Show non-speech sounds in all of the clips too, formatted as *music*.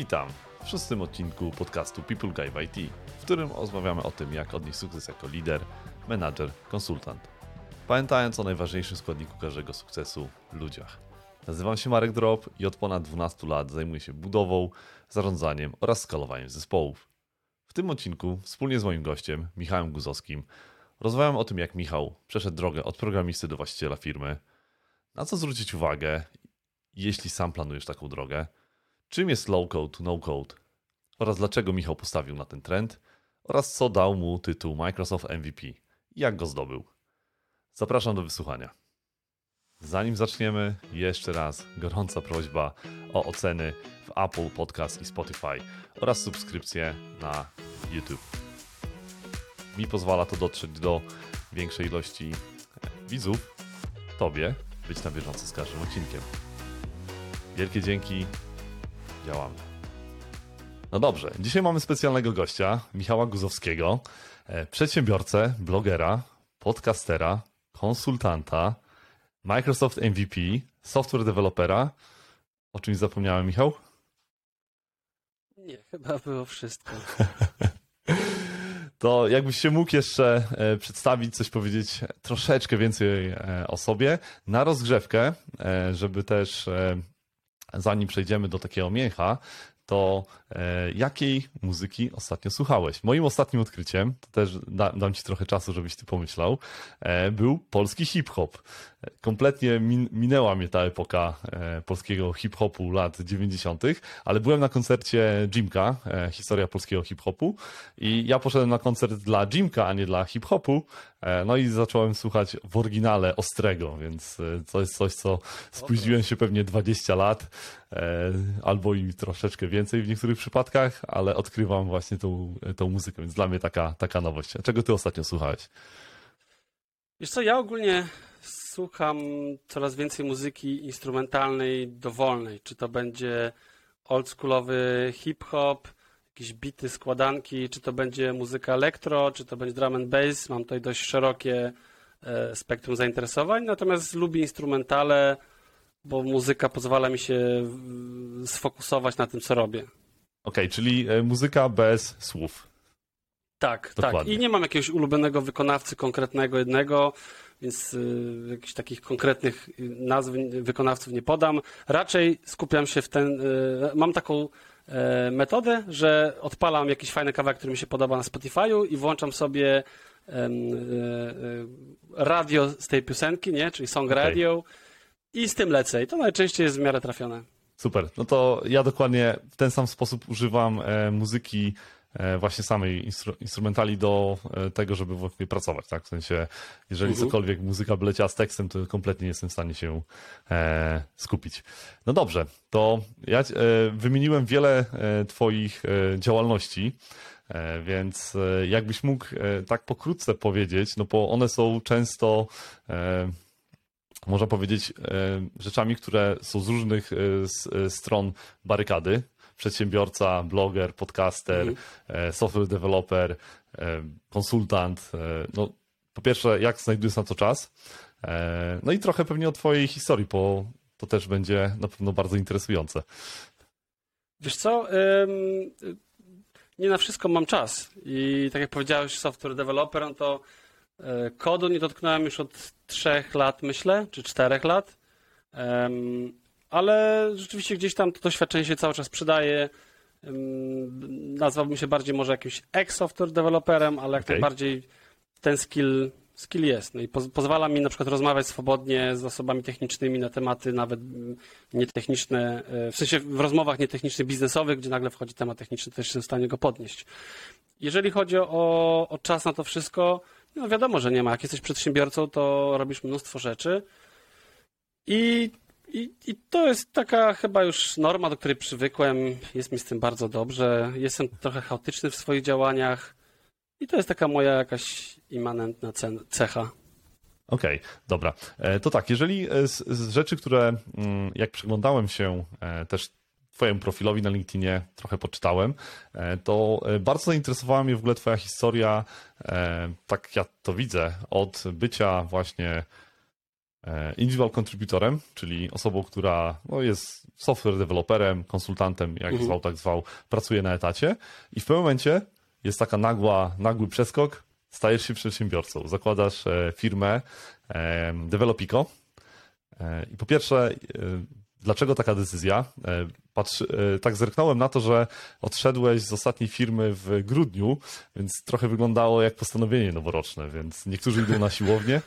Witam w szóstym odcinku podcastu People Guy IT, w którym rozmawiamy o tym, jak odnieść sukces jako lider, menadżer, konsultant. Pamiętając o najważniejszym składniku każdego sukcesu ludziach. Nazywam się Marek Drop i od ponad 12 lat zajmuję się budową, zarządzaniem oraz skalowaniem zespołów. W tym odcinku wspólnie z moim gościem, Michałem Guzowskim, rozmawiam o tym, jak Michał przeszedł drogę od programisty do właściciela firmy, na co zwrócić uwagę, jeśli sam planujesz taką drogę, czym jest low code no code oraz dlaczego Michał postawił na ten trend oraz co dał mu tytuł Microsoft MVP i jak go zdobył. Zapraszam do wysłuchania. Zanim zaczniemy, jeszcze raz gorąca prośba o oceny w Apple Podcast i Spotify oraz subskrypcję na YouTube. Mi pozwala to dotrzeć do większej ilości widzów, Tobie, być na bieżąco z każdym odcinkiem. Wielkie dzięki, działamy. No dobrze, dzisiaj mamy specjalnego gościa, Michała Guzowskiego, e, przedsiębiorcę, blogera, podcastera, konsultanta, Microsoft MVP, software developera. O czymś zapomniałem, Michał? Nie, chyba było wszystko. *laughs* To jakbyś się mógł jeszcze e, przedstawić, coś powiedzieć troszeczkę więcej e, o sobie, na rozgrzewkę, żeby też zanim przejdziemy do takiego mięcha, to e, jakiej muzyki ostatnio słuchałeś? Moim ostatnim odkryciem, to też da, dam ci trochę czasu, żebyś ty pomyślał, e, był polski hip-hop. Kompletnie min, minęła mnie ta epoka e, polskiego hip-hopu lat 90., ale byłem na koncercie Jimka, e, historia polskiego hip-hopu i ja poszedłem na koncert dla Jimka, a nie dla hip-hopu, e, no i zacząłem słuchać w oryginale Ostrego, więc e, to jest coś, co spóźniłem się pewnie 20 lat, albo i troszeczkę więcej w niektórych przypadkach, ale odkrywam właśnie tą, tą muzykę, więc dla mnie taka, taka nowość. Czego ty ostatnio słuchałeś? Wiesz co, ja ogólnie słucham coraz więcej muzyki instrumentalnej, dowolnej. Czy to będzie oldschoolowy hip-hop, jakieś bity, składanki, czy to będzie muzyka elektro, czy to będzie drum and bass. Mam tutaj dość szerokie e, spektrum zainteresowań, natomiast lubię instrumentale, bo muzyka pozwala mi się sfokusować na tym, co robię. Okej, okay, czyli e, muzyka bez słów. Tak, Dokładnie. tak. I nie mam jakiegoś ulubionego wykonawcy konkretnego jednego więc y, jakichś takich konkretnych y, nazw wykonawców nie podam. Raczej skupiam się w ten. Y, mam taką e, metodę, że odpalam jakiś fajny kawałek, który mi się podoba na Spotify'u i włączam sobie e, radio z tej piosenki, nie? czyli song okay. I z tym lecę. I to najczęściej jest w miarę trafione. Super. No to ja dokładnie w ten sam sposób używam muzyki E, właśnie samej instru instrumentali do e, tego, żeby właśnie pracować, tak? W sensie, jeżeli mhm. cokolwiek muzyka by leciała z tekstem, to kompletnie nie jestem w stanie się e, skupić. No dobrze, to ja e, wymieniłem wiele e, Twoich e, działalności, więc jakbyś mógł tak pokrótce powiedzieć, no bo one są często można powiedzieć, rzeczami, które są z różnych stron barykady przedsiębiorca, bloger, podcaster, mhm. E, software developer, e, konsultant. E, no, po pierwsze, jak znajdujesz na to czas? No i trochę pewnie o Twojej historii, bo to też będzie na pewno bardzo interesujące. Wiesz co? Nie na wszystko mam czas. I tak jak powiedziałeś, software developer, no to kodu nie dotknąłem już od trzech lat, myślę, czy czterech lat ale rzeczywiście gdzieś tam to doświadczenie się cały czas przydaje. Nazwałbym się bardziej może jakimś ex-software developerem, ale jak okay. najbardziej ten skill, skill jest. No i poz pozwala mi na przykład rozmawiać swobodnie z osobami technicznymi na tematy nawet nietechniczne, e, w sensie w rozmowach nietechnicznych, biznesowych, gdzie nagle wchodzi temat techniczny, też jestem w stanie go podnieść. Jeżeli chodzi o, o czas na to wszystko, no wiadomo, że nie ma. Jak jesteś przedsiębiorcą, to robisz mnóstwo rzeczy. I i, I, to jest taka chyba już norma, do której przywykłem. Jest mi z tym bardzo dobrze. Jestem trochę chaotyczny w swoich działaniach. I to jest taka moja jakaś immanentna cecha. Okej, okay, dobra. E, to tak, jeżeli z, z, rzeczy, które mm, jak przyglądałem się e, też Twojemu profilowi na LinkedInie, trochę poczytałem, e, to bardzo zainteresowała mnie w ogóle Twoja historia, tak ja to widzę, od bycia właśnie e, individual contributorem, czyli osobą, która no, jest software developerem, konsultantem, jak mhm. zwał, tak zwał, pracuje na etacie i w pewnym momencie jest taka nagła, nagły przeskok, stajesz się przedsiębiorcą, zakładasz e, firmę Developico i po pierwsze Dlaczego taka decyzja? E, Patrz, e, tak zerknąłem na to, że odszedłeś z ostatniej firmy w grudniu, więc trochę wyglądało jak postanowienie noworoczne, więc niektórzy idą na siłownię,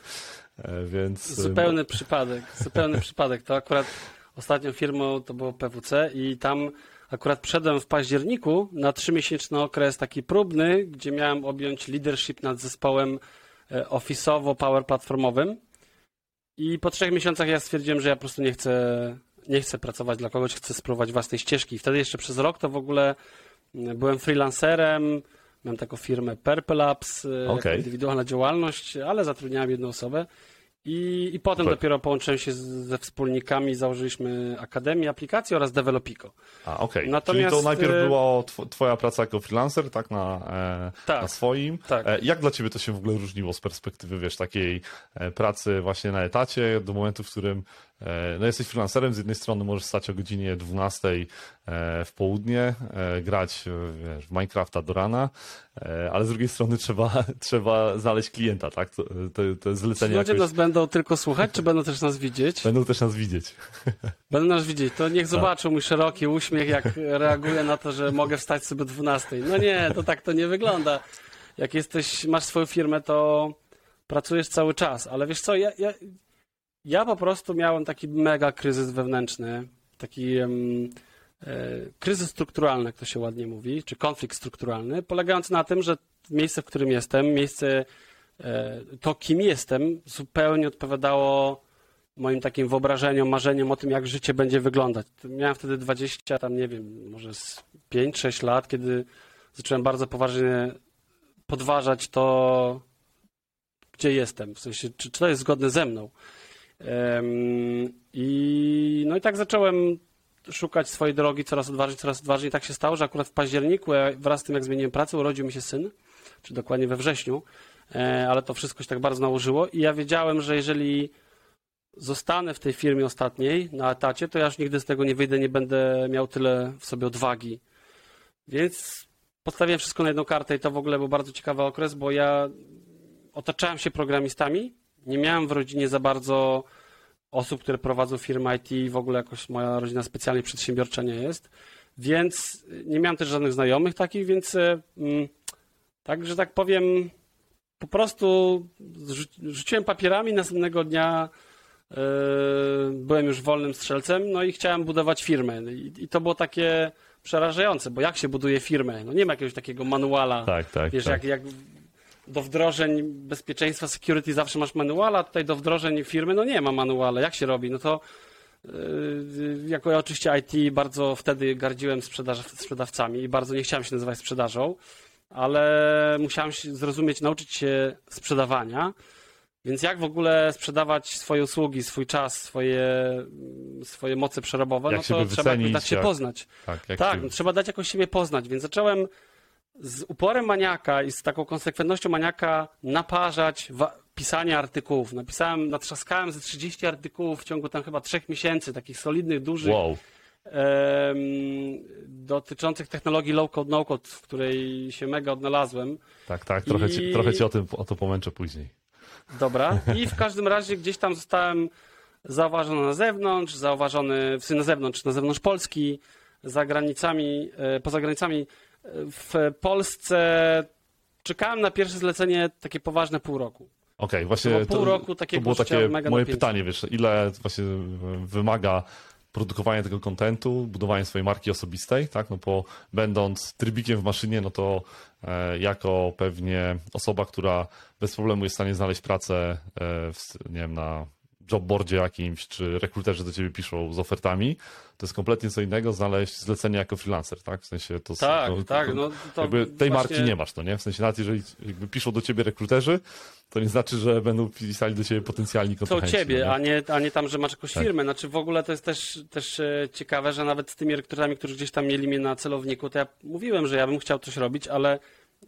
e, więc... Zupełny przypadek, zupełny przypadek. To akurat ostatnią firmą to było PWC i tam akurat przedem w październiku na trzymiesięczny okres taki próbny, gdzie miałem objąć leadership nad zespołem office'owo-power platformowym i po trzech miesiącach ja stwierdziłem, że ja po prostu nie chcę nie chcę pracować dla kogoś, chcę spróbować własnej ścieżki. Wtedy jeszcze przez rok to w ogóle mm, byłem freelancerem, miałem taką firmę Purple Labs, e, okay. indywidualna działalność, ale zatrudniałem jedną osobę. I, i potem dopiero połączyłem się z, ze wspólnikami, założyliśmy Akademię Aplikacji oraz Developico. A, okej. Okay. Czyli to najpierw e, była twoja praca jako freelancer, tak, na, e, tak, na swoim. Tak. E, jak dla ciebie to się w ogóle różniło z perspektywy, wiesz, takiej e, pracy właśnie na etacie do momentu, w którym no jesteś freelancerem, z jednej strony możesz stać o godzinie 12 e, w południe, e, grać wiesz, w Minecrafta do rana, ale z drugiej strony trzeba, *laughs* trzeba znaleźć klienta, tak? To, to, to zlecenie Czy ludzie jakoś... nas będą tylko słuchać, czy będą też nas widzieć? Będą też nas widzieć. *laughs* Będą nas widzieć. To niech tak. zobaczą mój szeroki uśmiech, jak reaguję na to, że mogę wstać sobie o 12. No nie, to tak to nie wygląda. Jak jesteś, masz swoją firmę, to pracujesz cały czas, ale wiesz co, ja, ja ja po prostu miałem taki mega kryzys wewnętrzny, taki um, kryzys strukturalny, jak to się ładnie mówi, czy konflikt strukturalny, polegający na tym, że miejsce, w którym jestem, miejsce, e, to kim jestem, zupełnie odpowiadało moim takim wyobrażeniom, marzeniom o tym, jak życie będzie wyglądać. Miałem wtedy 20, tam nie wiem, może 5-6 lat, kiedy zacząłem bardzo poważnie podważać to, gdzie jestem, w sensie, czy, czy to jest zgodne ze mną. I, no i tak zacząłem szukać swojej drogi coraz odważniej, coraz odważniej. Tak się stało, że akurat w październiku, wraz z tym jak zmieniłem pracę, urodził mi się syn, czy dokładnie we wrześniu, e, ale to wszystko się tak bardzo nałożyło i ja wiedziałem, że jeżeli zostanę w tej firmie ostatniej na etacie, to ja już nigdy z tego nie wyjdę, nie będę miał tyle w sobie odwagi. Więc postawiłem wszystko na jedną kartę i to w ogóle był bardzo ciekawy okres, bo ja otaczałem się programistami, nie miałem w rodzinie za bardzo osób, które prowadzą firmy IT i w ogóle jakoś moja rodzina specjalnie przedsiębiorcza nie jest, więc nie miałem też żadnych znajomych takich, więc mm, tak, że tak powiem, po prostu rzuciłem papierami, następnego dnia yy, byłem już wolnym strzelcem, no i chciałem budować firmę. I, I, to było takie przerażające, bo jak się buduje firmę? No nie ma jakiegoś takiego manuala. Tak, tak. Wiesz, tak. Jak, jak do wdrożeń bezpieczeństwa security zawsze masz manuala, tutaj do wdrożeń firmy no nie ma manuala. Jak się robi? No to yy, jako ja oczywiście IT bardzo wtedy gardziłem sprzedaż, sprzedawcami i bardzo nie chciałem się nazywać sprzedażą, ale musiałem się zrozumieć, nauczyć się sprzedawania. Więc jak w ogóle sprzedawać swoje usługi, swój czas, swoje, swoje moce przerobowe, jak no to trzeba dać się jak, poznać. Tak, tak trzeba dać jakoś siebie poznać, więc zacząłem z uporem maniaka i z taką konsekwentnością maniaka naparzać pisanie artykułów. Napisałem, natrzaskałem ze 30 artykułów w ciągu tam chyba trzech miesięcy, takich solidnych, dużych, wow. em, dotyczących technologii low-code, no-code, w której się mega odnalazłem. Tak, tak, trochę, I... ci, trochę ci o, tym, o to pomęczę później. Dobra, i w *laughs* każdym razie gdzieś tam zostałem zauważony na zewnątrz, zauważony na zewnątrz, na zewnątrz Polski, za granicami, e, poza granicami w Polsce czekałem na pierwsze zlecenie takie poważne pół roku. Okej, okay, właśnie to, pół roku takiego to było takie moje pytanie, wiesz, ile właśnie wymaga produkowanie tego kontentu, budowanie swojej marki osobistej, tak, no bo będąc trybikiem w maszynie, no to e, jako pewnie osoba, która bez problemu jest w stanie znaleźć pracę, e, w, nie wiem, na jobboardzie jakimś, czy rekruterzy do ciebie piszą z ofertami, to jest kompletnie co innego znaleźć zlecenie jako freelancer, tak? W sensie to... Tak, to, tak. No, to jakby tej właśnie... marki nie masz, to nie? W sensie nawet jeżeli jakby piszą do ciebie rekruterzy, to nie znaczy, że będą pisali do ciebie potencjalni kontrahenci. To ciebie, no nie? A, nie, a nie tam, że masz jakąś tak. firmę. Znaczy w ogóle to jest też, też e, ciekawe, że nawet z tymi rekruterami, którzy gdzieś tam mieli mnie na celowniku, to ja mówiłem, że ja bym chciał coś robić, ale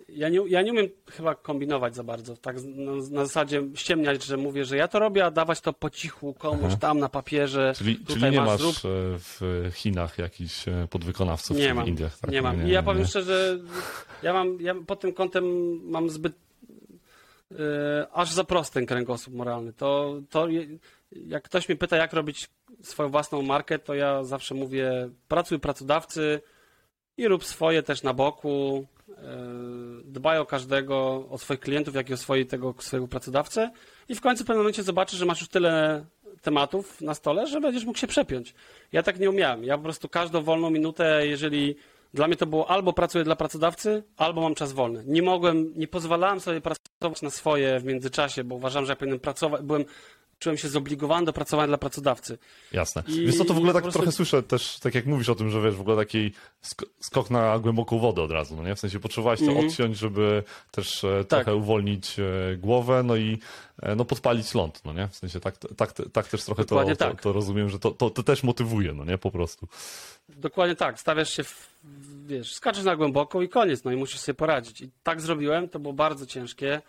ja nie, ja nie umiem chyba kombinować za bardzo. Tak na, na zasadzie ściemniać, że mówię, że ja to robię, a dawać to po cichu komuś Aha. tam na papierze. Czyli, czyli nie masz, masz w Chinach jakichś e, podwykonawców nie w mam, Indiach? Tak? Nie mam. I ja powiem nie. szczerze, ja mam, ja pod tym kątem mam zbyt yy, aż za prosty kręgosłup moralny. To, to jak ktoś mnie pyta, jak robić swoją własną markę, to ja zawsze mówię, pracuj pracodawcy i rób swoje też na boku, E, dbaj o każdego, o swoich klientów, jak i o swojego, tego, swojego pracodawcę i w końcu w pewnym momencie zobaczysz, że masz już tyle tematów na stole, że będziesz mógł się przepiąć. Ja tak nie umiałem. Ja po prostu każdą wolną minutę, jeżeli dla mnie to było albo pracuję dla pracodawcy, albo mam czas wolny. Nie mogłem, nie pozwalałem sobie pracować na swoje w międzyczasie, bo uważam, że ja powinienem pracować, byłem czułem się zobligowany do pracowania dla pracodawcy. Jasne. I, wiesz co, to w ogóle tak prostu... trochę słyszę też, tak jak mówisz o tym, że wiesz, w ogóle taki skok na głęboką wodę od razu, no nie? W sensie potrzebowałeś to mm -hmm. odciąć, żeby też e, tak. trochę uwolnić e, głowę, no i e, no podpalić ląd, no nie? W sensie tak, tak, tak też trochę to, tak. to, to, rozumiem, że to, to, to też motywuje, no nie? Po prostu. Dokładnie tak. Stawiasz się, w, wiesz, skaczesz na głęboką i koniec, no i musisz sobie poradzić. I tak zrobiłem, to było bardzo ciężkie.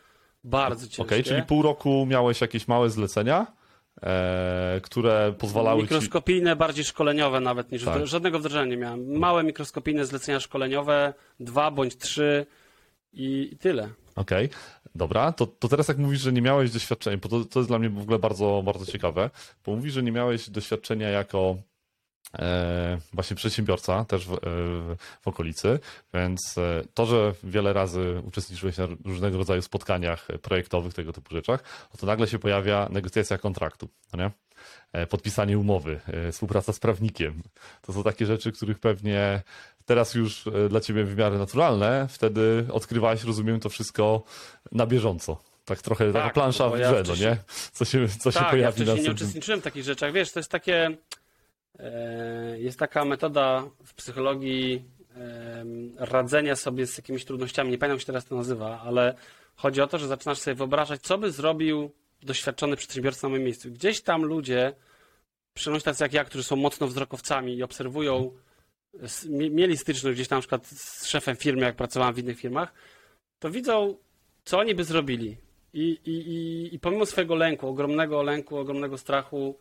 Bardzo ciężkie. Okej, okay, czyli pół roku miałeś jakieś małe zlecenia, e, które pozwalały Mikroskopijne, ci... bardziej szkoleniowe nawet niż... Tak. Żadnego wdrożenia nie miałem. Małe mikroskopijne zlecenia szkoleniowe, dwa bądź trzy i, i tyle. Okej, okay. dobra. To, to teraz jak mówisz, że nie miałeś doświadczenia, bo to, to jest dla mnie w ogóle bardzo, bardzo ciekawe, bo mówisz, że nie miałeś doświadczenia jako właśnie przedsiębiorca też w, e, w, okolicy, więc e, to, że wiele razy uczestniczyłeś na różnego rodzaju spotkaniach projektowych, tego typu rzeczach, to nagle się pojawia negocjacja kontraktu, no nie? podpisanie umowy, współpraca z prawnikiem. To są takie rzeczy, których pewnie teraz już dla ciebie w miarę naturalne, wtedy odkrywałeś, rozumiem, to wszystko na bieżąco. Tak trochę tak, taka plansza w grze, ja wcześniej... no nie? Co się, co tak, się pojawi ja wcześniej nie uczestniczyłem w takich rzeczach. Wiesz, to jest takie E, jest taka metoda w psychologii radzenia sobie z jakimiś trudnościami. Nie pamiętam, jak się teraz to nazywa, ale chodzi o to, że zaczynasz sobie wyobrażać, co by zrobił doświadczony przedsiębiorca na moim miejscu. Gdzieś tam ludzie, przynajmniej tacy jak ja, którzy są mocno wzrokowcami i obserwują, mieli styczność gdzieś tam na przykład z szefem firmy, jak pracowałem w innych firmach, to widzą, co oni by zrobili. I, i, i, i pomimo swojego lęku, ogromnego lęku, ogromnego strachu,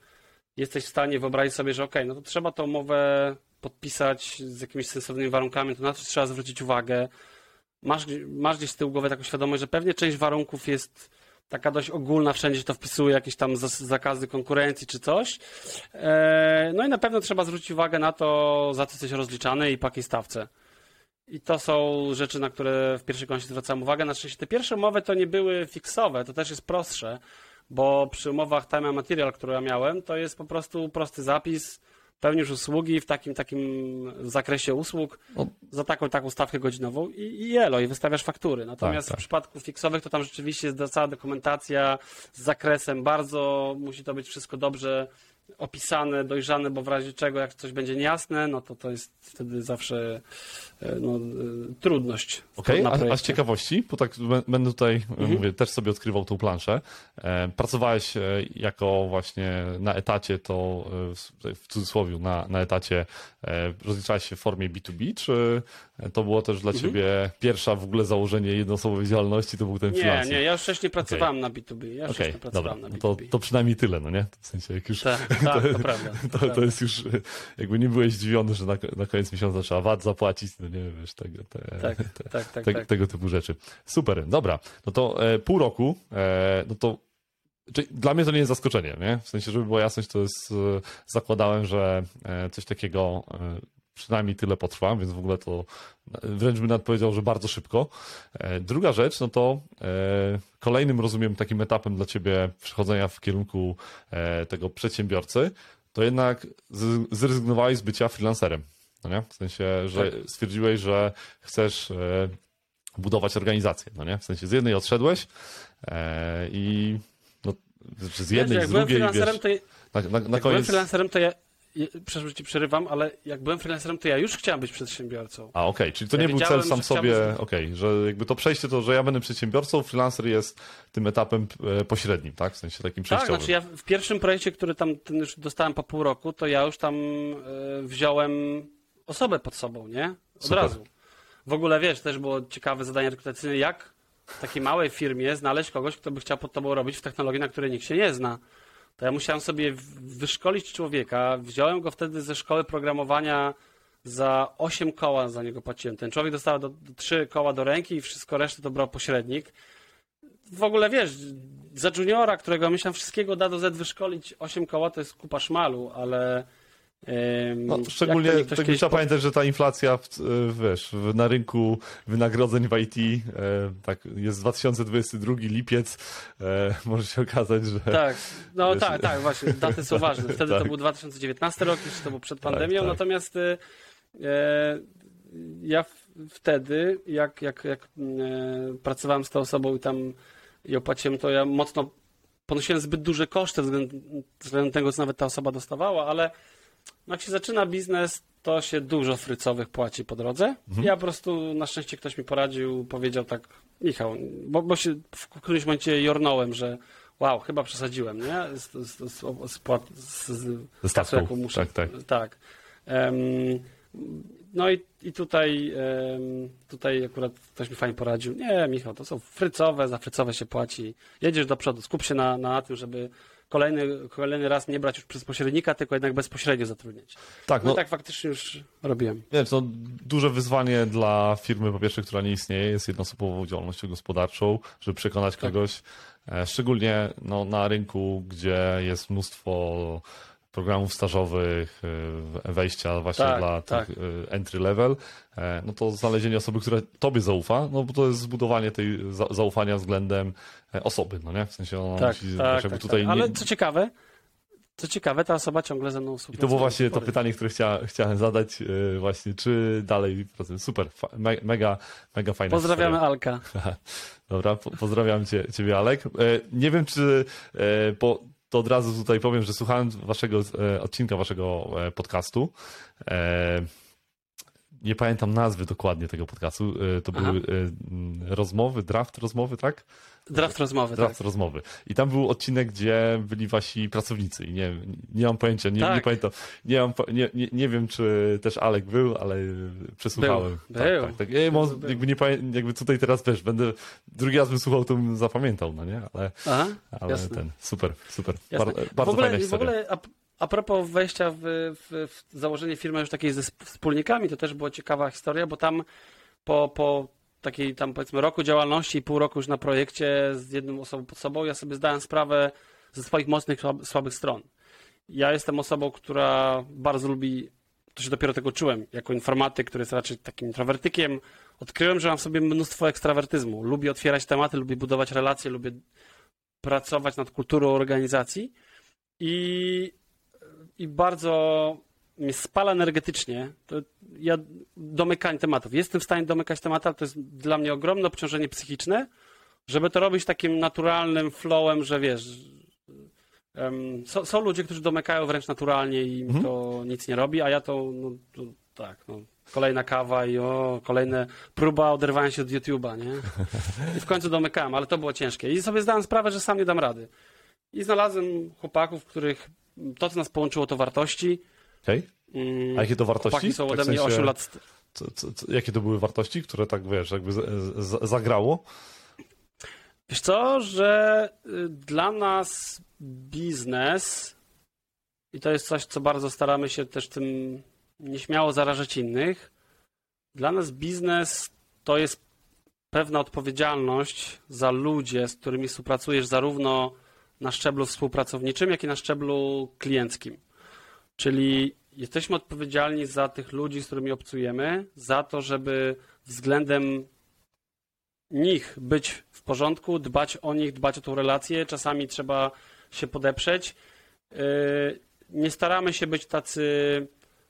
jesteś w stanie wyobrazić sobie, że ok, no to trzeba tą umowę podpisać z jakimiś sensownymi warunkami, to na to trzeba zwrócić uwagę. Masz, masz gdzieś z tyłu głowy taką świadomość, że pewnie część warunków jest taka dość ogólna, wszędzie się to wpisuje, jakieś tam zakazy konkurencji czy coś. E, no i na pewno trzeba zwrócić uwagę na to, za co jesteś rozliczany i po jakiej stawce. I to są rzeczy, na które w pierwszej kolejności zwracam uwagę. Na szczęście te pierwsze umowy to nie były fiksowe, to też jest prostsze bo przy umowach Time and Material, które ja miałem, to jest po prostu prosty zapis, pełnisz usługi w takim takim zakresie usług no. za taką taką stawkę godzinową i, i jelo, i wystawiasz faktury. Natomiast tak, tak. w przypadku fiksowych to tam rzeczywiście jest cała dokumentacja z zakresem, bardzo musi to być wszystko dobrze opisane, dojrzane, bo w razie czego, jak coś będzie niejasne, no to to jest wtedy zawsze e, no, e, trudność. Okej, okay, a, a, z ciekawości, bo tak będę tutaj, e, mhm. mówię, też sobie odkrywał tą planszę. Pracowałeś jako właśnie na etacie, to w cudzysłowie na, na etacie rozliczałeś się w formie B2B, czy to było też dla mhm. ciebie pierwsza w ogóle założenie jednoosobowej działalności, to był ten freelancer? Nie, nie, ja już wcześniej pracowałem okay. na B2B. Ja już okay, pracowałem dobra. na B2B. To, to przynajmniej tyle, no nie? W sensie, jak już... Tak, *laughs* tak to, to, prawda. To, to, jest już, jakby nie byłeś zdziwiony, że na, na koniec miesiąca trzeba VAT zapłacić, no nie wiesz, tego, te, tak, te, tak, tak, te, tak. tego typu rzeczy. Super, dobra. No to e, pół roku, e, no to Czyli dla mnie to nie jest zaskoczenie, nie? W sensie, żeby była jasność, to jest, e, zakładałem, że e, coś takiego e, przynajmniej tyle potrwa, więc w ogóle to wręcz bym nawet powiedział, że bardzo szybko. E, druga rzecz, no to e, kolejnym, rozumiem, takim etapem dla ciebie przechodzenia w kierunku e, tego przedsiębiorcy, to jednak zrezygnowałeś z bycia freelancerem. No nie? W sensie, że tak. stwierdziłeś, że chcesz budować organizację, no nie? W sensie z jednej odszedłeś i no, z jednej, wiesz, z drugiej, wiesz, to... na, na, na koniec... byłem freelancerem, to ja, przepraszam, ci przerywam, ale jak byłem freelancerem, to ja już chciałem być przedsiębiorcą. A, okej, okay. czyli to ja nie był cel sam sobie, okej, okay. że jakby to przejście to, że ja będę przedsiębiorcą, freelancer jest tym etapem e, pośrednim, tak? W sensie takim przejściowym. Tak, znaczy ja w pierwszym projekcie, który tam ten już dostałem po pół roku, to ja już tam e, wziąłem osobę pod sobą, nie? Od Super. razu. W ogóle wiesz, też było ciekawe zadanie rekrutacyjne, jak w takiej małej firmie znaleźć kogoś, kto by chciał pod tobą robić w technologii, na której nikt się nie zna. To ja musiałem sobie wyszkolić człowieka. Wziąłem go wtedy ze szkoły programowania za 8 koła za niego płaciłem. Ten człowiek dostał do, do 3 koła do ręki i wszystko resztę to brał pośrednik. W ogóle wiesz, za juniora, którego myślałem wszystkiego da do Z wyszkolić 8 koła, to jest kupa szmalu, ale no, szczególnie tak kiedyś... trzeba pamiętać, że ta inflacja w, wiesz, na rynku wynagrodzeń w IT e, tak, jest 2022 lipiec, e, może się okazać, że... Tak, no wiesz... tak, tak, właśnie, daty są ważne. Wtedy *laughs* tak. to był 2019 rok, jeszcze to był przed tak, pandemią, tak, natomiast e, ja wtedy, jak, jak, jak e, pracowałem z tą osobą i tam ją płaciłem, to ja mocno ponosiłem zbyt duże koszty względem, względem tego, co nawet ta osoba dostawała, ale jak się zaczyna biznes, to się dużo frycowych płaci po drodze. Mhm. Ja po prostu, na szczęście ktoś mi poradził, powiedział tak, Michał, bo, bo się w którymś momencie jornąłem, że wow, chyba przesadziłem, nie? Z, z, z, z, z, z jaką muszę. Tak, tak. tak. Um, no i, i tutaj, um, tutaj akurat ktoś mi fajnie poradził. Nie, Michał, to są frycowe, za frycowe się płaci. Jedziesz do przodu, skup się na, na tym, żeby kolejny, kolejny raz nie brać już przez pośrednika, tylko jednak bezpośrednio zatrudniać. Tak, no, no tak faktycznie już robiłem. Nie, to duże wyzwanie dla firmy, po pierwsze, która nie istnieje, jest jednoosobową działalnością gospodarczą, żeby przekonać tak. kogoś, e, szczególnie no, na rynku, gdzie jest mnóstwo programów stażowych, y, wejścia właśnie tak, dla tak. tych y, entry level, e, no to znalezienie osoby, która tobie zaufa, no bo to jest zbudowanie tej zaufania względem e, osoby, no nie? W sensie ona tak, musi tak, jakby tak, tutaj... Tak. Ale co ciekawe, co ciekawe, ta osoba ciągle ze mną współpracuje. I to było właśnie to pytanie, które chcia, chciałem zadać y, właśnie, czy dalej Super, mega, mega fajne. Pozdrawiamy historia. Alka. *laughs* Dobra, pozdrawiam cię, ciebie Alek. E, nie wiem, czy po to od razu tutaj powiem, że słuchałem waszego e, odcinka, waszego e, podcastu. E, nie pamiętam nazwy dokładnie tego podcastu. To Aha. były rozmowy, draft rozmowy, tak? Draft rozmowy. Draft tak. rozmowy. I tam był odcinek, gdzie byli wasi pracownicy i nie, nie mam pojęcia, nie, tak. nie pamiętam, nie, mam, nie, nie, nie wiem, czy też Alek był, ale przesłuchałem. Był. Tak, był. Tak, tak. Ja. Jakby, nie, jakby tutaj teraz wiesz, będę drugi raz bym słuchał, to bym zapamiętał, no nie? Ale, Aha, ale jasne. ten, super, super. Bar, bardzo w ogóle, fajna historia. W ogóle, a, a propos wejścia w, w, w założenie firmy już takiej ze wspólnikami, to też była ciekawa historia, bo tam po, po takiej tam powiedzmy roku działalności i pół roku już na projekcie z jedną osobą pod sobą, ja sobie zdałem sprawę ze swoich mocnych, słabych stron. Ja jestem osobą, która bardzo lubi, to się dopiero tego czułem, jako informatyk, który jest raczej takim introwertykiem, odkryłem, że mam w sobie mnóstwo ekstrawertyzmu. Lubię otwierać tematy, lubię budować relacje, lubię pracować nad kulturą organizacji i, i bardzo spala energetycznie, to ja domykanie tematów. Jestem w stanie domykać tematy, ale to jest dla mnie ogromne obciążenie psychiczne, żeby to robić takim naturalnym flowem, że wiesz, um, są, są, ludzie, którzy domykają wręcz naturalnie i mhm. to nic nie robi, a ja to, no, to tak, no, kolejna kawa i o, kolejne próba oderwania się od YouTube'a, nie? I w końcu domykałem, ale to było ciężkie. I sobie zdałem sprawę, że sam nie dam rady. I znalazłem chłopaków, których to, co nas połączyło, to wartości, Okay. A jakie to wartości? Chłopaki są ode tak mnie sensie, 8 lat. Co, co, co, jakie to były wartości, które tak wiesz, jakby z, z, zagrało? Wiesz co, że y, dla nas biznes i to jest coś, co bardzo staramy się też tym nieśmiało zarażać innych. Dla nas biznes to jest pewna odpowiedzialność za ludzie, z którymi współpracujesz zarówno na szczeblu współpracowniczym, jak i na szczeblu klienckim. Czyli jesteśmy odpowiedzialni za tych ludzi, z którymi obcujemy, za to, żeby względem nich być w porządku, dbać o nich, dbać o tą relację. Czasami trzeba się podeprzeć. Yy, nie staramy się być tacy,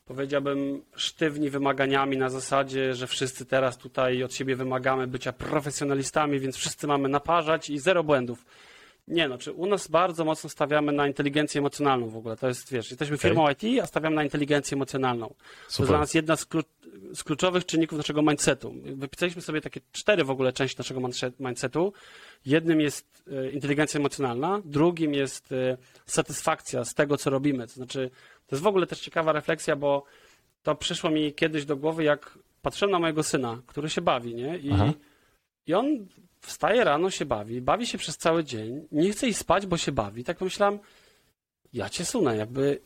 powiedziałbym, sztywni wymaganiami na zasadzie, że wszyscy teraz tutaj od siebie wymagamy bycia profesjonalistami, więc wszyscy mamy naparzać i zero błędów. Nie, no, czy u nas bardzo mocno stawiamy na inteligencję emocjonalną w ogóle. To jest, wiesz, jesteśmy firmą okay. IT, a stawiamy na inteligencję emocjonalną. Super. To jest dla nas jedna z, z, kluczowych czynników naszego mindsetu. Wypisaliśmy sobie takie cztery w ogóle części naszego mindsetu. Jednym jest e, inteligencja emocjonalna, drugim jest e, satysfakcja z tego, co robimy. To znaczy, to jest w ogóle też ciekawa refleksja, bo to przyszło mi kiedyś do głowy, jak patrzyłem na mojego syna, który się bawi, nie? I, i on wstaje rano, się bawi, bawi się przez cały dzień, nie chce iść spać, bo się bawi. Tak pomyślałem, ja cię sunę, jakby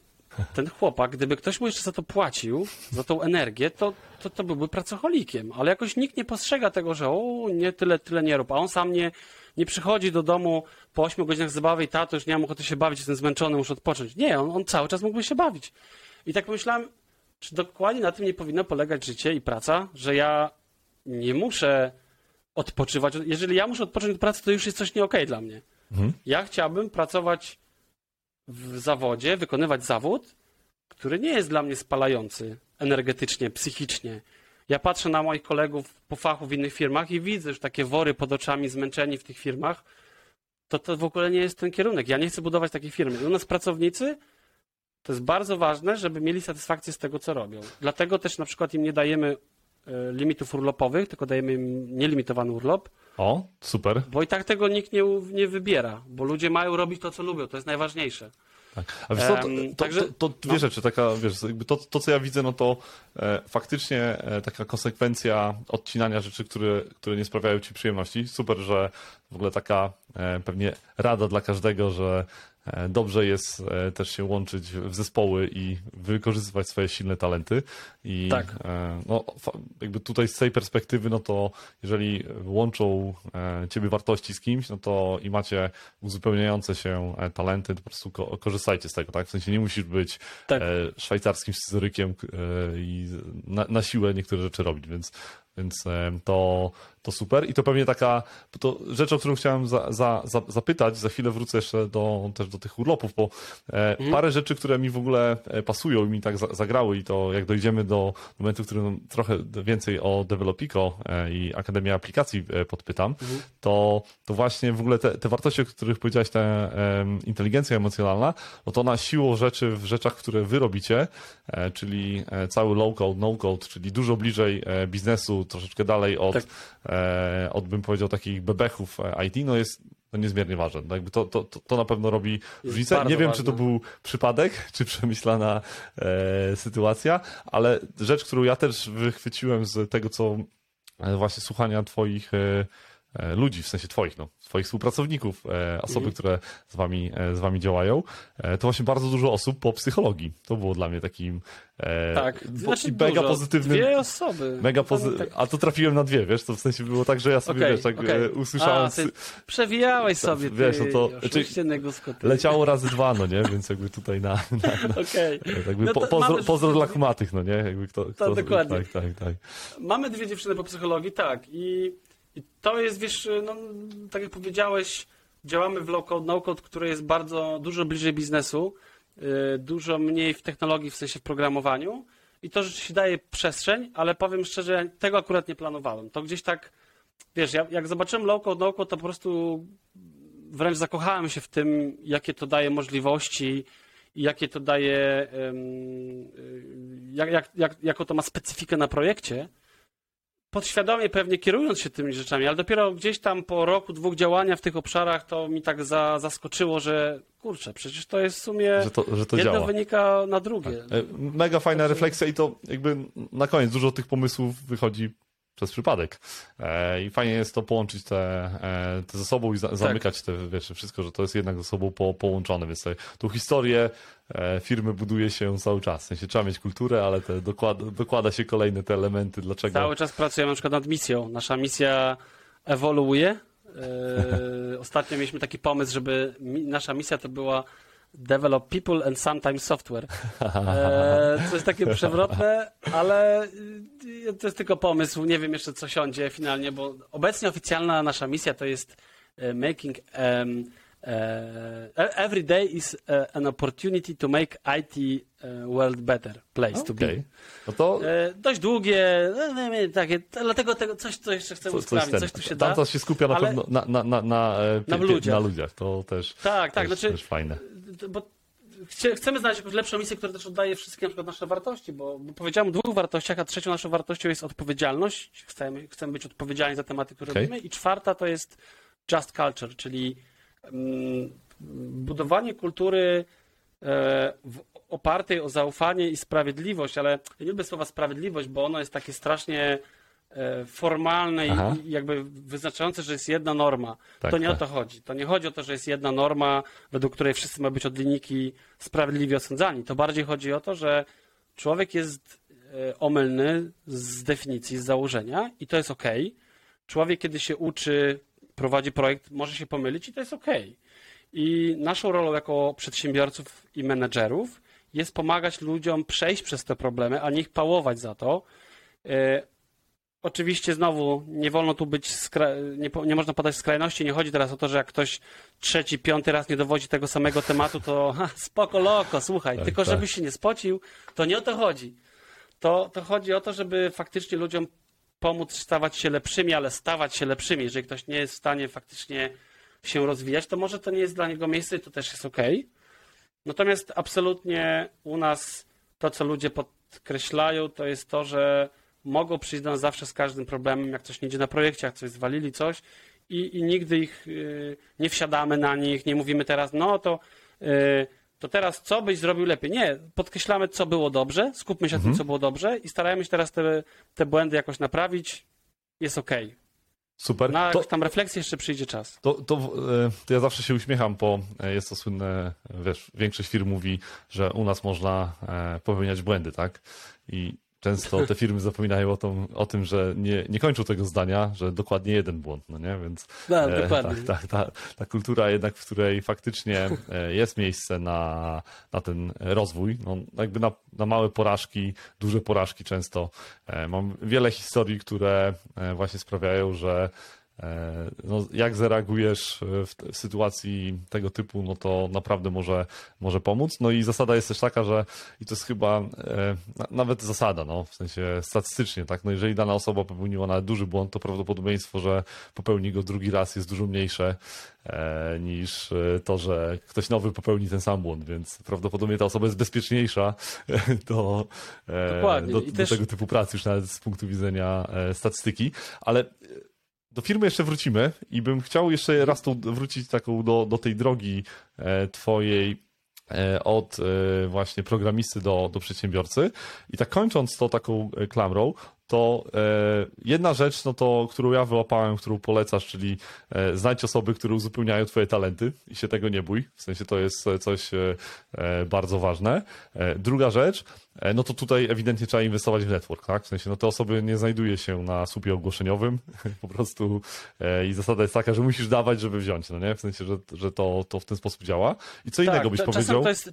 ten chłopak, gdyby ktoś mu jeszcze za to płacił, za tą energię, to, to, to byłby pracocholikiem. Ale jakoś nikt nie postrzega tego, że o, nie, tyle, tyle nie rób. A on sam nie, nie przychodzi do domu po 8 godzinach zabawy i tato, już nie mam ochoty się bawić, jestem zmęczony, muszę odpocząć. Nie, on, on cały czas mógłby się bawić. I tak pomyślałem, czy dokładnie na tym nie powinno polegać życie i praca, że ja nie muszę odpoczywać. Jeżeli ja muszę odpocząć od pracy, to już jest coś nie okej dla mnie. Mhm. Ja chciałbym pracować w zawodzie, wykonywać zawód, który nie jest dla mnie spalający energetycznie, psychicznie. Ja patrzę na moich kolegów po fachu w innych firmach i widzę już takie wory pod oczami, zmęczeni w tych firmach. To to w ogóle nie jest ten kierunek. Ja nie chcę budować takiej firmy. I u nas pracownicy to jest bardzo ważne, żeby mieli satysfakcję z tego, co robią. Dlatego też na przykład im nie dajemy limitów urlopowych, tylko dajemy im nielimitowany urlop, O, super. bo i tak tego nikt nie, nie wybiera, bo ludzie mają robić to, co lubią, to jest najważniejsze. Tak. A wiesz co, to, to, także- to, to dwie no. rzeczy, taka, wiesz, to, to co ja widzę, no to e, faktycznie e, taka konsekwencja odcinania rzeczy, które, które nie sprawiają ci przyjemności. Super, że w ogóle taka e, pewnie rada dla każdego, że e, dobrze jest e, też się łączyć w zespoły i wykorzystywać swoje silne talenty. I Tak. e, no, jakby tutaj z tej perspektywy, no to jeżeli łączą e, ciebie wartości z kimś, no to i macie uzupełniające się e, talenty, to po prostu ko- korzystajcie z tego, tak? W sensie nie musisz być Tak. e, szwajcarskim scyzorykiem e, i na, na siłę niektóre rzeczy robić, więc, więc to, to super. I to pewnie taka to rzecz, o którą chciałem za, za, za, zapytać, za chwilę wrócę jeszcze do, też do tych urlopów, bo e, parę rzeczy, które mi w ogóle e, pasują i mi tak za, zagrały i to jak dojdziemy do momentu, w którym trochę więcej o Developico e, i Akademii Aplikacji podpytam, to, to właśnie w ogóle te, te wartości, o których powiedziałeś, ta inteligencja emocjonalna, no to ona siłą rzeczy w rzeczach, które wy robicie, czyli cały low-code, no-code, czyli dużo bliżej e, troszeczkę dalej od, Tak. e, od bym powiedział, takich bebechów IT, no jest no niezmiernie ważne. No jakby to, to, to, to na pewno robi różnicę. Nie wiem, ważne. czy to był przypadek, *laughs* czy przemyślana e, sytuacja, ale rzecz, którą ja też wychwyciłem z tego, co e, właśnie słuchania twoich e, ludzi, w sensie twoich, no, twoich współpracowników, e, osoby, Mhm. które z wami, e, z wami działają, e, to właśnie bardzo dużo osób po psychologii. To było dla mnie takim e, Tak, po- znaczy mega dużo. pozytywnym. Dwie osoby. Mega pozy... tak- A to trafiłem na dwie, wiesz, to w sensie było tak, że ja sobie, Okej, wiesz, tak e, usłyszałem, A, ty przewijałeś sobie, ty, wiesz, no to- ty. leciało razy dwa, no nie, więc jakby tutaj na, na, na Okej. jakby No po, pozdro, mamy- pozdro dla kumatych, no nie, jakby kto, kto dokładnie. tak, tak, tak. Mamy dwie dziewczyny po psychologii, tak. I, i to jest, wiesz, no, tak jak powiedziałeś, działamy w low-code, no-code, który jest bardzo dużo bliżej biznesu, y, dużo mniej w technologii, w sensie w programowaniu. I to rzeczywiście daje przestrzeń, ale powiem szczerze, ja tego akurat nie planowałem. To gdzieś tak, wiesz, ja, jak zobaczyłem low-code, no-code, to po prostu wręcz zakochałem się w tym, jakie to daje możliwości i jakie to daje, y, jak, jak, jak, to ma specyfikę na projekcie podświadomie pewnie kierując się tymi rzeczami, ale dopiero gdzieś tam po roku, dwóch działania w tych obszarach to mi tak za, zaskoczyło, że kurczę, przecież to jest w sumie Że to, że to jedno działa. wynika na drugie. E, Mega fajna Także- refleksja i to jakby na koniec dużo tych pomysłów wychodzi przez przypadek. E, I fajnie jest to połączyć te, e, te ze sobą i za, zamykać te, wiesz, wszystko, że to jest jednak ze sobą po, połączone, więc te, tą historię e, firmy buduje się cały czas. W sensie trzeba mieć kulturę, ale te dokłada, dokłada się kolejne te elementy, dlaczego... Cały czas pracujemy na przykład nad misją. Nasza misja ewoluuje. *laughs* Ostatnio mieliśmy taki pomysł, żeby nasza misja to była develop people and sometimes software. *laughs* E, jest takie przewrotne, ale y, to jest tylko pomysł. Nie wiem jeszcze, co siądzie finalnie, bo obecnie oficjalna nasza misja to jest e, making um, e, every day is e, an opportunity to make IT e, world better place to be. No to E, dość długie, no, nie, nie, takie, dlatego tego coś, co jeszcze chcę co, usprawnić, ten, coś tu się tam da. to się skupia na ale- pewno na, na, na, na, e, Na ludziach. na ludziach. To też, Tak, tak, też, znaczy, też fajne. Bo chcemy znaleźć jakąś lepszą misję, która też oddaje wszystkie na przykład nasze wartości, bo, bo powiedziałem o dwóch wartościach, a trzecią naszą wartością jest odpowiedzialność. Chcemy, chcemy być odpowiedzialni za tematy, które Okej. robimy. I czwarta to jest just culture, czyli mm, budowanie kultury w opartej o zaufanie i sprawiedliwość, ale ja nie lubię słowa sprawiedliwość, bo ono jest takie strasznie e, formalne Aha. i jakby wyznaczające, że jest jedna norma. Tak, to nie tak. o to chodzi. To nie chodzi o to, że jest jedna norma, według której wszyscy mają być od linijki sprawiedliwie osądzani. To bardziej chodzi o to, że człowiek jest e, omylny z definicji, z założenia i to jest ok. Człowiek, kiedy się uczy, prowadzi projekt, może się pomylić i to jest ok. I naszą rolą jako przedsiębiorców i menedżerów jest pomagać ludziom przejść przez te problemy, a nie ich pałować za to. Oczywiście znowu nie wolno tu być, nie, nie, można podać skrajności. Nie chodzi teraz o to, że jak ktoś trzeci, piąty raz nie dowodzi tego samego tematu, to *laughs* ha, spoko loko, słuchaj. Tak, tylko tak. żebyś się nie spocił, to nie o to chodzi. To, to chodzi o to, żeby faktycznie ludziom pomóc stawać się lepszymi, ale stawać się lepszymi. Jeżeli ktoś nie jest w stanie faktycznie się rozwijać, to może to nie jest dla niego miejsce i to też jest ok. Natomiast absolutnie u nas to, co ludzie podkreślają, to jest to, że mogą przyjść do nas zawsze z każdym problemem, jak coś nie idzie na projekcie, jak coś zwalili, coś i, i nigdy ich y, nie wsiadamy na nich, nie mówimy teraz, no to, y, to teraz co byś zrobił lepiej. Nie, podkreślamy, co było dobrze, skupmy się mhm. na tym, co było dobrze i starajmy się teraz te, te błędy jakoś naprawić. Jest ok. Super. Na to, tam refleksję jeszcze przyjdzie czas. To, to, e, to, ja zawsze się uśmiecham, bo e, jest to słynne, wiesz, większość firm mówi, że u nas można e, popełniać błędy, tak? I często te firmy zapominają o, tym, o tym, że nie, nie kończą tego zdania, że dokładnie jeden błąd, no nie? Więc no, e, dokładnie. Ta, ta, ta, ta, kultura jednak, w której faktycznie e, jest miejsce na, na ten rozwój, no jakby na, na małe porażki, duże porażki często. E, mam wiele historii, które e, właśnie sprawiają, że no, jak zareagujesz w sytuacji tego typu, no to naprawdę może, może pomóc. No i zasada jest też taka, że i to jest chyba e, nawet zasada, no, w sensie statystycznie, tak, no jeżeli dana osoba popełniła nawet duży błąd, to prawdopodobieństwo, że popełni go drugi raz jest dużo mniejsze e, niż to, że ktoś nowy popełni ten sam błąd, więc prawdopodobnie ta osoba jest bezpieczniejsza *laughs* do, do, do też... tego typu pracy już nawet z punktu widzenia statystyki, ale do firmy jeszcze wrócimy i bym chciał jeszcze raz tu wrócić taką do, do tej drogi e, twojej e, od e, właśnie programisty do, do przedsiębiorcy. I tak kończąc to taką klamrą, to jedna rzecz, no to, którą ja wyłapałem, którą polecasz, czyli znajdź osoby, które uzupełniają twoje talenty i się tego nie bój. W sensie to jest coś bardzo ważne. Druga rzecz, no to tutaj ewidentnie trzeba inwestować w network, tak? W sensie, no te osoby nie znajduje się na słupie ogłoszeniowym, *laughs* po prostu i zasada jest taka, że musisz dawać, żeby wziąć, no nie? W sensie, że, że to, to w ten sposób działa. I co tak, innego byś powiedział? To jest,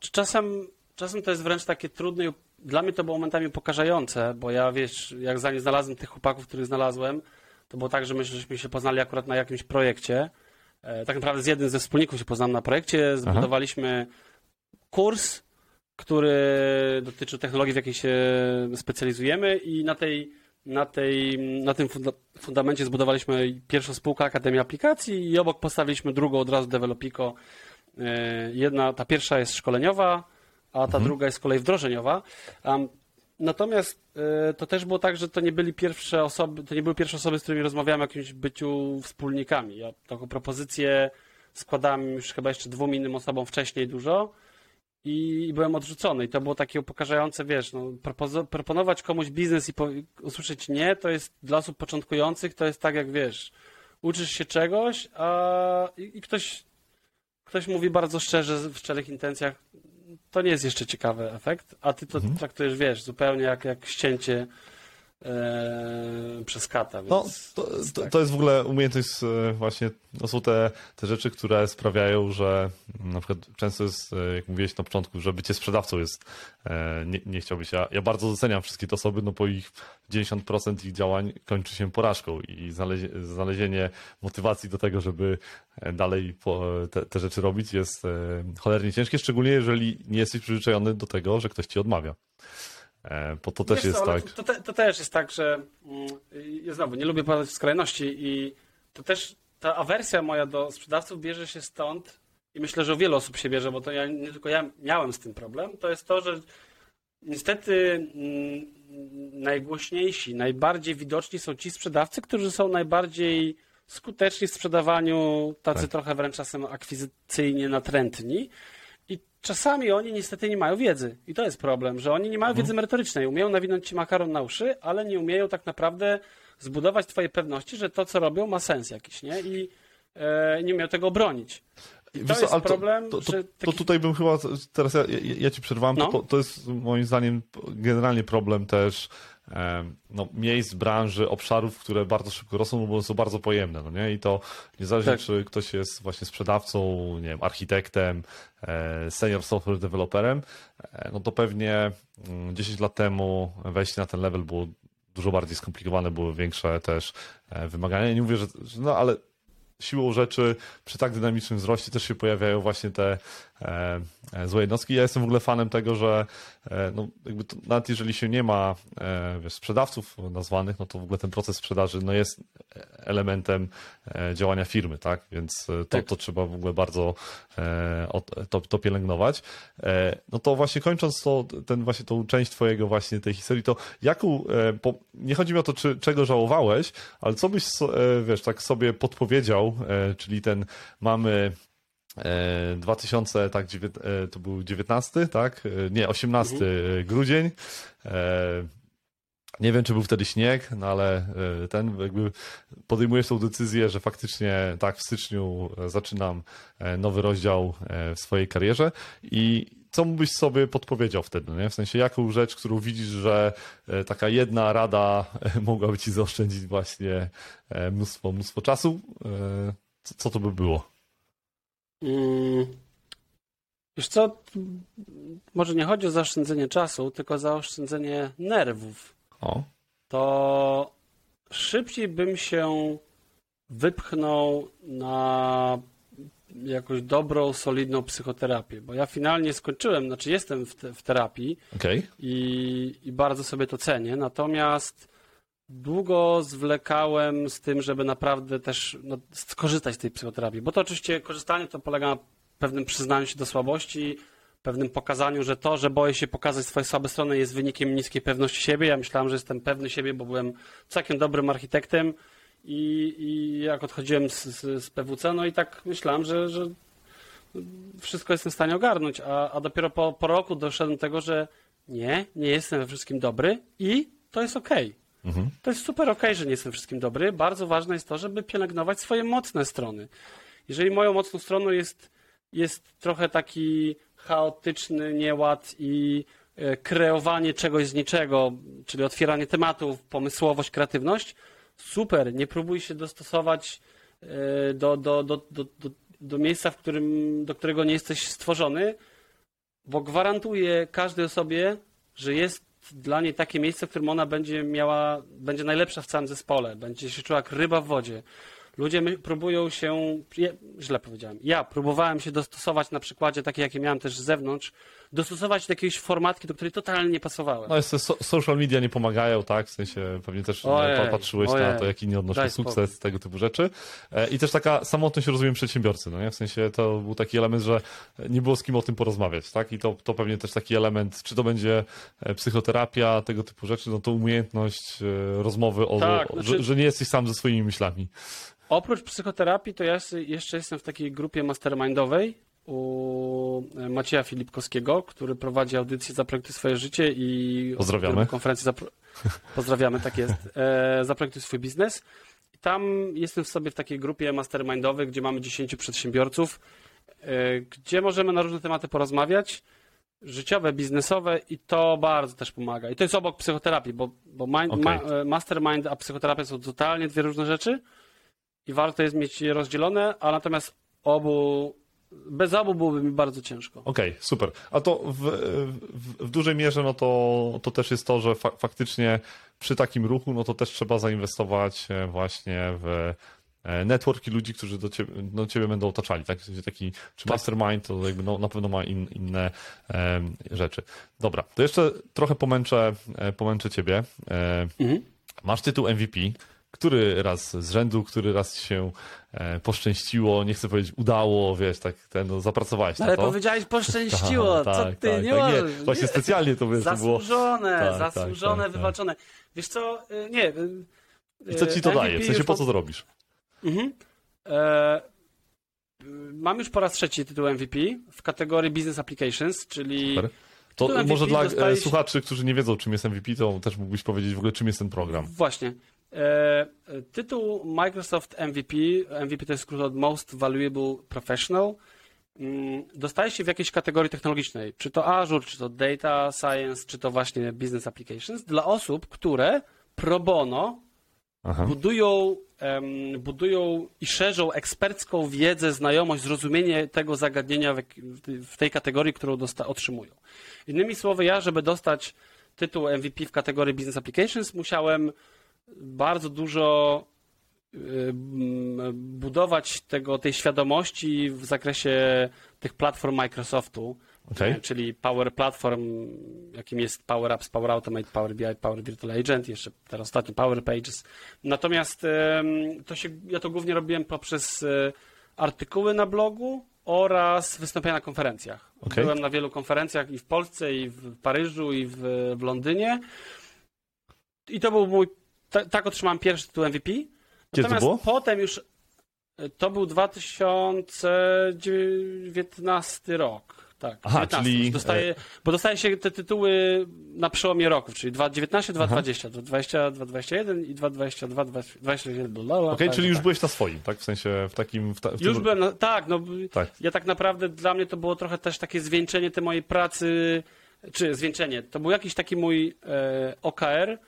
czasem, czasem to jest wręcz takie trudne dla mnie to było momentami upokarzające, bo ja wiesz, jak zanim znalazłem tych chłopaków, których znalazłem, to było tak, że my żeśmy się poznali akurat na jakimś projekcie. E, tak naprawdę z jednym ze wspólników się poznałem na projekcie. Zbudowaliśmy Aha. kurs, który dotyczy technologii, w jakiej się specjalizujemy i na tej na, tej, na tym fundamencie zbudowaliśmy pierwszą spółkę Akademii Aplikacji i obok postawiliśmy drugą od razu Developico. E, jedna, ta pierwsza jest szkoleniowa, a ta mhm. druga jest z kolei wdrożeniowa. Um, natomiast y, to też było tak, że to nie byli pierwsze osoby, to nie były pierwsze osoby, z którymi rozmawiałem o jakimś byciu wspólnikami. Ja taką propozycję składałem już chyba jeszcze dwóm innym osobom wcześniej dużo i byłem odrzucony. I to było takie upokarzające, wiesz, no, proponować komuś biznes i usłyszeć nie, to jest dla osób początkujących, to jest tak jak, wiesz, uczysz się czegoś, a i, i ktoś, ktoś mówi bardzo szczerze, w szczerych intencjach, to nie jest jeszcze ciekawy efekt, a ty to mhm. traktujesz, wiesz, zupełnie jak, jak ścięcie e, przez kata. no, to, to, to, jest w ogóle umiejętność, e, właśnie, to są te, te rzeczy, które sprawiają, że na przykład często jest, e, jak mówiłeś na początku, że bycie sprzedawcą jest, e, nie, nie chciałbyś. Ja, ja bardzo doceniam wszystkie te osoby, no bo ich 90% ich działań kończy się porażką i znalezienie motywacji do tego, żeby dalej te, te rzeczy robić jest cholernie ciężkie, szczególnie jeżeli nie jesteś przyzwyczajony do tego, że ktoś ci odmawia. E, bo to też Wiesz jest co, tak. To, to, to, też jest tak, że mm, ja znowu nie lubię padać w skrajności i to też ta awersja moja do sprzedawców bierze się stąd i myślę, że wiele osób się bierze, bo to ja, nie tylko ja miałem z tym problem, to jest to, że niestety mm, najgłośniejsi, najbardziej widoczni są ci sprzedawcy, którzy są najbardziej skuteczni w sprzedawaniu, tacy tak. trochę wręcz czasem akwizycyjnie natrętni. Czasami oni niestety nie mają wiedzy. I to jest problem, że oni nie mają wiedzy merytorycznej. Umieją nawinąć ci makaron na uszy, ale nie umieją tak naprawdę zbudować twojej pewności, że to, co robią, ma sens jakiś, nie? I e, nie umieją tego obronić. I to jest problem, to, to, że taki... to tutaj bym chyba, teraz ja, ja, ja ci przerwałem, No. to, to, jest moim zdaniem generalnie problem też no, miejsc, branży, obszarów, które bardzo szybko rosną, bo są bardzo pojemne, no nie? I to niezależnie, Tak. czy ktoś jest właśnie sprzedawcą, nie wiem, architektem, e, senior software developerem, e, no to pewnie mm, 10 lat temu wejście na ten level było dużo bardziej skomplikowane, były większe też e, wymagania. Nie mówię, że, no ale siłą rzeczy przy tak dynamicznym wzroście też się pojawiają właśnie te złe jednostki. Ja jestem w ogóle fanem tego, że e, no, jakby to, nawet jeżeli się nie ma e, wiesz, sprzedawców nazwanych, no to w ogóle ten proces sprzedaży no, jest elementem e, działania firmy, tak? Więc e, to, Tak. to trzeba w ogóle bardzo e, to, to pielęgnować. E, no to właśnie kończąc to, ten właśnie tą część twojego właśnie tej historii, to jaką, e, po, nie chodzi mi o to, czy, czego żałowałeś, ale co byś, e, wiesz, tak sobie podpowiedział, e, czyli ten mamy e, 2000, tak, dziewię- e, to był 19, tak? E, Nie, 18 grudzień. E, Nie wiem, czy był wtedy śnieg, no ale e, ten jakby podejmujesz tą decyzję, że faktycznie tak w styczniu e, zaczynam e, nowy rozdział e, w swojej karierze i co byś sobie podpowiedział wtedy, nie? W sensie jaką rzecz, którą widzisz, że e, taka jedna rada e, mogłaby ci zaoszczędzić właśnie e, mnóstwo, mnóstwo czasu, e, co, co to by było? Mm. Wiesz co, może nie chodzi o zaoszczędzenie czasu, tylko zaoszczędzenie nerwów. O, To szybciej bym się wypchnął na jakąś dobrą, solidną psychoterapię, bo ja finalnie skończyłem, znaczy jestem w, te, w terapii okej. i, i bardzo sobie to cenię, natomiast długo zwlekałem z tym, żeby naprawdę też no, skorzystać z tej psychoterapii, bo to oczywiście korzystanie to polega na pewnym przyznaniu się do słabości, pewnym pokazaniu, że to, że boję się pokazać swoje słabe strony jest wynikiem niskiej pewności siebie. Ja myślałem, że jestem pewny siebie, bo byłem całkiem dobrym architektem i, i jak odchodziłem z, z, z PWC, no i tak myślałem, że, że wszystko jestem w stanie ogarnąć, a, a dopiero po, po roku doszedłem do tego, że nie, nie jestem we wszystkim dobry i to jest okej. Mhm. To jest super okej, że nie jestem wszystkim dobry. Bardzo ważne jest to, żeby pielęgnować swoje mocne strony. Jeżeli moją mocną stroną jest, jest trochę taki chaotyczny nieład i e, kreowanie czegoś z niczego, czyli otwieranie tematów, pomysłowość, kreatywność, super, nie próbuj się dostosować e, do, do, do, do, do, do miejsca, w którym, do którego nie jesteś stworzony, bo gwarantuję każdej osobie, że jest dla niej takie miejsce, w którym ona będzie miała, będzie najlepsza w całym zespole, będzie się czuła jak ryba w wodzie. Ludzie my, próbują się, źle powiedziałem, ja próbowałem się dostosować na przykładzie takiej, jakie miałem też z zewnątrz, dostosować do jakiejś formatki, do której totalnie nie pasowałem. No jest to so, social media nie pomagają, tak? W sensie pewnie też Ojej, pa- patrzyłeś na ojej. to, jak inni odnoszą sukces, tego typu rzeczy. E, I też taka samotność rozumiem przedsiębiorcy, no nie? W sensie to był taki element, że nie było z kim o tym porozmawiać, tak? I to, to pewnie też taki element, czy to będzie e, psychoterapia, tego typu rzeczy, no to umiejętność e, rozmowy o, Tak, znaczy- że, że nie jesteś sam ze swoimi myślami. Oprócz psychoterapii, to ja jeszcze jestem w takiej grupie mastermindowej u Macieja Filipkowskiego, który prowadzi audycję Zaprojektuj swoje życie i Pozdrawiamy. konferencję zapro... *laughs* Pozdrawiamy, tak jest. E, Zaprojektuj swój biznes. I tam jestem w sobie w takiej grupie mastermindowej, gdzie mamy 10 przedsiębiorców, e, gdzie możemy na różne tematy porozmawiać, życiowe, biznesowe i to bardzo też pomaga. I to jest obok psychoterapii, bo, bo mind, Okej. ma, e, mastermind a psychoterapia są totalnie dwie różne rzeczy i warto jest mieć je rozdzielone, a natomiast obu, bez obu byłoby mi bardzo ciężko. Okej, super. A to w, w, w dużej mierze no to, to też jest to, że fa faktycznie przy takim ruchu no to też trzeba zainwestować e, właśnie w e, networki ludzi, którzy do ciebie, do ciebie będą otaczali, tak? W sensie taki, czy Tak. mastermind to jakby no, na pewno ma in, inne em, rzeczy. Dobra, to jeszcze trochę pomęczę, e, pomęczę ciebie. E, Mhm. Masz tytuł MVP. Który raz z rzędu, który raz ci się e, poszczęściło, nie chcę powiedzieć udało, wiesz, tak ten, no, zapracowałeś na Ale to. powiedziałeś poszczęściło, *laughs* Tak, co tak, ty tak, nie tak, możesz. nie, Właśnie specjalnie to było. Zasłużone, Tak, tak, zasłużone, wywalczone. Wiesz co, y, nie. y, I co ci to y, daje? W MVP sensie po co to robisz? Mhm. E, mam już po raz trzeci tytuł MVP w kategorii Business Applications, czyli. Super. To MVP może dla e, słuchaczy, którzy nie wiedzą, czym jest MVP, to też mógłbyś powiedzieć w ogóle, czym jest ten program. Właśnie. E, tytuł Microsoft MVP, MVP to jest skrót od Most Valuable Professional, mm, dostaje się w jakiejś kategorii technologicznej, czy to Azure, czy to Data Science, czy to właśnie Business Applications, dla osób, które pro bono budują, um, budują i szerzą ekspercką wiedzę, znajomość, zrozumienie tego zagadnienia w, w tej kategorii, którą dosta- otrzymują. Innymi słowy, ja, żeby dostać tytuł MVP w kategorii Business Applications, musiałem bardzo dużo y, budować tego, tej świadomości w zakresie tych platform Microsoftu, okay. czyli Power Platform, jakim jest Power Apps, Power Automate, Power BI, Power Virtual Agent, jeszcze teraz ostatnio Power Pages. Natomiast to się, ja to głównie robiłem poprzez e, artykuły na blogu oraz wystąpienia na konferencjach. Okay. Byłem na wielu konferencjach i w Polsce, i w Paryżu, i w, w Londynie. I to był mój tak otrzymałem pierwszy tytuł MVP. Kiedy Natomiast potem już e, to był 2019 rok. Tak, Aha, 19, czyli... Dostaje, bo dostaje się te tytuły na przełomie roków, czyli 2019, 2020, 2020, 2021 i 2022, 2021. Okej, okay, czyli już tak. byłeś na swoim, tak? W sensie w takim... W ta, w już byłem, na, tak, no tak. ja tak naprawdę, dla mnie to było trochę też takie zwieńczenie tej mojej pracy, czy zwieńczenie, to był jakiś taki mój e, OKR, E,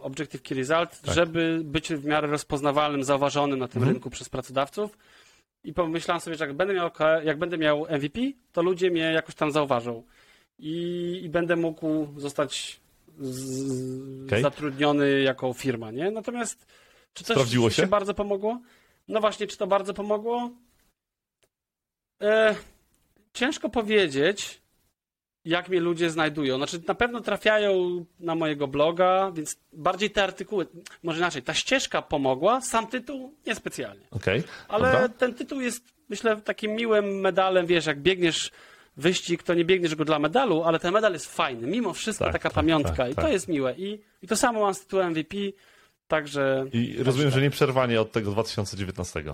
Objective Key Result, tak. żeby być w miarę rozpoznawalnym, zauważonym na tym mhm. rynku przez pracodawców. I pomyślałem sobie, że jak będę miał, jak będę miał MVP, to ludzie mnie jakoś tam zauważą. I, i będę mógł zostać z, okay. zatrudniony jako firma, nie? Natomiast czy to się? się bardzo pomogło? No właśnie, czy to bardzo pomogło? E, ciężko powiedzieć jak mnie ludzie znajdują. Znaczy, na pewno trafiają na mojego bloga, więc bardziej te artykuły, może inaczej, ta ścieżka pomogła, sam tytuł niespecjalnie. Okay, Ale dobra. ten tytuł jest, myślę, takim miłym medalem, wiesz, jak biegniesz wyścig, to nie biegniesz go dla medalu, ale ten medal jest fajny. Mimo wszystko tak, taka tak, pamiątka tak, i to tak. jest miłe. I, I to samo mam z tytułem MVP, także... I rozumiem, że nieprzerwanie od tego 2019.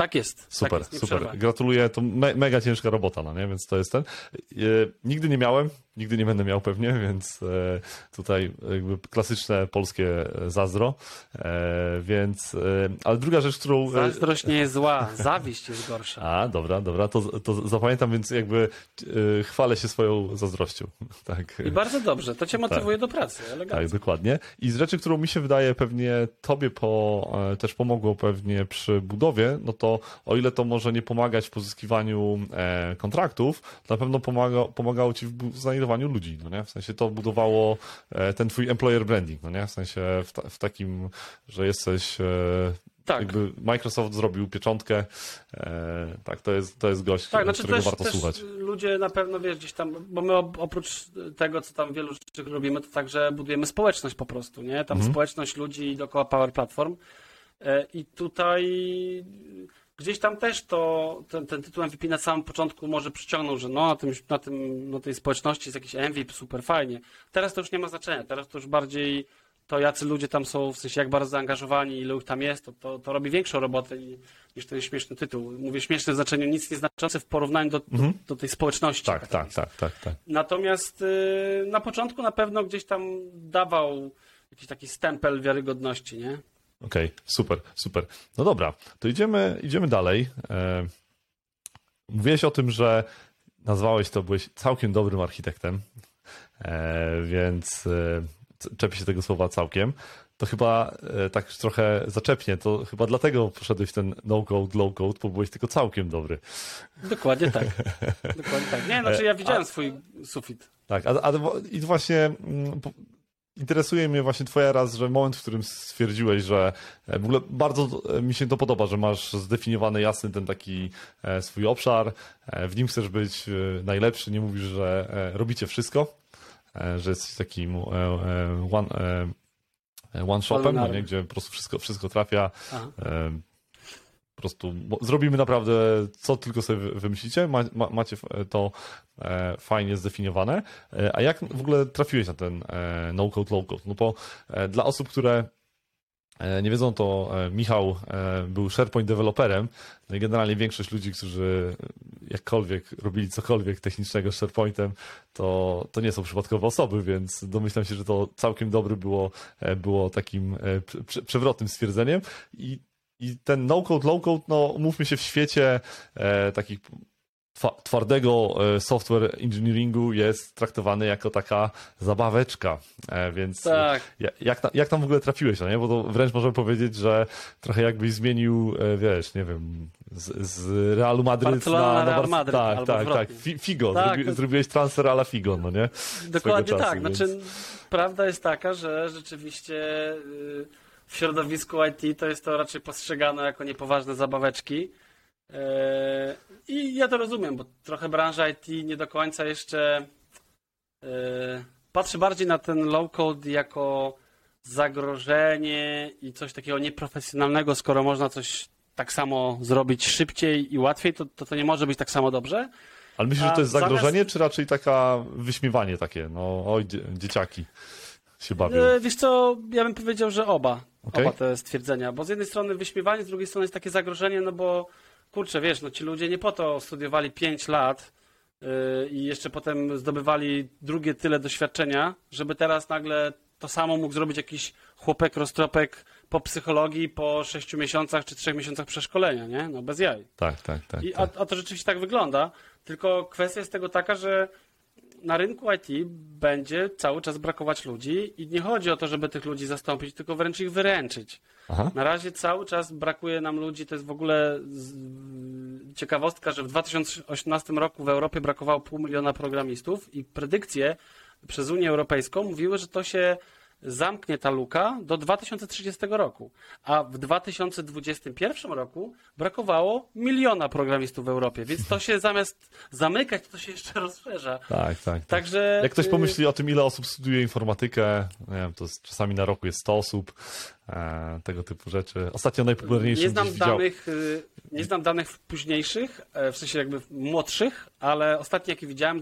Tak jest. Super, tak jest, super. Gratuluję. To me mega ciężka robota, no nie? Więc to jest ten. E, nigdy nie miałem, nigdy nie będę miał pewnie, *laughs* więc e, tutaj jakby klasyczne polskie zazdro. E, więc, e, ale druga rzecz, którą. E, Zazdrość nie jest zła, *laughs* zawiść jest gorsza. A, dobra, dobra, to, to zapamiętam, więc jakby e, chwalę się swoją zazdrością. *laughs* Tak. I bardzo dobrze, to cię tak. motywuje tak. do pracy. Elegancko. Tak, dokładnie. I z rzeczy, którą mi się wydaje pewnie tobie po, też pomogło pewnie przy budowie, no to o ile to może nie pomagać w pozyskiwaniu e, kontraktów, to na pewno pomaga, pomagało ci w znajdowaniu ludzi, no nie? W sensie to budowało e, ten twój employer branding, no nie? W sensie w, ta, w takim, że jesteś e, tak. Jakby Microsoft zrobił pieczątkę. E, tak, to jest, to jest gość, tak, znaczy którego też, warto też słuchać. Ludzie na pewno, wiesz, gdzieś tam, bo my oprócz tego, co tam wielu rzeczy robimy, to także budujemy społeczność po prostu, nie? Tam mhm. społeczność ludzi dookoła Power Platform. E, I tutaj gdzieś tam też to ten, ten tytuł MVP na samym początku może przyciągnął, że no na, tym, na, tym, na tej społeczności jest jakiś MVP, super fajnie. Teraz to już nie ma znaczenia, teraz to już bardziej to jacy ludzie tam są, w sensie jak bardzo zaangażowani, ilu ich tam jest, to, to, to robi większą robotę niż ten śmieszny tytuł. Mówię śmieszny w znaczeniu nic nieznaczący w porównaniu do, mhm. do, do, tej społeczności. Tak, tak, tak, tak, tak. Natomiast y, na początku na pewno gdzieś tam dawał jakiś taki stempel wiarygodności, nie? Okej, okay, super, super. No dobra, to idziemy, idziemy dalej. E, mówiłeś o tym, że nazwałeś to, byłeś całkiem dobrym architektem, e, więc e, czepi się tego słowa całkiem. To chyba tak trochę zaczepnie, to chyba dlatego poszedłeś w ten no-code, low-code, bo byłeś tylko całkiem dobry. Dokładnie tak. *laughs* Dokładnie tak. Nie, znaczy ja widziałem a, swój sufit. Tak, a, a i właśnie mm, interesuje mnie właśnie twoja raz, że moment, w którym stwierdziłeś, że e, w ogóle bardzo e, mi się to podoba, że masz zdefiniowany jasny ten taki e, swój obszar, w nim chcesz być najlepszy, nie mówisz, że robicie wszystko, że jesteś takim one, one shopem, no nie? gdzie po prostu wszystko, wszystko trafia. Aha po prostu zrobimy naprawdę co tylko sobie wymyślicie, ma, ma, macie to e, fajnie zdefiniowane. E, a jak w ogóle trafiłeś na ten e, no-code, low-code? No bo e, dla osób, które e, nie wiedzą, to e, Michał był SharePoint deweloperem. No i generalnie większość ludzi, którzy jakkolwiek robili cokolwiek technicznego z SharePointem, to, to nie są przypadkowe osoby, więc domyślam się, że to całkiem dobry było, było takim przewrotnym stwierdzeniem. I i ten no-code, low-code, no mówmy się w świecie e, takich twardego e, software engineeringu jest traktowany jako taka zabaweczka, e, więc tak. jak, jak tam w ogóle trafiłeś, no nie? Bo to wręcz możemy powiedzieć, że trochę jakbyś zmienił, e, wiesz, nie wiem, z, z Realu Madryt na, na Real Madryt, Tak, tak, tak. Figo, tak, Zrobi, zrobiłeś transfer ala Figo, no nie? Dokładnie czasu, tak, więc... znaczy prawda jest taka, że rzeczywiście y, w środowisku IT to jest to raczej postrzegane jako niepoważne zabaweczki, E, I ja to rozumiem, bo trochę branża IT nie do końca jeszcze e, patrzy bardziej na ten low-code jako zagrożenie i coś takiego nieprofesjonalnego, skoro można coś tak samo zrobić szybciej i łatwiej, to to, to nie może być tak samo dobrze. Ale myślisz, że to jest zagrożenie, zamiast... czy raczej taka wyśmiewanie takie, no oj, dzieciaki się? E, wiesz co, ja bym powiedział, że oba. Okay. Oba te stwierdzenia, bo z jednej strony wyśmiewanie, z drugiej strony jest takie zagrożenie, no bo kurczę, wiesz, no ci ludzie nie po to studiowali 5 lat yy, i jeszcze potem zdobywali drugie tyle doświadczenia, żeby teraz nagle to samo mógł zrobić jakiś chłopek, roztropek po psychologii po 6 miesiącach czy 3 miesiącach przeszkolenia, nie? No bez jaj. Tak, tak, tak. I, tak. A, a to rzeczywiście tak wygląda, tylko kwestia jest tego taka, że na rynku IT będzie cały czas brakować ludzi i nie chodzi o to, żeby tych ludzi zastąpić, tylko wręcz ich wyręczyć. Aha. Na razie cały czas brakuje nam ludzi, to jest w ogóle ciekawostka, że w 2018 roku w Europie brakowało pół miliona programistów i predykcje przez Unię Europejską mówiły, że to się zamknie ta luka do 2030 roku, a w 2021 roku brakowało miliona programistów w Europie, więc to się zamiast zamykać, to się jeszcze rozszerza. Tak, tak. tak. Także... Jak ktoś y, pomyśli o tym, ile osób studiuje informatykę, nie wiem, to czasami na roku jest 100 osób, e, tego typu rzeczy. Ostatnio najpopularniejszy nie znam danych, y, Nie znam danych późniejszych, e, w sensie jakby młodszych, ale ostatnie jakie widziałem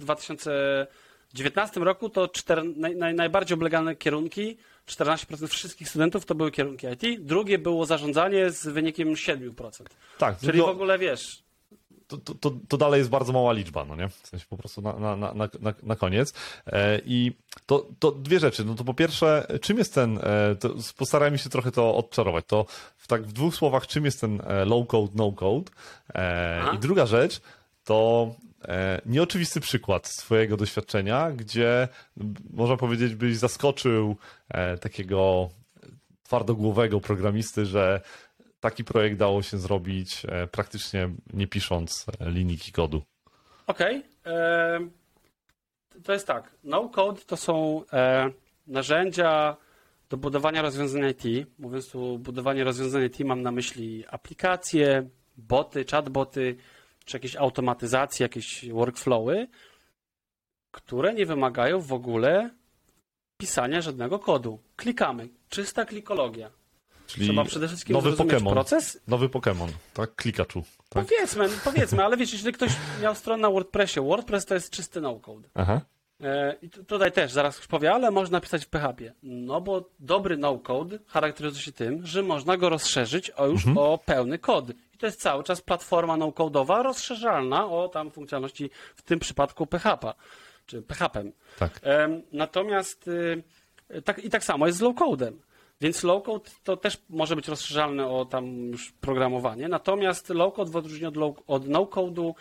w 2000 2019 roku to czter, naj, naj, najbardziej oblegane kierunki, 14% wszystkich studentów to były kierunki IT, drugie było zarządzanie z wynikiem 7%. Tak. Czyli no, w ogóle wiesz... To, to, to, dalej jest bardzo mała liczba, no nie? W sensie po prostu na, na, na, na, na koniec. E, I to, to dwie rzeczy. No to po pierwsze, czym jest ten, e, to postarajmy się trochę to odczarować. To w, tak w dwóch słowach, czym jest ten e, low code, no code. E, I druga rzecz, to nieoczywisty przykład swojego doświadczenia, gdzie można powiedzieć, byś zaskoczył e, takiego twardogłowego programisty, że taki projekt dało się zrobić e, praktycznie nie pisząc linijki kodu. Okej. Okay. To jest tak. No code to są narzędzia do budowania rozwiązań IT. Mówiąc tu budowanie rozwiązań IT, mam na myśli aplikacje, boty, chatboty, czy jakieś automatyzacje, jakieś workflowy, które nie wymagają w ogóle pisania żadnego kodu. Klikamy. Czysta klikologia. Czyli Trzeba przede wszystkim nowy Pokémon. proces. Nowy Pokémon, tak? Klikaczu. Tak? Powiedzmy, powiedzmy, ale wiecie, jeżeli ktoś miał stronę na WordPressie, WordPress to jest czysty no-code. Aha. E, I tutaj też zaraz już powie, ale można pisać w PHP. No bo dobry no-code charakteryzuje się tym, że można go rozszerzyć o już mhm. o pełny kod. I to jest cały czas platforma no-codeowa rozszerzalna o tam funkcjonalności, w tym przypadku PHP, czy PHP. Tak. Natomiast y, tak, i tak samo jest z low-codem. Więc low-code to też może być rozszerzalne o tam już programowanie. Natomiast low-code w odróżnieniu od, od no-code'u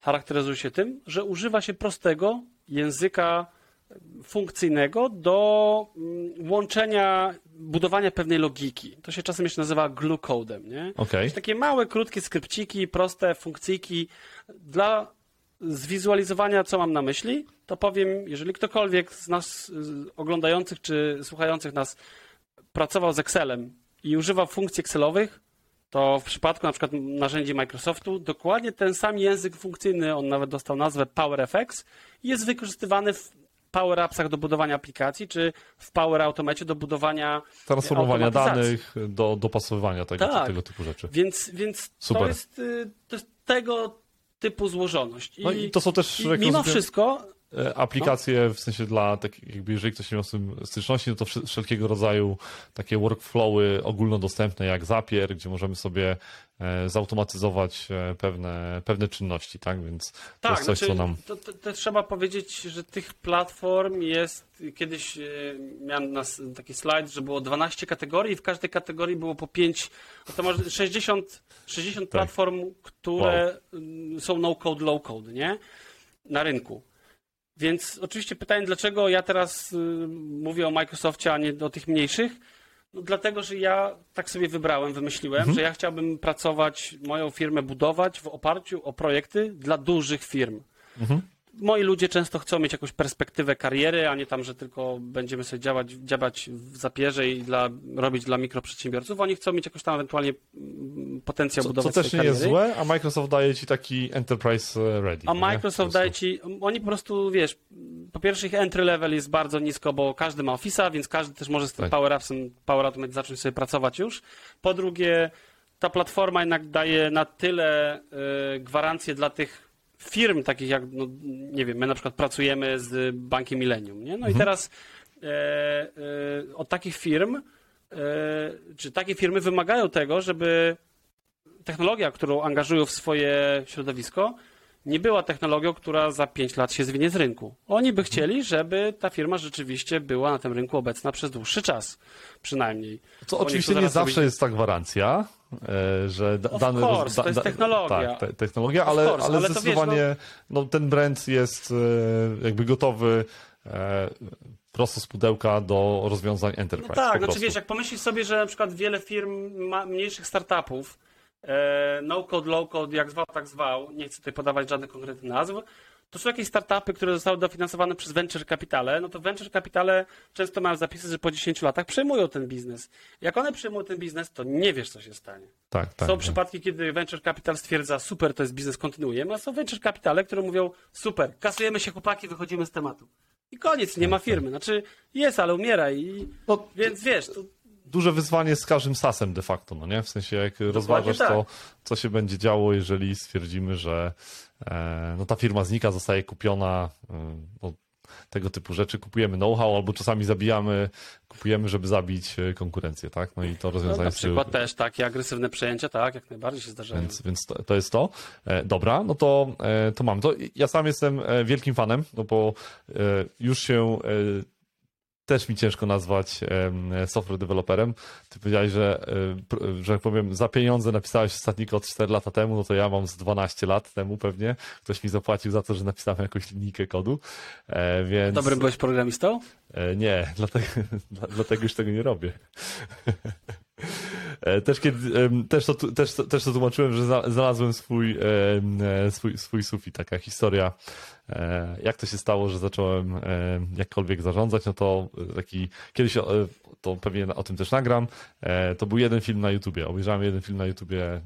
charakteryzuje się tym, że używa się prostego języka funkcyjnego do mm, łączenia, budowania pewnej logiki. To się czasem jeszcze nazywa glue codem, nie? Okay. Takie małe, krótkie skrypciki, proste funkcyjki dla zwizualizowania, co mam na myśli, to powiem, jeżeli ktokolwiek z nas oglądających czy słuchających nas pracował z Excelem i używa funkcji Excelowych, to w przypadku na przykład narzędzi Microsoftu dokładnie ten sam język funkcyjny, on nawet dostał nazwę PowerFX, jest wykorzystywany w Power Appsach do budowania aplikacji, czy w Power Automacie do budowania transformowania danych, do dopasowywania tego, tak. tego typu rzeczy. Więc, więc to, jest, y, to jest tego typu złożoność. I, no i to są też mimo wszystko e, aplikacje w sensie dla, tak jakby jeżeli ktoś nie miał z tym styczności, no to wszelkiego rodzaju takie workflowy ogólnodostępne jak Zapier, gdzie możemy sobie e, zautomatyzować e, pewne, pewne czynności, tak? Więc to tak, jest coś, znaczy, co nam... To, to, to, trzeba powiedzieć, że tych platform jest, kiedyś miałem nas taki slajd, że było 12 kategorii i w każdej kategorii było po 5, to może 60, 60 tak. platform, które wow. są no-code, low-code, nie? Na rynku. Więc oczywiście pytanie, dlaczego ja teraz y, mówię o Microsoftie, a nie o tych mniejszych? No dlatego, że ja tak sobie wybrałem, wymyśliłem, mhm. że ja chciałbym pracować, moją firmę budować w oparciu o projekty dla dużych firm. Mhm moi ludzie często chcą mieć jakąś perspektywę kariery, a nie tam, że tylko będziemy sobie działać, działać w zapierze i dla, robić dla mikroprzedsiębiorców. Oni chcą mieć jakoś tam ewentualnie mm, potencjał co, budować Co też nie kariery. jest złe, a Microsoft daje ci taki enterprise e, ready. A Microsoft daje ci, oni po prostu, wiesz, po pierwsze ich entry level jest bardzo nisko, bo każdy ma Office'a, więc każdy też może z tym tak. Power Appsem, Power Automate zacząć sobie pracować już. Po drugie, ta platforma jednak daje na tyle y, gwarancję dla tych firm takich jak, no, nie wiem, my na przykład pracujemy z Bankiem Millennium, nie? No mhm. i teraz e, e, od takich firm, e, czy takie firmy wymagają tego, żeby technologia, którą angażują w swoje środowisko, nie była technologią, która za 5 lat się zwinie z rynku. Oni by chcieli, żeby ta firma rzeczywiście była na tym rynku obecna przez dłuższy czas, przynajmniej. To oczywiście nie zawsze jest ta gwarancja, że of dany... Course, da, to jest technologia. Tak, te, technologia, ale, course, ale, ale zdecydowanie wiesz, no... no... ten brand jest e, jakby gotowy e, prosto z pudełka do rozwiązań enterprise. No tak, znaczy wiesz, jak pomyślisz sobie, że na przykład wiele firm, ma, mniejszych startupów, E, no code, low code, jak zwał, tak zwał, nie chcę tutaj podawać żadnych konkretnych nazw, to są jakieś startupy, które zostały dofinansowane przez venture capitale, no to venture capitale często mają zapisy, że po 10 latach przejmują ten biznes. Jak one przejmują ten biznes, to nie wiesz, co się stanie. Tak, tak, są tak. przypadki, kiedy venture capital stwierdza, super, to jest biznes, kontynuujemy, a są venture capitale, które mówią, super, kasujemy się chłopaki, wychodzimy z tematu. I koniec, nie ma tak, firmy. Znaczy jest, ale umiera i... No, Więc wiesz, to duże wyzwanie z każdym sasem de facto, no nie? W sensie jak Dokładnie rozważasz tak. to, co się będzie działo, jeżeli stwierdzimy, że no ta firma znika, zostaje kupiona, e, no, tego typu rzeczy, kupujemy know-how albo czasami zabijamy, kupujemy, żeby zabić e, konkurencję, tak? No i to rozwiązanie... No, na przykład też takie agresywne przejęcia, tak, jak najbardziej się zdarzają. Więc, więc to, to jest to. E, dobra, no to, e, to mam. To ja sam jestem e, wielkim fanem, no bo e, już się też mi ciężko nazwać software developerem. Ty powiedziałeś, że, że powiem, za pieniądze napisałeś ostatni kod 4 lata temu, no to ja mam z 12 lat temu pewnie. Ktoś mi zapłacił za to, że napisałem jakąś linijkę kodu, e, więc... Dobrym byłeś programistą? E, nie, *laughs* dlatego, dlatego już tego nie robię. *laughs* E, też, kiedy, też, to, też, też to tłumaczyłem, że znalazłem swój, swój, swój sufit, taka historia jak to się stało, że zacząłem e, jakkolwiek zarządzać, no to taki, kiedyś e, to pewnie o tym też nagram, to był jeden film na YouTubie, obejrzałem jeden film na YouTubie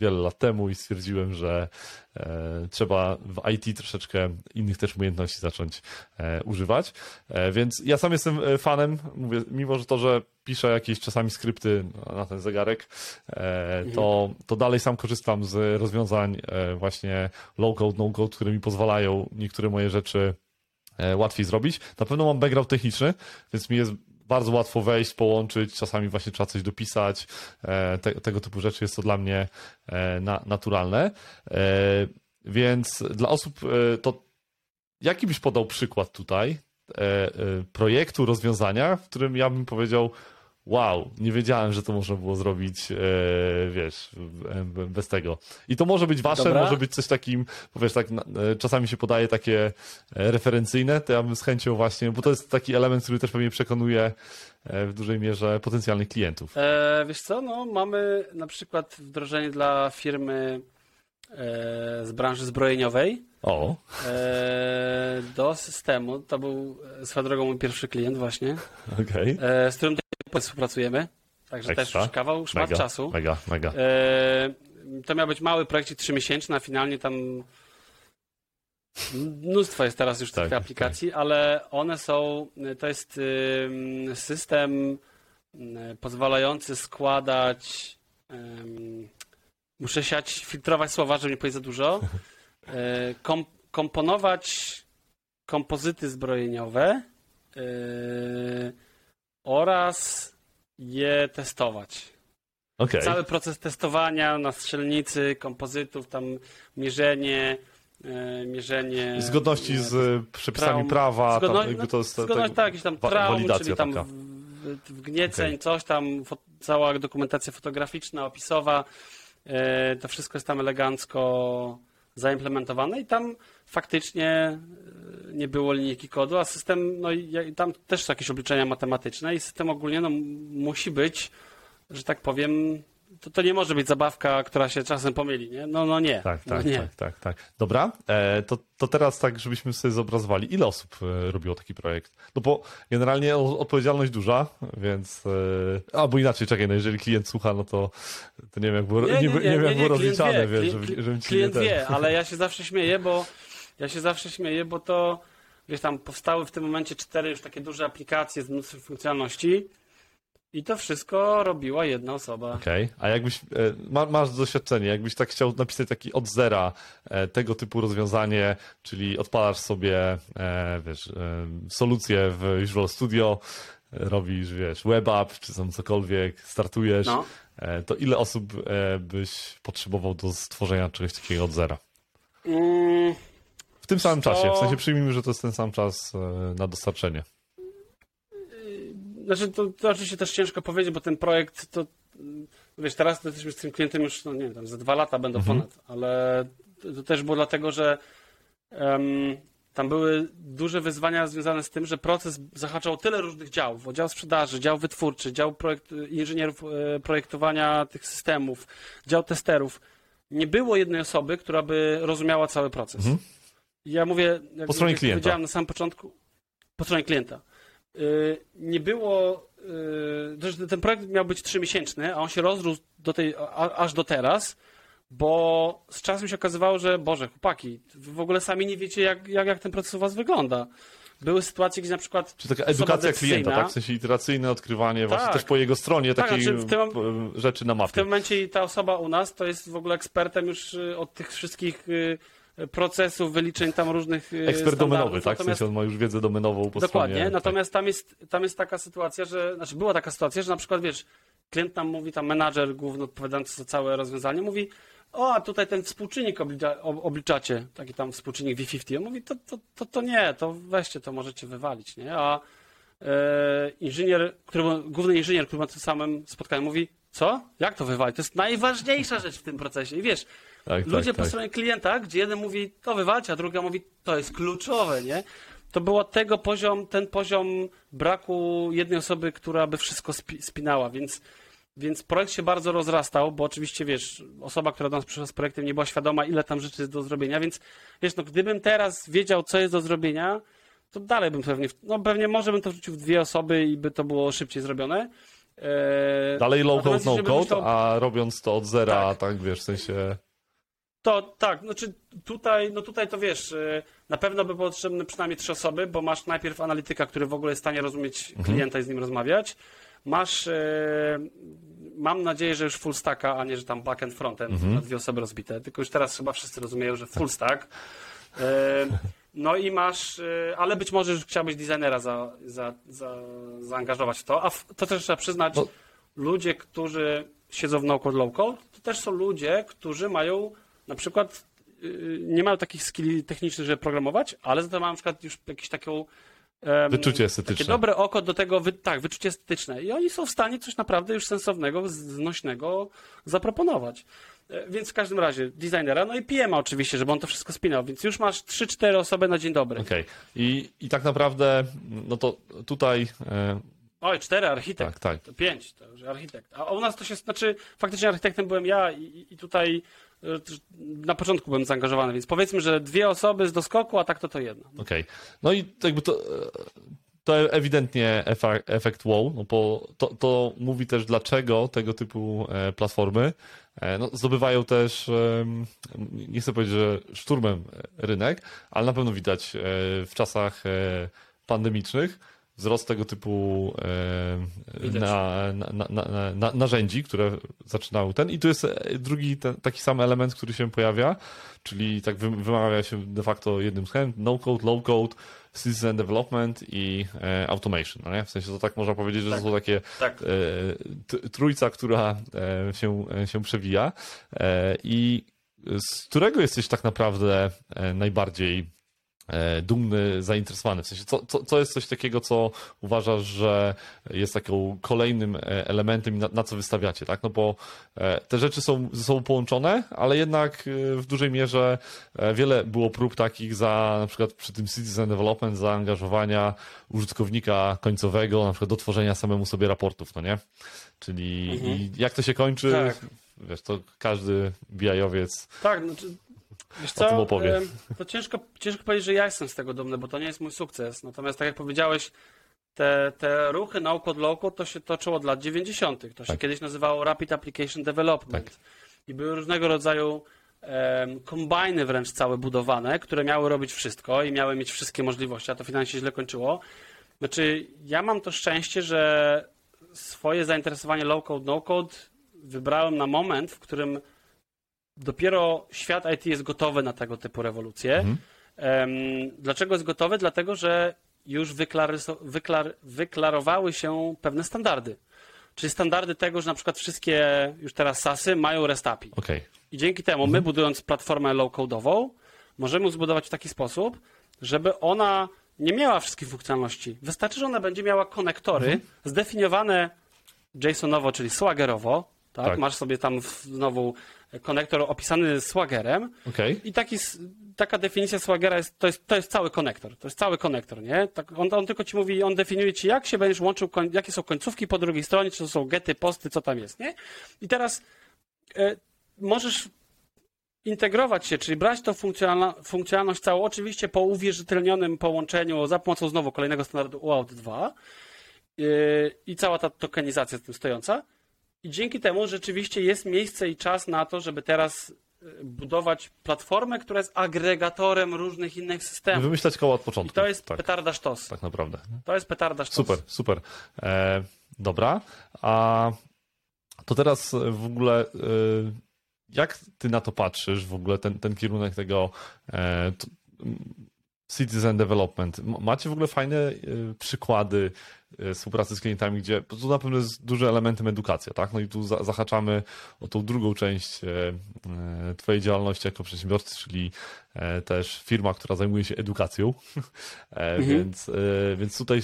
wiele lat temu i stwierdziłem, że e, trzeba w IT troszeczkę innych też umiejętności zacząć e, używać. E, więc ja sam jestem fanem, mówię, mimo że to, że piszę jakieś czasami skrypty na ten zegarek, to, to dalej sam korzystam z rozwiązań właśnie low-code, no-code, które mi pozwalają niektóre moje rzeczy łatwiej zrobić. Na pewno mam background techniczny, więc mi jest bardzo łatwo wejść, połączyć, czasami właśnie trzeba coś dopisać, e, te, tego typu rzeczy jest to dla mnie e, na, naturalne. E, więc dla osób to jaki byś podał przykład tutaj projektu, rozwiązania, w którym ja bym powiedział, wow, nie wiedziałem, że to można było zrobić, e, wiesz, bez tego. I to może być wasze, Dobra. może być coś takim, powiesz, tak, e, czasami się podaje takie e, referencyjne, to ja bym z chęcią właśnie, bo to jest taki element, który też pewnie przekonuje w dużej mierze potencjalnych klientów. E, wiesz co, no mamy na przykład wdrożenie dla firmy e, z branży zbrojeniowej. O. E, do systemu. To był swoją drogą mój pierwszy klient właśnie. Okay. E, z którym współpracujemy. Także Ekstra. też kawał, szmat mega, czasu. Mega, mega. E, to miał być mały projekt trzymiesięczny, a finalnie tam mnóstwo jest teraz już tak, tych aplikacji, tak. ale one są, to jest system pozwalający składać muszę siać, filtrować słowa, żeby nie powiedzieć za dużo, e, kom, komponować kompozyty zbrojeniowe yy, oraz je testować. Okay. Cały proces testowania na strzelnicy, kompozytów, tam mierzenie, e, mierzenie... Zgodności z e, przepisami prawa, zgodno, tam, no, to jest, zgodność, tak, jakieś tam traum, czyli tam taka. wgnieceń, okay. coś tam, cała dokumentacja fotograficzna, opisowa, to wszystko jest tam elegancko zaimplementowane i tam faktycznie nie było linijki kodu, a system, no i tam też są jakieś obliczenia matematyczne i system ogólnie no, musi być że tak powiem, to, to nie może być zabawka, która się czasem pomyli, nie? No, no nie. Tak, no tak, nie. tak, tak, tak. Dobra, e, to, to teraz tak, żebyśmy sobie zobrazowali, ile osób e, robiło taki projekt? No bo generalnie odpowiedzialność duża, więc... E, albo inaczej, czekaj, no jeżeli klient słucha, no to, to nie wiem, jak było, nie, nie, nie, nie, wiem, jak było rozliczane, wie, wiesz, żeby, żeby ci Klient wie, *laughs* ale ja się zawsze śmieję, bo ja się zawsze śmieję, bo to, wiesz, tam powstały w tym momencie cztery już takie duże aplikacje z mnóstwem funkcjonalności, i to wszystko robiła jedna osoba. Okej, okay. a jakbyś, e, masz doświadczenie, jakbyś tak chciał napisać taki od zera e, tego typu rozwiązanie, czyli odpalasz sobie, e, wiesz, solucję w Visual Studio, robisz, wiesz, web app, czy tam cokolwiek, startujesz, no. to ile osób byś potrzebował do stworzenia czegoś takiego od zera? Mm, w tym samym to... czasie, w sensie przyjmijmy, że to jest ten sam czas na dostarczenie. Znaczy, to, to oczywiście też ciężko powiedzieć, bo ten projekt to, wiesz, teraz jesteśmy z tym klientem już, no nie wiem, tam za dwa lata będą mhm. ponad, ale to, to, też było dlatego, że um, tam były duże wyzwania związane z tym, że proces zahaczał tyle różnych działów, dział sprzedaży, dział wytwórczy, dział projekt, inżynierów e, projektowania tych systemów, dział testerów. Nie było jednej osoby, która by rozumiała cały proces. Mhm. Ja mówię, jak, po stronie jak klienta. powiedziałem na samym początku, po stronie klienta. Y, nie było. Y, ten projekt miał być trzymiesięczny, a on się rozrósł do tej, aż do teraz, bo z czasem się okazywało, że Boże, chłopaki, wy w ogóle sami nie wiecie, jak, jak, jak ten proces u was wygląda. Były sytuacje, gdzie na przykład. Czy taka edukacja klienta, tak? W sensie iteracyjne odkrywanie tak. właśnie też po jego stronie tak, takiej znaczy tym, rzeczy na mapie. W tym momencie ta osoba u nas to jest w ogóle ekspertem już y, od tych wszystkich procesów, wyliczeń tam różnych e, Ekspert domenowy, tak? Natomiast, w sensie on ma już wiedzę domenową po Dokładnie, stronie, natomiast tak. tam, jest, tam jest taka sytuacja, że, znaczy była taka sytuacja, że na przykład, wiesz, klient nam mówi, tam menadżer główny odpowiadający za całe rozwiązanie mówi, o, a tutaj ten współczynnik oblicza, obliczacie, taki tam współczynnik V50. On mówi, to, to, to, to nie, to weźcie, to możecie wywalić, nie? A e, inżynier, który, główny inżynier, który na tym samym spotkaniu mówi, co? Jak to wywalić? To jest najważniejsza rzecz w tym procesie. I wiesz, tak, ludzie tak, po tak. stronie klienta, gdzie jeden mówi, to wywalcie, a druga mówi, to jest kluczowe, nie? To było tego poziom, ten poziom braku jednej osoby, która by wszystko spi spinała, więc, więc projekt się bardzo rozrastał, bo oczywiście, wiesz, osoba, która do nas przyszła z projektem nie była świadoma, ile tam rzeczy jest do zrobienia, więc, wiesz, no gdybym teraz wiedział, co jest do zrobienia, to dalej bym pewnie, no pewnie może bym to wrzucił w dwie osoby i by to było szybciej zrobione, Eee, Dalej low code, no code, a robiąc to od zera, tak. tak wiesz, w sensie. To tak, znaczy tutaj, no tutaj to wiesz, e, na pewno by potrzebne przynajmniej trzy osoby, bo masz najpierw analityka, który w ogóle jest w stanie rozumieć mhm. klienta i z nim rozmawiać. Masz, e, mam nadzieję, że już full stacka, a nie, że tam backend, frontend, mhm. na dwie osoby rozbite. Tylko już teraz chyba wszyscy rozumieją, że full stack. E, *laughs* no i masz, ale być może już chciałbyś designera za, za, za, zaangażować w to, a to też trzeba przyznać, no. ludzie, którzy siedzą w no-code, low-code, to też są ludzie, którzy mają na przykład y, nie mają takich skilli technicznych, żeby programować, ale za to mają na przykład już jakieś taką wyczucie estetyczne. Takie dobre oko do tego, wy, tak, wyczucie estetyczne. I oni są w stanie coś naprawdę już sensownego, znośnego zaproponować. E, więc w każdym razie designera, no i PM oczywiście, żeby on to wszystko spinał, więc już masz 3-4 osoby na dzień dobry. Okej. Okay. I, I tak naprawdę, no to tutaj... E... Oj, cztery architekt. Tak, tak. pięć, to już architekt. A u nas to się, znaczy, faktycznie architektem byłem ja i, i tutaj na początku byłem zaangażowany, więc powiedzmy, że dwie osoby z doskoku, a tak to to jedna. Okej. Okay. No i jakby to, to ewidentnie efekt wow, no bo to, to mówi też dlaczego tego typu e, platformy e, no, zdobywają też, nie chcę powiedzieć, że szturmem rynek, ale na pewno widać e, w czasach pandemicznych, wzrost tego typu na, na, na, narzędzi, które zaczynały ten. I tu jest drugi ten, taki sam element, który się pojawia, czyli tak wymawia się de facto jednym z no code, low code, citizen development i e, automation. No nie? W sensie to tak można powiedzieć, że tak, to są takie tak. e, trójca, która e, się, się przewija. E, I z którego jesteś tak naprawdę e, najbardziej E, dumny, zainteresowany? W sensie, co, co, co jest coś takiego, co uważasz, że jest taką kolejnym e, elementem na, na co wystawiacie, tak? No bo e, te rzeczy są ze sobą połączone, ale jednak w dużej mierze wiele było prób takich za, na przykład przy tym citizen development, zaangażowania użytkownika końcowego, na przykład do tworzenia samemu sobie raportów, no nie? Czyli mhm. jak to się kończy, tak. wiesz, to każdy BI-owiec... Tak, znaczy Wiesz co, o tym opowie. To ciężko, ciężko powiedzieć, że ja jestem z tego dumny, bo to nie jest mój sukces. Natomiast tak jak powiedziałeś, te, te ruchy no-code, low-code to się toczyło od lat 90. To się tak. kiedyś nazywało Rapid Application Development. Tak. I były różnego rodzaju um, kombajny wręcz całe budowane, które miały robić wszystko i miały mieć wszystkie możliwości, a to finalnie się źle kończyło. Znaczy, ja mam to szczęście, że swoje zainteresowanie low-code, no-code wybrałem na moment, w którym dopiero świat IT jest gotowy na tego typu rewolucje. Mhm. Dlaczego jest gotowy? Dlatego, że już wyklar, wyklarowały się pewne standardy. Czyli standardy tego, że na przykład wszystkie już teraz SASy mają REST API. Okay. I dzięki temu my mhm. budując platformę low-code'ową możemy zbudować w taki sposób, żeby ona nie miała wszystkich funkcjonalności. Wystarczy, że ona będzie miała konektory mhm. zdefiniowane JSONowo, czyli swaggerowo. Tak? tak? Masz sobie tam znowu konektor opisany Swaggerem. Okay. I taki, taka definicja Swaggera jest to, jest, to jest cały konektor. To jest cały konektor, nie? Tak, on, on tylko ci mówi, on definiuje ci, jak się będziesz łączył, jakie są końcówki po drugiej stronie, czy to są gety, posty, co tam jest, nie? I teraz e, możesz integrować się, czyli brać tą funkcjonalność całą, oczywiście po uwierzytelnionym połączeniu za pomocą znowu kolejnego standardu UAUT 2 yy, i cała ta tokenizacja z tym stojąca, i dzięki temu rzeczywiście jest miejsce i czas na to, żeby teraz e, budować platformę, która jest agregatorem różnych innych systemów. Wymyślać koło od początku. I to jest tak. petarda sztos. Tak naprawdę. To jest petarda sztos. Super, super. E, dobra. A to teraz w ogóle e, jak ty na to patrzysz, w ogóle ten, ten kierunek tego e, to, citizen development? Macie w ogóle fajne e, przykłady współpracy z klientami, gdzie to na pewno jest dużym elementem edukacja, tak? No i tu zahaczamy o tą drugą część e, e, Twojej działalności jako przedsiębiorcy, czyli też firma, która zajmuje się edukacją. *laughs* Mhm. Więc, więc tutaj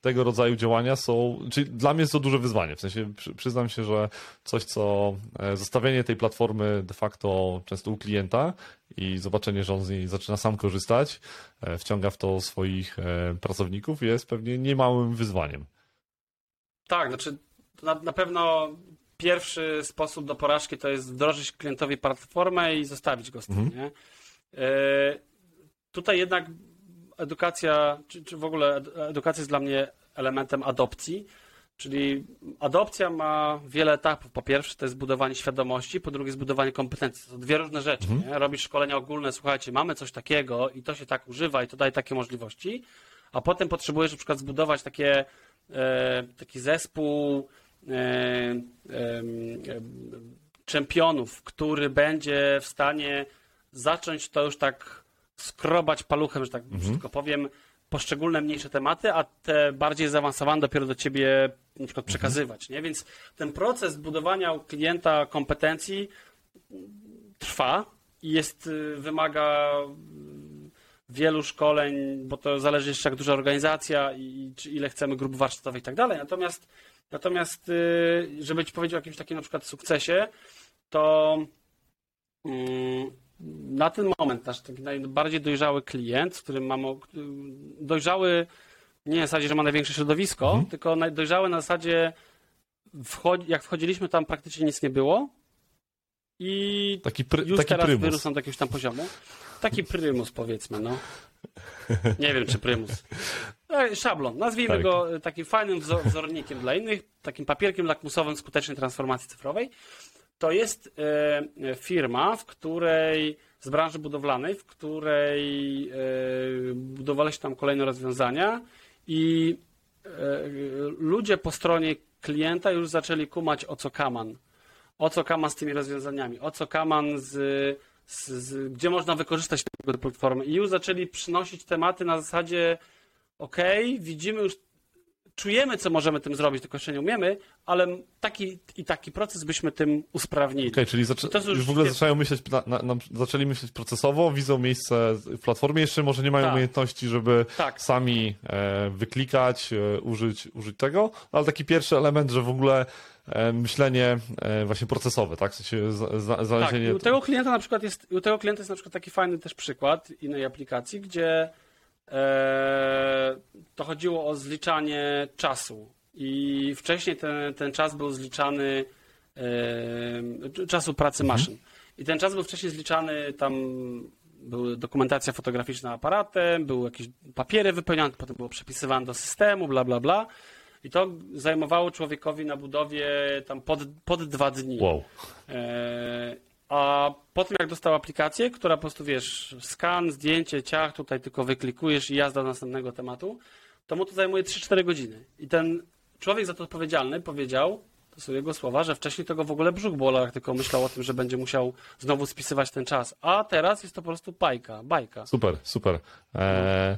tego rodzaju działania są, czyli dla mnie jest to duże wyzwanie. W sensie przyznam się, że coś, co zostawienie tej platformy de facto często u klienta i zobaczenie, że on z niej zaczyna sam korzystać, wciąga w to swoich pracowników, jest pewnie niemałym wyzwaniem wyzwaniem. Tak, znaczy na, na pewno pierwszy sposób do porażki to jest wdrożyć klientowi platformę i zostawić go z tym. Mhm. Nie? E, tutaj jednak edukacja, czy, czy w ogóle edukacja jest dla mnie elementem adopcji. Czyli adopcja ma wiele etapów. Po pierwsze, to jest budowanie świadomości, po drugie, zbudowanie kompetencji. To dwie różne rzeczy. Mhm. Nie? Robisz szkolenia ogólne, słuchajcie, mamy coś takiego i to się tak używa i to daje takie możliwości a potem potrzebujesz na przykład zbudować takie, e, taki zespół e, e, czempionów, który będzie w stanie zacząć to już tak skrobać paluchem, że tak mhm. powiem, poszczególne mniejsze tematy, a te bardziej zaawansowane dopiero do ciebie na przykład mhm. przekazywać. Nie? Więc ten proces budowania u klienta kompetencji trwa i jest, wymaga wielu szkoleń, bo to zależy jeszcze jak duża organizacja i czy ile chcemy grup warsztatowych i tak dalej. Natomiast, natomiast y, żeby Ci powiedzieć o jakimś takim na przykład sukcesie, to mm, na ten moment nasz taki najbardziej dojrzały klient, z którym mamy dojrzały nie na zasadzie, że ma największe środowisko, mhm. tylko dojrzały na zasadzie jak wchodziliśmy tam praktycznie nic nie było i taki pry, już taki teraz prymus. wyrósł do jakiegoś tam poziomu. Taki prymus powiedzmy, no. Nie wiem, czy prymus. E, szablon. Nazwijmy tak. go takim fajnym wzornikiem dla innych, takim papierkiem lakmusowym skutecznej transformacji cyfrowej. To jest e, firma, w której z branży budowlanej, w której e, budowaliśmy tam kolejne rozwiązania i ludzie po stronie klienta już zaczęli kumać o co kaman. O co kaman z tymi rozwiązaniami, o co kaman z, z, z gdzie można wykorzystać tego platformy. I już zaczęli przynosić tematy na zasadzie ok, widzimy już czujemy, co możemy tym zrobić, tylko jeszcze nie umiemy, ale taki i taki proces byśmy tym usprawnili. Okej, okay, czyli zaczę... już, już w ogóle zaczynają myśleć, na, na, na, zaczęli myśleć procesowo, widzą miejsce w platformie, jeszcze może nie mają tak. umiejętności, żeby tak. sami e, wyklikać, e, użyć, użyć tego, ale taki pierwszy element, że w ogóle e, myślenie e, właśnie procesowe, tak? W sensie znalezienie... Tak, u tego klienta na przykład jest, u tego klienta jest na przykład taki fajny też przykład innej aplikacji, gdzie to chodziło o zliczanie czasu. I wcześniej ten, ten czas był zliczany e, czasu pracy mhm. maszyn. I ten czas był wcześniej zliczany, tam była dokumentacja fotograficzna aparatem, były jakieś papiery wypełniane, potem było przepisywane do systemu, bla, bla, bla. I to zajmowało człowiekowi na budowie tam pod, pod dwa dni. Wow. A potem jak dostał aplikację, która po prostu wiesz, skan, zdjęcie, ciach, tutaj tylko wyklikujesz i jazda do następnego tematu, to mu to zajmuje 3-4 godziny. I ten człowiek za to odpowiedzialny powiedział, to są jego słowa, że wcześniej tego w ogóle brzuch bolał, jak tylko myślał o tym, że będzie musiał znowu spisywać ten czas. A teraz jest to po prostu bajka, bajka. Super, super. Eee,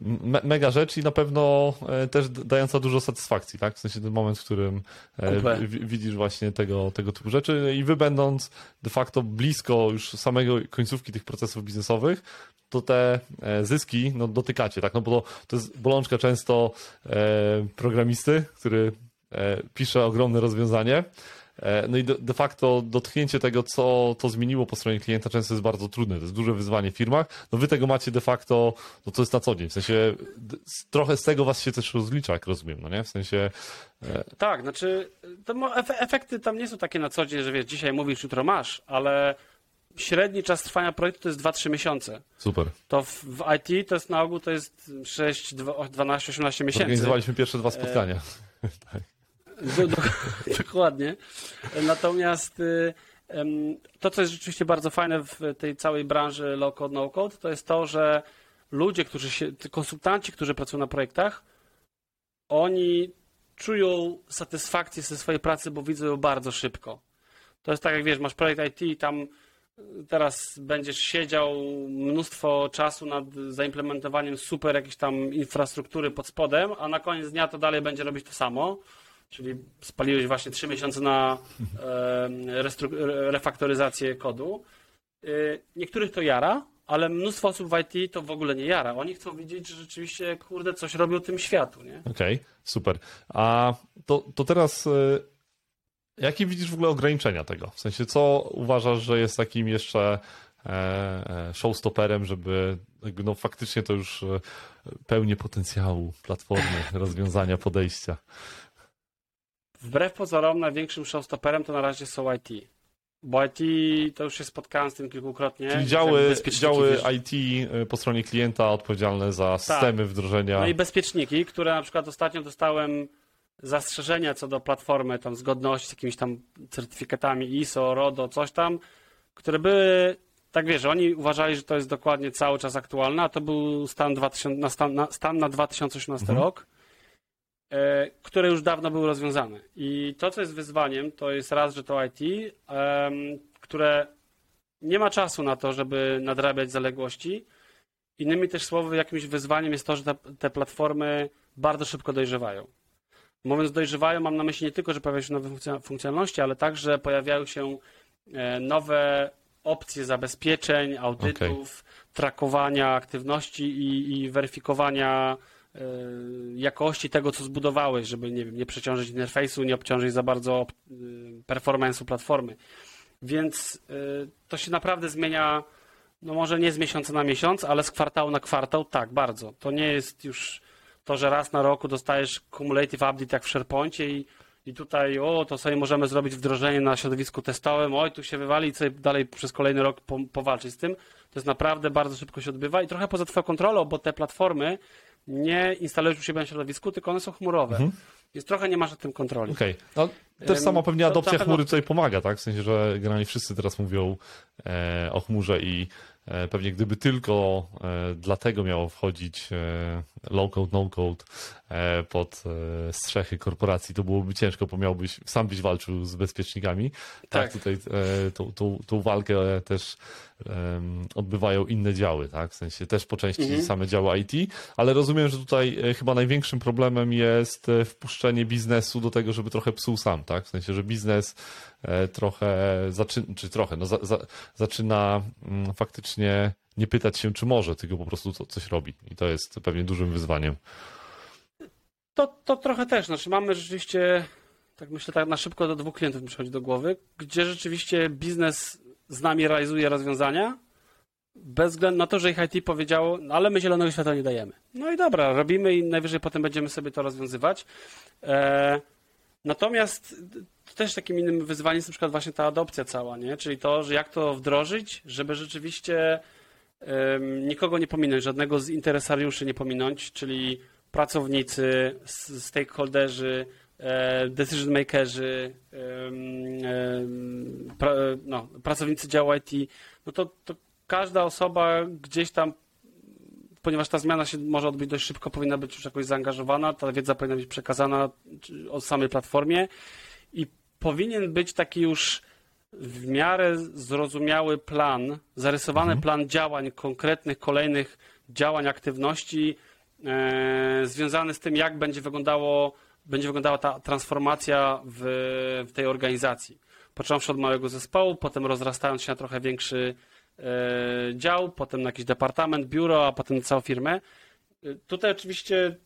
me, mega rzecz i na pewno e, też dająca dużo satysfakcji, tak? W sensie ten moment, w którym e, widzisz właśnie tego, tego typu rzeczy i wy będąc de facto blisko już samego końcówki tych procesów biznesowych, to te e, zyski no, dotykacie, tak? No bo to, to jest bolączka często programisty, który pisze ogromne rozwiązanie, no i de facto dotknięcie tego, co to zmieniło po stronie klienta, często jest bardzo trudne. To jest duże wyzwanie w firmach. No wy tego macie de facto, no to jest na co dzień. W sensie trochę z tego was się też rozlicza, jak rozumiem, no nie? W sensie. E, tak, znaczy to efekty tam nie są takie na co dzień, że wiesz, dzisiaj mówisz, jutro masz, ale średni czas trwania projektu to jest 2-3 miesiące. Super. To w, w, IT to jest na ogół to jest 6, 12, 18 miesięcy. Organizowaliśmy pierwsze dwa spotkania. E... *laughs* tak. Do, do, *laughs* dokładnie. Natomiast y, to, co jest rzeczywiście bardzo fajne w tej całej branży low-code, no-code, to jest to, że ludzie, którzy się, konsultanci, którzy pracują na projektach, oni czują satysfakcję ze swojej pracy, bo widzą ją bardzo szybko. To jest tak, jak wiesz, masz projekt IT i tam teraz będziesz siedział mnóstwo czasu nad zaimplementowaniem super jakiejś tam infrastruktury pod spodem, a na koniec dnia to dalej będzie robić to samo czyli spaliłeś właśnie trzy miesiące na refaktoryzację kodu. Y, niektórych to jara, ale mnóstwo osób w IT to w ogóle nie jara. Oni chcą widzieć, że rzeczywiście, kurde, coś robią tym światu, nie? Okej, okay, super. A to, to teraz y, jakie widzisz w ogóle ograniczenia tego? W sensie, co uważasz, że jest takim jeszcze e, e, showstopperem, żeby no faktycznie to już e, pełnię potencjału platformy, rozwiązania, podejścia? Wbrew pozorom największym showstopperem to na razie są IT. Bo IT, to już się spotkałem z tym kilkukrotnie. Czyli działy, działy IT y, po stronie klienta odpowiedzialne za tak. systemy tak. wdrożenia. No i bezpieczniki, które na przykład ostatnio dostałem zastrzeżenia co do platformy, tam zgodności z jakimiś tam certyfikatami ISO, RODO, coś tam, które były, tak wiesz, oni uważali, że to jest dokładnie cały czas aktualne, a to był stan, 2000, na, stan, na, stan na 2018 mhm. rok. E, które już dawno były rozwiązane. I to, co jest wyzwaniem, to jest raz, że to IT, które nie ma czasu na to, żeby nadrabiać zaległości. Innymi też słowy, jakimś wyzwaniem jest to, że te, te platformy bardzo szybko dojrzewają. Mówiąc dojrzewają, mam na myśli nie tylko, że pojawiają się nowe funkcjonalności, ale także pojawiają się e, nowe opcje zabezpieczeń, audytów, okay. trakowania aktywności i, i weryfikowania jakości tego, co zbudowałeś, żeby nie, wiem, nie przeciążyć interfejsu, nie obciążyć za bardzo e, performance'u platformy. Więc e, to się naprawdę zmienia, no może nie z miesiąca na miesiąc, ale z kwartału na kwartał, tak, bardzo. To nie jest już to, że raz na roku dostajesz cumulative update jak w SharePointie i, i tutaj, o, to sobie możemy zrobić wdrożenie na środowisku testowym, oj, tu się wywali i sobie dalej przez kolejny rok po, powalczyć z tym. To jest naprawdę bardzo szybko się odbywa i trochę poza twoją kontrolą, bo te platformy nie instalujesz u siebie na środowisku, tylko one są chmurowe. Mhm. Więc trochę nie masz nad tym kontroli. Okej. Okay. No, też sama pewnie adopcja chmury tutaj pomaga, tak? W sensie, że generalnie wszyscy teraz mówią e, o chmurze i pewnie gdyby tylko e, dlatego miało wchodzić low-code, no-code pod strzechy korporacji, to byłoby ciężko, bo miałbyś, sam byś walczył z bezpiecznikami. Tak, tak tutaj tą, tą, tą walkę też odbywają inne działy, tak? W sensie też po części mhm. same działy IT, ale rozumiem, że tutaj chyba największym problemem jest wpuszczenie biznesu do tego, żeby trochę psuł sam, tak? W sensie, że biznes E, trochę zaczyna, czy trochę, no za, za, zaczyna mm, faktycznie nie pytać się, czy może, tylko po prostu coś robi. I to jest pewnie dużym wyzwaniem. To, to trochę też. Znaczy mamy rzeczywiście, tak myślę, tak na szybko do dwóch klientów mi przychodzi do głowy, gdzie rzeczywiście biznes z nami realizuje rozwiązania, bez względu na to, że ich IT powiedziało, no ale my zielonego świata nie dajemy. No i dobra, robimy i najwyżej potem będziemy sobie to rozwiązywać. E, natomiast też takim innym wyzwaniem jest na przykład właśnie ta adopcja cała, nie? Czyli to, że jak to wdrożyć, żeby rzeczywiście um, nikogo nie pominąć, żadnego z interesariuszy nie pominąć, czyli pracownicy, stakeholderzy, e, decision makerzy, pra, no, pracownicy działu IT, no to, to każda osoba gdzieś tam ponieważ ta zmiana się może odbyć dość szybko, powinna być już jakoś zaangażowana, ta wiedza powinna być przekazana od samej platformie powinien być taki już w miarę zrozumiały plan, zarysowany mhm. plan działań, konkretnych, kolejnych działań, aktywności e, związany z tym, jak będzie, wyglądało, będzie wyglądała ta transformacja w, w tej organizacji. Począwszy od małego zespołu, potem rozrastając się na trochę większy e, dział, potem na jakiś departament, biuro, a potem na całą firmę. E, tutaj oczywiście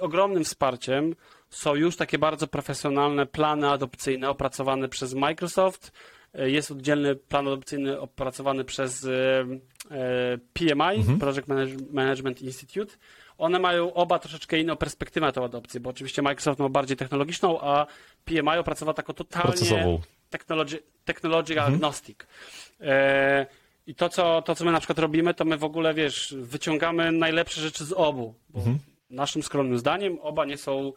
ogromnym wsparciem są już takie bardzo profesjonalne plany adopcyjne opracowane przez Microsoft. E, jest oddzielny plan adopcyjny opracowany przez e, e, PMI, mhm. Project Management Institute. One mają oba troszeczkę inną perspektywę na tę adopcję, bo oczywiście Microsoft ma bardziej technologiczną, a PMI opracował taką totalnie technology, technology mhm. agnostic. I to co, to, co my na przykład robimy, to my w ogóle, wiesz, wyciągamy najlepsze rzeczy z obu. Bo mhm. Naszym skromnym zdaniem oba nie są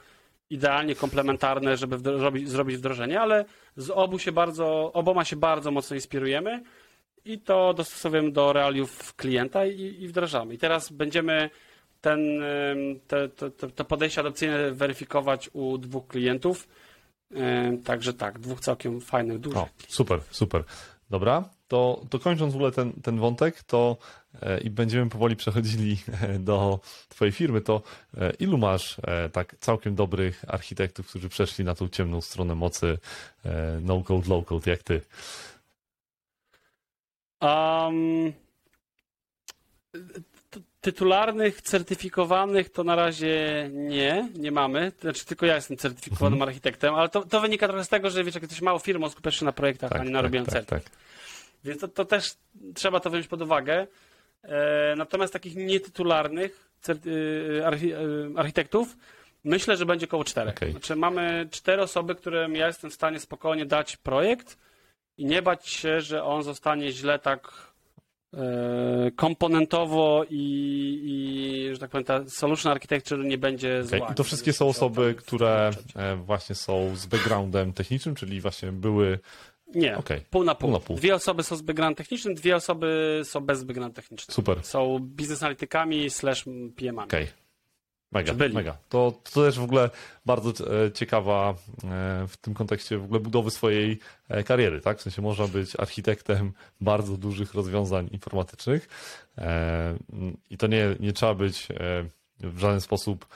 idealnie komplementarne, żeby wdrożyć, zrobić wdrożenie, ale z obu się bardzo, oboma się bardzo mocno inspirujemy i to dostosowujemy do realiów klienta i, i wdrażamy. I teraz będziemy ten, te, te, te podejście adopcyjne weryfikować u dwóch klientów. Także tak, dwóch całkiem fajnych, dużych. O, super, super. Dobra, to, to kończąc w ogóle ten, ten wątek, to i będziemy powoli przechodzili e, do Twojej firmy, to e, ilu masz tak całkiem dobrych architektów, którzy przeszli na tą ciemną stronę mocy no-code, low-code, jak Ty? Um, tytularnych, certyfikowanych to na razie nie, nie mamy. Znaczy tylko ja jestem certyfikowanym mhm. architektem, ale to, to wynika trochę z tego, że wiesz, jak jesteś mało firmą, skupiasz się na projektach, tak, a nie na tak, robieniu tak, tak. Więc to, to, też trzeba to wziąć pod uwagę. E, natomiast takich nietytularnych certy, archi, e, architektów myślę, że będzie około czterech. Okay. Znaczy mamy cztery osoby, którym ja jestem w stanie spokojnie dać projekt i nie bać się, że on zostanie źle tak E, komponentowo i, i, że tak powiem, ta solution architecture nie będzie okay. zła. I to wszystkie są osoby, które e, właśnie są z backgroundem technicznym, czyli właśnie były nie, okay. pół, na pół. pół na pół. Dwie osoby są z backgroundem technicznym, dwie osoby są bez background technicznym. Super. Są biznes analitykami slash PM-ami. Okay. Mega, mega. To, to też w ogóle bardzo e, ciekawa e, w tym kontekście w ogóle budowy swojej e, kariery, tak? W sensie można być architektem bardzo dużych rozwiązań informatycznych i to nie, nie trzeba być w żaden sposób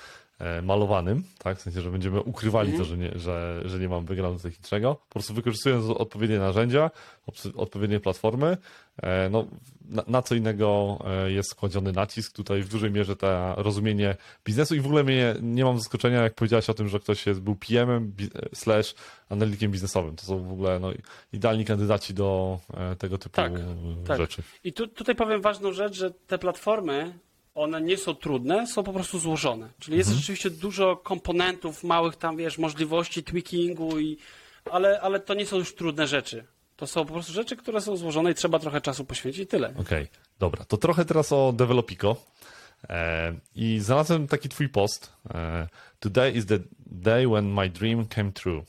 malowanym, tak? W sensie, że będziemy ukrywali to, mhm. że nie, że, że nie mam backgroundu technicznego. Po prostu wykorzystując odpowiednie narzędzia, odpowiednie platformy, no, na, na, co innego e, jest kładziony nacisk. Tutaj w dużej mierze to rozumienie biznesu i w ogóle mnie, nie mam zaskoczenia, jak powiedziałeś o tym, że ktoś jest, był PM-em e, slash analitykiem biznesowym. To są w ogóle no, idealni kandydaci do e, tego typu tak, tak. rzeczy. Tak. I tu, tutaj powiem ważną rzecz, że te platformy one nie są trudne, są po prostu złożone. Czyli jest mhm. rzeczywiście dużo komponentów, małych tam, wiesz, możliwości tweakingu, i, ale, ale to nie są już trudne rzeczy. To są po prostu rzeczy, które są złożone i trzeba trochę czasu poświęcić i tyle. Okej, okay, dobra. To trochę teraz o Developico. E, I znalazłem taki twój post. E, Today is the day when my dream came true.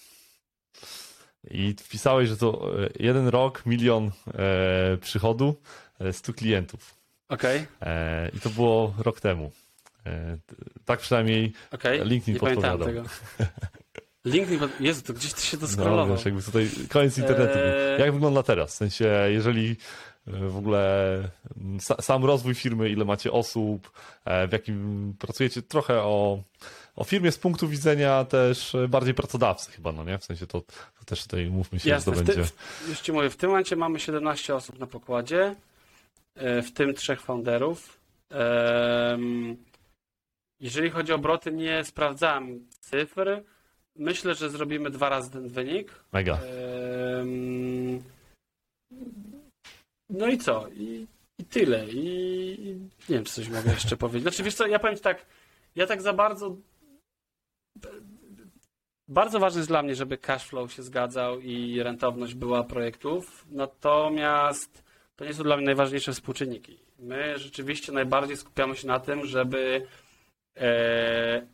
I wpisałeś, że to e, jeden rok, milion e, przychodu 100 klientów. Okej. Okay. I to było rok temu. Tak przynajmniej okay. LinkedIn nie podpowiadał. Tego. *laughs* LinkedIn, Jezu, to gdzieś ty się to scrollował. No, wiesz, jakby tutaj koniec internetu. Eee... Jak wygląda teraz? W sensie, jeżeli w ogóle sam rozwój firmy, ile macie osób, w jakim pracujecie, trochę o, o firmie z punktu widzenia też bardziej pracodawcy chyba, no nie? W sensie to, to też tutaj mówmy się, Jasne, że to będzie... Ty, już ci mówię, w tym momencie mamy 17 osób na pokładzie, e, w tym trzech founderów. Jeżeli chodzi o obroty, nie sprawdzałem cyfr. Myślę, że zrobimy dwa razy ten wynik. Mega. No i co? I, i tyle. I, I, nie wiem, czy coś mogę jeszcze powiedzieć. Znaczy, wiesz co, ja powiem ci tak, ja tak za bardzo... Bardzo ważne jest dla mnie, żeby cash flow się zgadzał i rentowność była projektów, natomiast to nie są dla mnie najważniejsze współczynniki. My rzeczywiście najbardziej skupiamy się na tym, żeby e,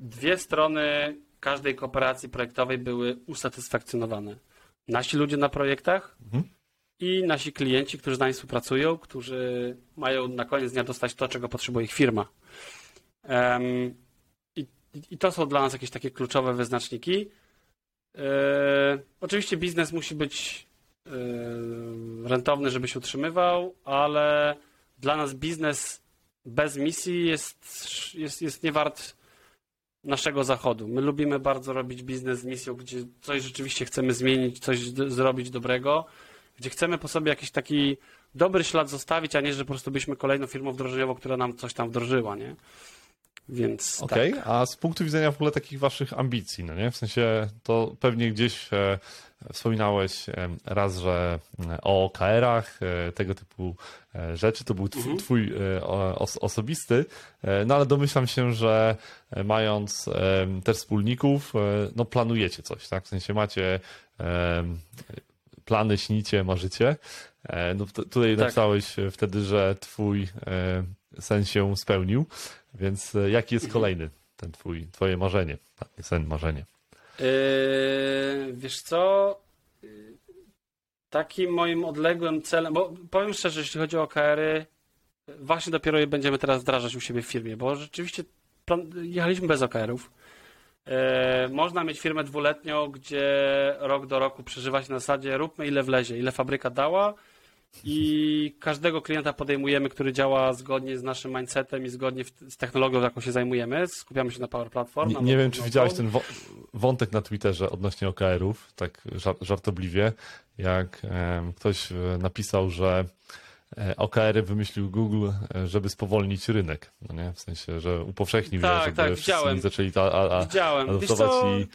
dwie strony każdej kooperacji projektowej były usatysfakcjonowane. Nasi ludzie na projektach mhm. i nasi klienci, którzy z nami współpracują, którzy mają na koniec dnia dostać to, czego potrzebuje ich firma. I, I to są dla nas jakieś takie kluczowe wyznaczniki. E, oczywiście biznes musi być rentowny, żeby się utrzymywał, ale dla nas biznes bez misji jest, jest, jest nie wart naszego zachodu. My lubimy bardzo robić biznes z misją, gdzie coś rzeczywiście chcemy zmienić, coś zrobić dobrego, gdzie chcemy po sobie jakiś taki dobry ślad zostawić, a nie, że po prostu byliśmy kolejną firmą wdrożeniową, która nam coś tam wdrożyła, nie? Więc. Okej, okay. tak. a z punktu widzenia w ogóle takich waszych ambicji, no nie? W sensie to pewnie gdzieś e, wspominałeś e, raz, że e, o OKR-ach, e, tego typu e, rzeczy, to był twój, mhm. twój os, osobisty, e, no ale domyślam się, że mając też wspólników, no planujecie coś, tak? W sensie macie plany, śnicie, marzycie. No, tutaj tak. napisałeś wtedy, że twój sen się spełnił. Więc e, jaki jest kolejny ten twój, twoje marzenie, sen, marzenie? Yy, wiesz co, takim moim odległym celem, bo powiem szczerze, jeśli chodzi o OKR-y, właśnie dopiero je będziemy teraz wdrażać u siebie w firmie, bo rzeczywiście plan, jechaliśmy bez OKR-ów. Yy, można mieć firmę dwuletnią, gdzie rok do roku przeżywać na zasadzie róbmy ile wlezie, ile fabryka dała, i każdego klienta podejmujemy, który działa zgodnie z naszym mindsetem i zgodnie z technologią, jaką się zajmujemy. Skupiamy się na Power Platform. Nie, nie wiem, czy widziałeś ten wątek na Twitterze odnośnie OKR-ów, tak żartobliwie, jak ktoś e, napisał, że e, OKR-y wymyślił Google, e, żeby spowolnić rynek. No nie? W sensie, że upowszechnił tak, je, żeby tak, wszyscy zaczęli ta, a, a, widziałem. adoptować i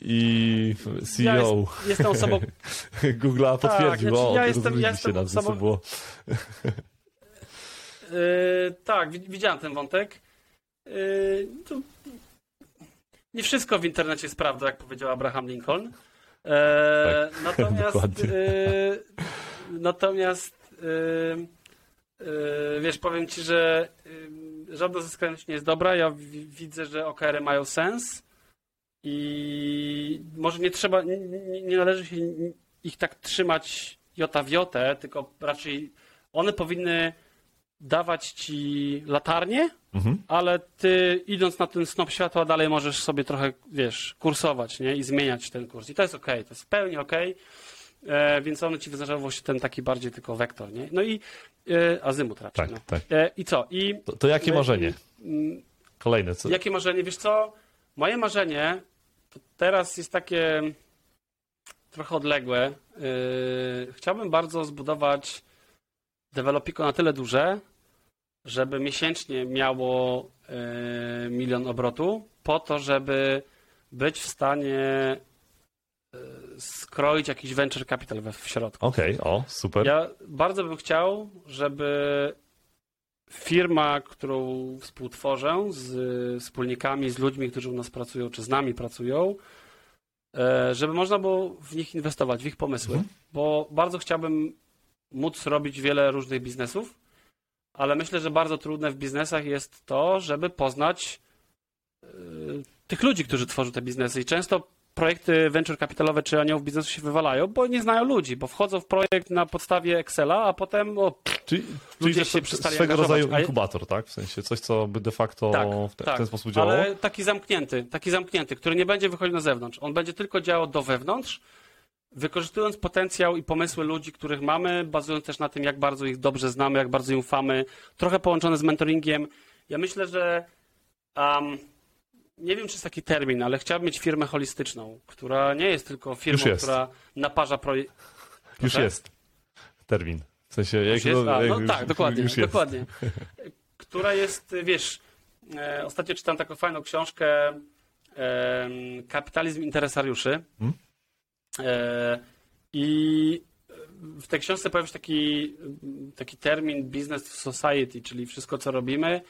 i CEO ja jest, jestem osobą... *laughs* Google'a tak, potwierdził, tak, znaczy ja jestem, ja jestem się osobą... było. Yy, *laughs* tak, widziałem ten wątek. Yy, nie wszystko w internecie jest prawdą, jak powiedział Abraham Lincoln. Yy, tak, *laughs* natomiast natomiast wiesz, powiem ci, że żadna ze skrajności nie jest dobra. Ja widzę, że OKR-y mają sens i może nie trzeba, nie, nie należy się ich tak trzymać jota w jotę, tylko raczej one powinny dawać ci latarnię, mhm. ale ty idąc na ten snop światła dalej możesz sobie trochę, wiesz, kursować, nie? I zmieniać ten kurs. I to jest ok, to jest w pełni ok, e, więc one ci wyznaczają właśnie ten taki bardziej tylko wektor, nie? No i e, azymut raczej. Tak, no. tak. E, I co? I, to, to jakie marzenie? Kolejne. Co? Jakie marzenie? Wiesz co? Moje marzenie teraz jest takie trochę odległe. Yy, chciałbym bardzo zbudować Developiko na tyle duże, żeby miesięcznie miało yy, milion obrotu, po to, żeby być w stanie yy, skroić jakiś venture capital w środku. Okej, okay, o, super. Ja bardzo bym chciał, żeby firma, którą współtworzę z wspólnikami, z ludźmi, którzy u nas pracują, czy z nami pracują, e, żeby można było w nich inwestować, w ich pomysły, mhm. bo bardzo chciałbym móc robić wiele różnych biznesów, ale myślę, że bardzo trudne w biznesach jest to, żeby poznać e, tych ludzi, którzy tworzą te biznesy i często projekty venture kapitalowe czy aniołów biznesu się wywalają, bo nie znają ludzi, bo wchodzą w projekt na podstawie Excela, a potem o, Czyli, Ludzie czyli się przestali swego angażować, rodzaju inkubator, tak? W sensie coś, co by de facto tak, w, te, tak, w ten sposób działało? ale taki zamknięty, taki zamknięty, który nie będzie wychodził na zewnątrz. On będzie tylko działał do wewnątrz, wykorzystując potencjał i pomysły ludzi, których mamy, bazując też na tym, jak bardzo ich dobrze znamy, jak bardzo im ufamy, trochę połączone z mentoringiem. Ja myślę, że um, nie wiem, czy jest taki termin, ale chciałbym mieć firmę holistyczną, która nie jest tylko firmą, jest. która naparza projekt. Już jest termin. W sensie, jak Już jest? A, no już- tak, dokładnie, już dokładnie. *laughs* Która jest, wiesz, e, ostatnio czytam taką fajną książkę em, Kapitalizm interesariuszy. Hmm? E, I w tej książce pojawia się taki, taki termin business society, czyli wszystko, co robimy,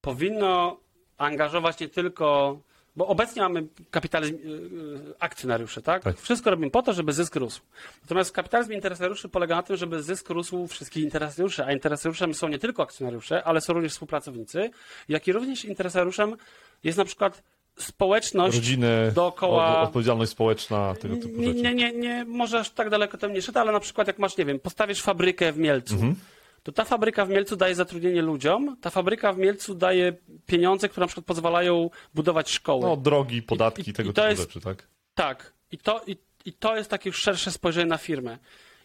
powinno angażować nie tylko. Bo obecnie mamy kapitalizm y, y, akcjonariuszy, tak? Tak. Wszystko robimy po to, żeby zysk rósł. Natomiast kapitalizm interesariuszy polega na tym, żeby zysk rósł wszystkich interesariuszy, a interesariuszem są nie tylko akcjonariusze, ale są również współpracownicy, jak i również interesariuszem jest na przykład społeczność Rodziny, dookoła- odpowiedzialność społeczna, tego typu nie, rzeczy. nie, nie, nie, może aż tak daleko tam nie szedł, ale na przykład jak masz, nie wiem, postawisz fabrykę w Mielcu, Mhm. To ta fabryka w Mielcu daje zatrudnienie ludziom, ta fabryka w Mielcu daje pieniądze, które na przykład pozwalają budować szkoły. No, drogi, podatki, I- i- tego i typu jest- rzeczy, tak? Tak. I to, i, I to jest takie szersze spojrzenie na firmę.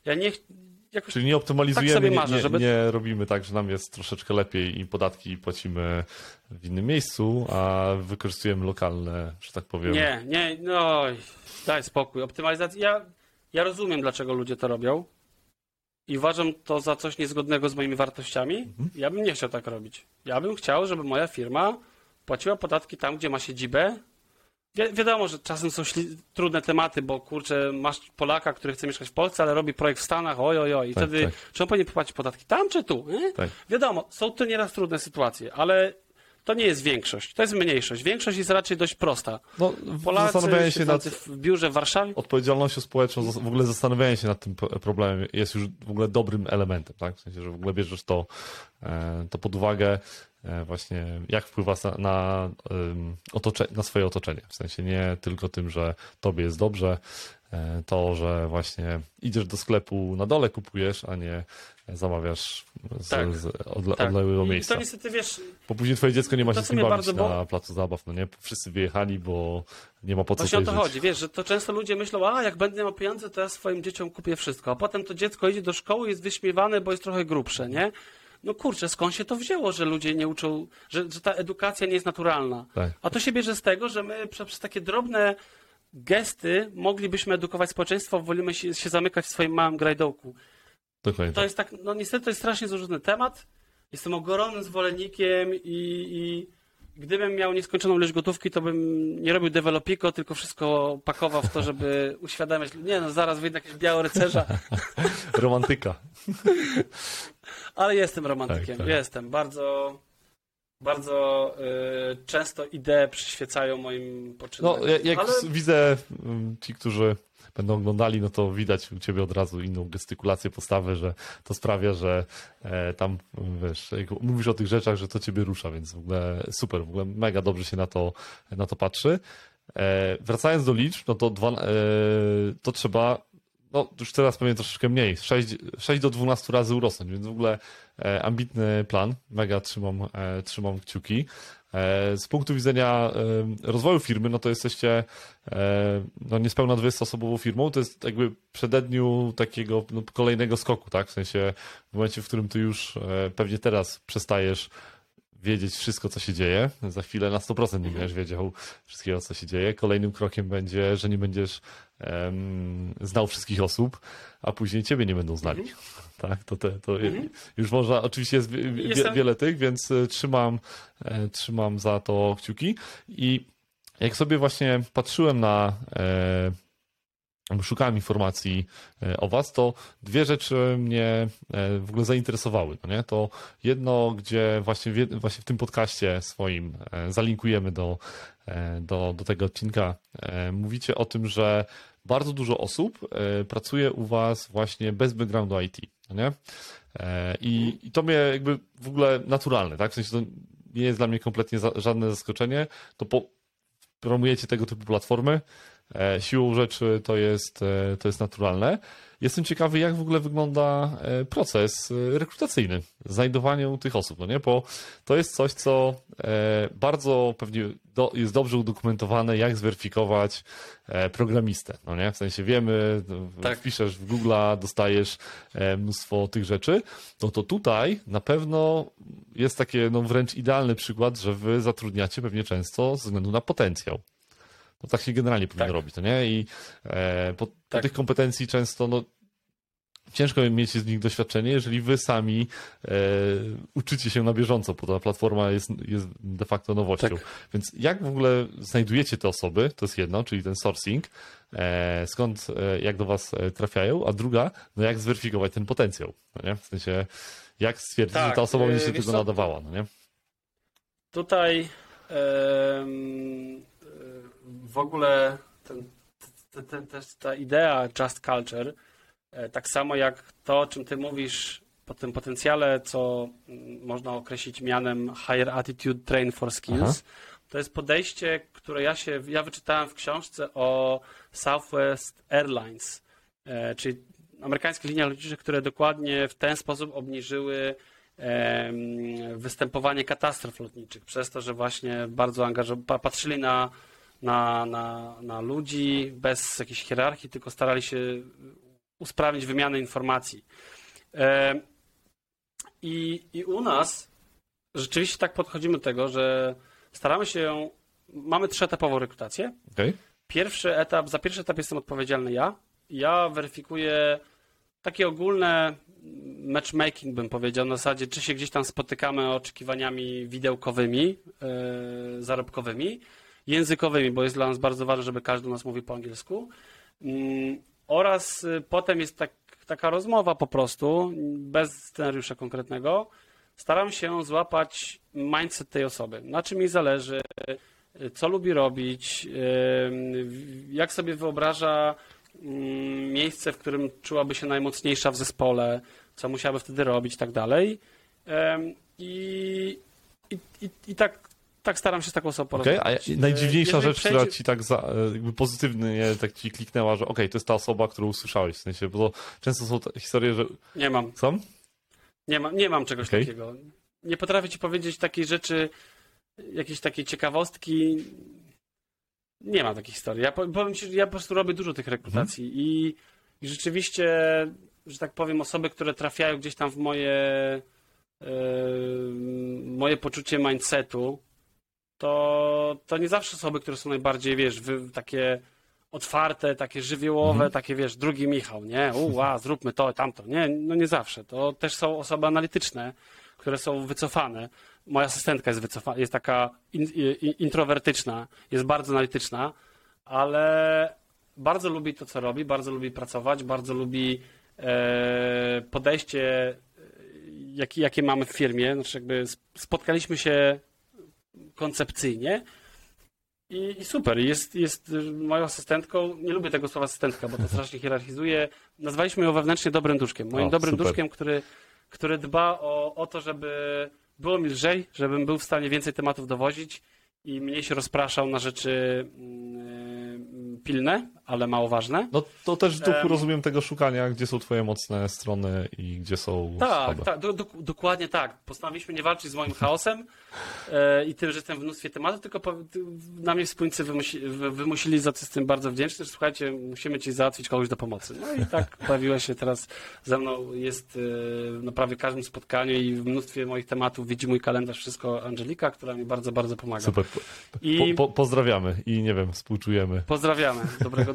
Ja nie... Jakoś, Czyli nie optymalizujemy, Tak sobie nie, marzę, nie, żeby- nie robimy tak, że nam jest troszeczkę lepiej i podatki płacimy w innym miejscu, a wykorzystujemy lokalne, że tak powiem. nie, nie, no daj spokój. Optymalizacja... Ja, ja rozumiem, dlaczego ludzie to robią i uważam to za coś niezgodnego z moimi wartościami. Mhm. Ja bym nie chciał tak robić. Ja bym chciał, żeby moja firma płaciła podatki tam, gdzie ma siedzibę. Wi wiadomo, że czasem są trudne tematy, bo kurczę, masz Polaka, który chce mieszkać w Polsce, ale robi projekt w Stanach, oj, oj, oj. I Tak, wtedy, tak. czy on powinien płacić podatki tam, czy tu? Tak. Wiadomo, są to nieraz trudne sytuacje, ale to nie jest większość, to jest mniejszość. Większość jest raczej dość prosta. No, Polacy zastanawianie się nad w biurze w Warszawie, odpowiedzialnością społeczną, w ogóle zastanawianie się nad tym pro- problemem jest już w ogóle dobrym elementem, tak? W sensie, że w ogóle bierzesz to, e, to pod uwagę e, właśnie, jak wpływa na, na, otocze, na swoje otoczenie. W sensie nie tylko tym, że tobie jest dobrze, e, to, że właśnie idziesz do sklepu na dole, kupujesz, a nie zamawiasz z, Tak. z odle, tak. odległego I miejsca. to niestety, wiesz, Bo później twoje dziecko nie ma się z kim bawić bardzo bo- na placu zabaw, no nie? Wszyscy wyjechali, bo nie ma po co Właśnie o to żyć. chodzi, wiesz, że to często ludzie myślą, a jak będę miał pieniądze, to ja swoim dzieciom kupię wszystko, a potem to dziecko idzie do szkoły i jest wyśmiewane, bo jest trochę grubsze, nie? No kurczę, skąd się to wzięło, że ludzie nie uczą, że, że ta edukacja nie jest naturalna? Tak. A to się bierze z tego, że my przez, przez takie drobne gesty moglibyśmy edukować społeczeństwo, wolimy się, się zamykać w swoim małym grajdołku. Dokładnie To tak. jest tak, no niestety to jest strasznie złożony temat. Jestem ogromnym zwolennikiem i, i gdybym miał nieskończoną ilość gotówki, to bym nie robił developiko, tylko wszystko pakował w to, żeby *laughs* uświadamiać. Nie no, zaraz wyjdę jakiegoś białego rycerza, *laughs* Romantyka. *laughs* ale jestem romantykiem. Tak, tak. Jestem. Bardzo, bardzo y, często idee przyświecają moim No, poczynaniom. jak, jak ale... widzę mm, ci, którzy będą oglądali, no to widać u ciebie od razu inną gestykulację, postawę, że to sprawia, że e, tam, wiesz, mówisz o tych rzeczach, że to ciebie rusza, więc w ogóle super, w ogóle mega dobrze się na to, na to patrzy. E, wracając do liczb, no to, dwa, e, to trzeba, no już teraz pewnie troszeczkę mniej, 6, 6 do 12 razy urosnąć, więc w ogóle ambitny plan, mega trzymam, trzymam kciuki. E, Z punktu widzenia e, rozwoju firmy, no to jesteście e, no niespełna 20-osobową firmą, to jest jakby przededniu takiego no, kolejnego skoku, tak? W sensie w momencie, w którym ty już pewnie teraz przestajesz wiedzieć wszystko, co się dzieje. Za chwilę na 100% nie będziesz wiedział wszystkiego, co się dzieje. Kolejnym krokiem będzie, że nie będziesz em, znał wszystkich osób, a później ciebie nie będą znali. *laughs* Tak, to, te, to już można, oczywiście jest wie, wiele tych, więc e, trzymam, e, trzymam za to kciuki. I jak sobie właśnie patrzyłem na, e, szukałem informacji e, o was, to dwie rzeczy mnie e, w ogóle zainteresowały. No nie? To jedno, gdzie właśnie w, właśnie w tym podcaście swoim e, zalinkujemy do, do, do tego odcinka, mówicie o tym, że bardzo dużo osób pracuje u was właśnie bez backgroundu IT. No nie? I, I to mnie jakby w ogóle naturalne, tak? W sensie to nie jest dla mnie kompletnie żadne zaskoczenie. To po, promujecie tego typu platformy, siłą rzeczy to jest, e, to jest naturalne. Jestem ciekawy, jak w ogóle wygląda e, proces e, rekrutacyjny, znajdowanie tych osób, no nie? Bo to jest coś, co e, bardzo pewnie do, jest dobrze udokumentowane, jak zweryfikować programistę, no nie? W sensie wiemy, tak. wpiszesz w Google'a, dostajesz mnóstwo tych rzeczy, no to tutaj na pewno jest takie no wręcz idealny przykład, że wy zatrudniacie pewnie często ze względu na potencjał. No tak się generalnie powinno tak. robić, to nie? I e, po, tak. tych kompetencji często, no ciężko mieć z nich doświadczenie, jeżeli wy sami e, uczycie się na bieżąco, bo ta platforma jest, jest de facto nowością. Tak. Więc jak w ogóle znajdujecie te osoby, to jest jedno, czyli ten sourcing, e, skąd, e, jak do was e, trafiają, a druga, no jak zweryfikować ten potencjał, no nie? W sensie, jak stwierdzić, tak, że ta osoba będzie się tego co? nadawała, no nie? Tutaj w ogóle ten, ten, ten, ta idea Just Culture E, tak samo jak to, o czym ty mówisz, po tym potencjale, co mm, można określić mianem Higher Attitude Train for Skills, Aha. to jest podejście, które ja się, ja wyczytałem w książce o Southwest Airlines, e, czyli amerykańskich liniach lotniczych, które dokładnie w ten sposób obniżyły występowanie katastrof lotniczych, przez to, że właśnie bardzo angażowali, patrzyli na, na, na, na ludzi bez jakiejś hierarchii, tylko starali się usprawnić wymianę informacji. E, I, I u nas rzeczywiście tak podchodzimy do tego, że staramy się, mamy trzyetapową rekrutację. Okay. Pierwszy etap, za pierwszy etap jestem odpowiedzialny ja. Ja weryfikuję takie ogólne matchmaking, bym powiedział, na zasadzie, czy się gdzieś tam spotykamy oczekiwaniami widełkowymi, yy, zarobkowymi, językowymi, bo jest dla nas bardzo ważne, żeby każdy nas mówił po angielsku. Yy, oraz y, potem jest tak, taka rozmowa po prostu, bez scenariusza konkretnego. Staram się złapać mindset tej osoby. Na czym jej zależy, y, co lubi robić, y, jak sobie wyobraża mm, miejsce, w którym czułaby się najmocniejsza w zespole, co musiałaby wtedy robić i tak dalej. I, i, i tak tak staram się z taką osobą okay, a najdziwniejsza rzecz, przejdzie... która ci tak za, jakby pozytywnie tak ci kliknęła, że okej, okay, to jest ta osoba, którą usłyszałeś, w sensie, bo często są historie, że... Nie mam. Są? Nie, ma, nie mam czegoś okay. takiego. Nie potrafię ci powiedzieć takiej rzeczy, jakiejś takiej ciekawostki. Nie ma takiej historii. Ja powiem ci, ja po prostu robię dużo tych rekrutacji mhm. i, i rzeczywiście, że tak powiem, osoby, które trafiają gdzieś tam w moje yy, moje poczucie mindsetu, to, to nie zawsze osoby, które są najbardziej, wiesz, wy, takie otwarte, takie żywiołowe, mhm. takie, wiesz, drugi Michał, nie? Uła, zróbmy to, tamto. Nie, no nie zawsze. To też są osoby analityczne, które są wycofane. Moja asystentka jest wycofana, jest taka in, in, introwertyczna, jest bardzo analityczna, ale bardzo lubi to, co robi, bardzo lubi pracować, bardzo lubi e, podejście, e, jakie, jakie mamy w firmie. Znaczy, jakby spotkaliśmy się koncepcyjnie. I, I, super, jest, jest moją asystentką, nie lubię tego słowa asystentka, bo to strasznie hierarchizuje. Nazwaliśmy ją wewnętrznie dobrym duszkiem. Moim o, dobrym super. duszkiem, który, który dba o, o to, żeby było mi lżej, żebym był w stanie więcej tematów dowozić i mniej się rozpraszał na rzeczy yy, pilne, ale mało ważne. No to też w duchu um, rozumiem tego szukania, gdzie są twoje mocne strony i gdzie są Tak, tak do, do, dokładnie tak. Postanowiliśmy nie walczyć z moim *laughs* chaosem e, i tym, że jestem w mnóstwie tematów, tylko po, na mnie wspólnicy wymusi, wymusili, za co jestem bardzo wdzięczny, że słuchajcie, musimy ci załatwić kogoś do pomocy. No i tak *laughs* pojawiła się teraz ze mną, jest e, na prawie każdym spotkaniu i w mnóstwie moich tematów widzi mój kalendarz wszystko Angelika, która mi bardzo, bardzo pomaga. Super. I... Po, po, pozdrawiamy i nie wiem, współczujemy. Pozdrawiamy, dobrego *laughs*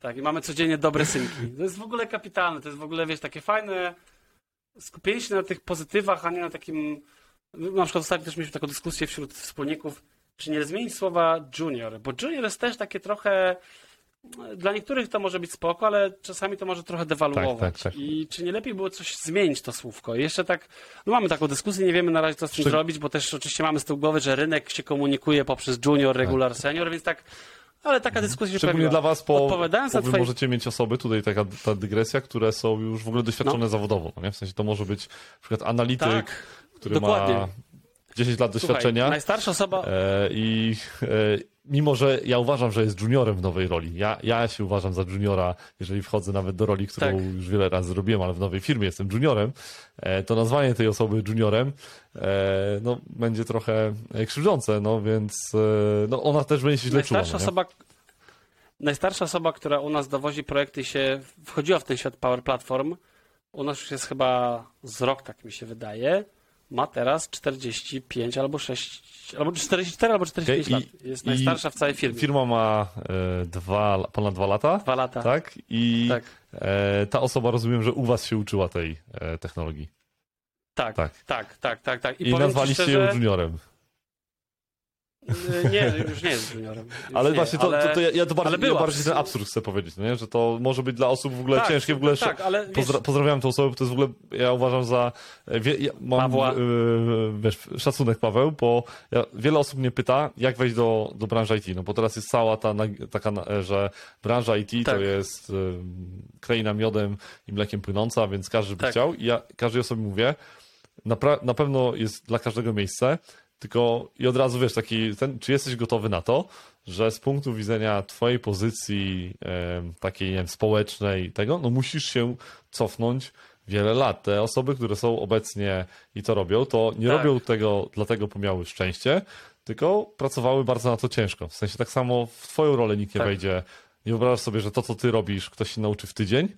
Tak, i mamy codziennie dobre synki. To jest w ogóle kapitalne, to jest w ogóle, wiesz, takie fajne skupienie się na tych pozytywach, a nie na takim... Na przykład ostatnio też mieliśmy taką dyskusję wśród wspólników, czy nie zmienić słowa junior, bo junior jest też takie trochę dla niektórych to może być spoko, ale czasami to może trochę dewaluować. Tak, tak, tak. I czy nie lepiej było coś zmienić to słówko? I jeszcze tak, no mamy taką dyskusję, nie wiemy na razie co z tym Przy... zrobić, bo też oczywiście mamy z tyłu głowy, że rynek się komunikuje poprzez junior, regular, senior, więc tak ale taka dyskusja się Szczególnie dla was, po, Odpowiadając po twoje... możecie mieć osoby, tutaj taka ta dygresja, które są już w ogóle doświadczone no. zawodowo. No nie? W sensie to może być na przykład analityk, tak, który dokładnie. ma 10 lat doświadczenia. Słuchaj, najstarsza osoba. E, I, e, mimo że ja uważam, że jest juniorem w nowej roli. Ja, ja się uważam za juniora, jeżeli wchodzę nawet do roli, którą tak. już wiele razy zrobiłem, ale w nowej firmie jestem juniorem, e, to nazwanie tej osoby juniorem e, no, będzie trochę krzywdzące, no więc e, no, ona też będzie się źle czuła. No, osoba, najstarsza osoba, która u nas dowozi projekty się wchodziła w ten świat Power Platform, u nas już jest chyba z rok, tak mi się wydaje, ma teraz 45 albo 6, albo 44 albo 45 okay, lat. Jest najstarsza w całej firmie. Firma ma e, dwa, ponad dwa lata. Dwa lata. Tak? I tak. E, ta osoba rozumiem, że u was się uczyła tej e, technologii. Tak, tak, tak, tak, tak. tak. I, I nazwaliście szczerze, ją juniorem. Y, nie, już nie jest juniorem. ale nie, właśnie to, ale... to, to ja, ja to bardziej, ja bardziej ten absurd chcę powiedzieć, no nie? że to może być dla osób w ogóle tak, ciężkie. W ogóle tak, ale Pozdra wiesz... Pozdrawiam tę osobę, bo to jest w ogóle, ja uważam za... Wie, ja mam yy, wiesz, szacunek Paweł, bo ja, wiele osób mnie pyta, jak wejść do, do branży IT, no bo teraz jest cała ta taka, że branża IT tak. to jest yy, kraina miodem i mlekiem płynąca, więc każdy by tak. chciał i ja każdej osobie mówię, na, na pewno jest dla każdego miejsce, tylko i od razu wiesz, taki, ten, czy jesteś gotowy na to, że z punktu widzenia twojej pozycji e, takiej, nie wiem, społecznej, tego, no musisz się cofnąć wiele lat. Te osoby, które są obecnie i to robią, to nie tak. robią tego dlatego, bo miały szczęście, tylko pracowały bardzo na to ciężko. W sensie tak samo w twoją rolę nikt nie tak. wejdzie. Nie wyobrażasz sobie, że to, co ty robisz, ktoś się nauczy w tydzień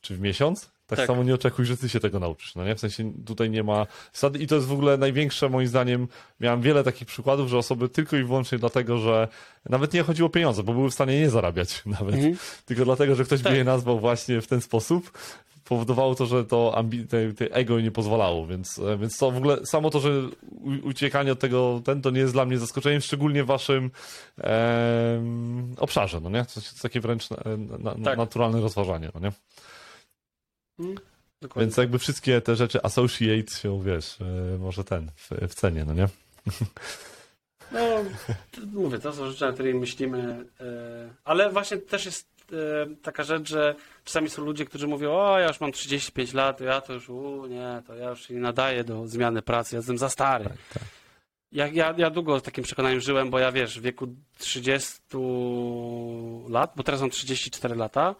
czy w miesiąc, tak, tak, samo nie oczekuj, że ty się tego nauczysz, no nie? W sensie tutaj nie ma zasady i to jest w ogóle największe moim zdaniem, miałem wiele takich przykładów, że osoby tylko i wyłącznie dlatego, że nawet nie chodziło o pieniądze, bo były w stanie nie zarabiać *laughs* nawet, mhm. tylko dlatego, że ktoś tak. by je nazwał właśnie w ten sposób, powodowało to, że to ambi- te, te ego nie pozwalało, więc, e, więc to w ogóle samo to, że uciekanie od tego, ten to nie jest dla mnie zaskoczeniem, szczególnie w waszym e, obszarze, no nie? To jest takie wręcz na, na, tak. naturalne rozważanie, no nie? Mm, Więc jakby wszystkie te rzeczy associate się, wiesz, e, może ten, w, w cenie, no nie? *laughs* No, mówię, to są rzeczy, na których myślimy, e, ale właśnie też jest e, taka rzecz, że czasami są ludzie, którzy mówią, o, ja już mam 35 lat, to ja to już, u, nie, to ja już się nie nadaję do zmiany pracy, ja jestem za stary. Tak, tak. Ja, ja, ja długo z takim przekonaniem żyłem, bo ja wiesz, w wieku 30 lat, bo teraz mam 34 lata,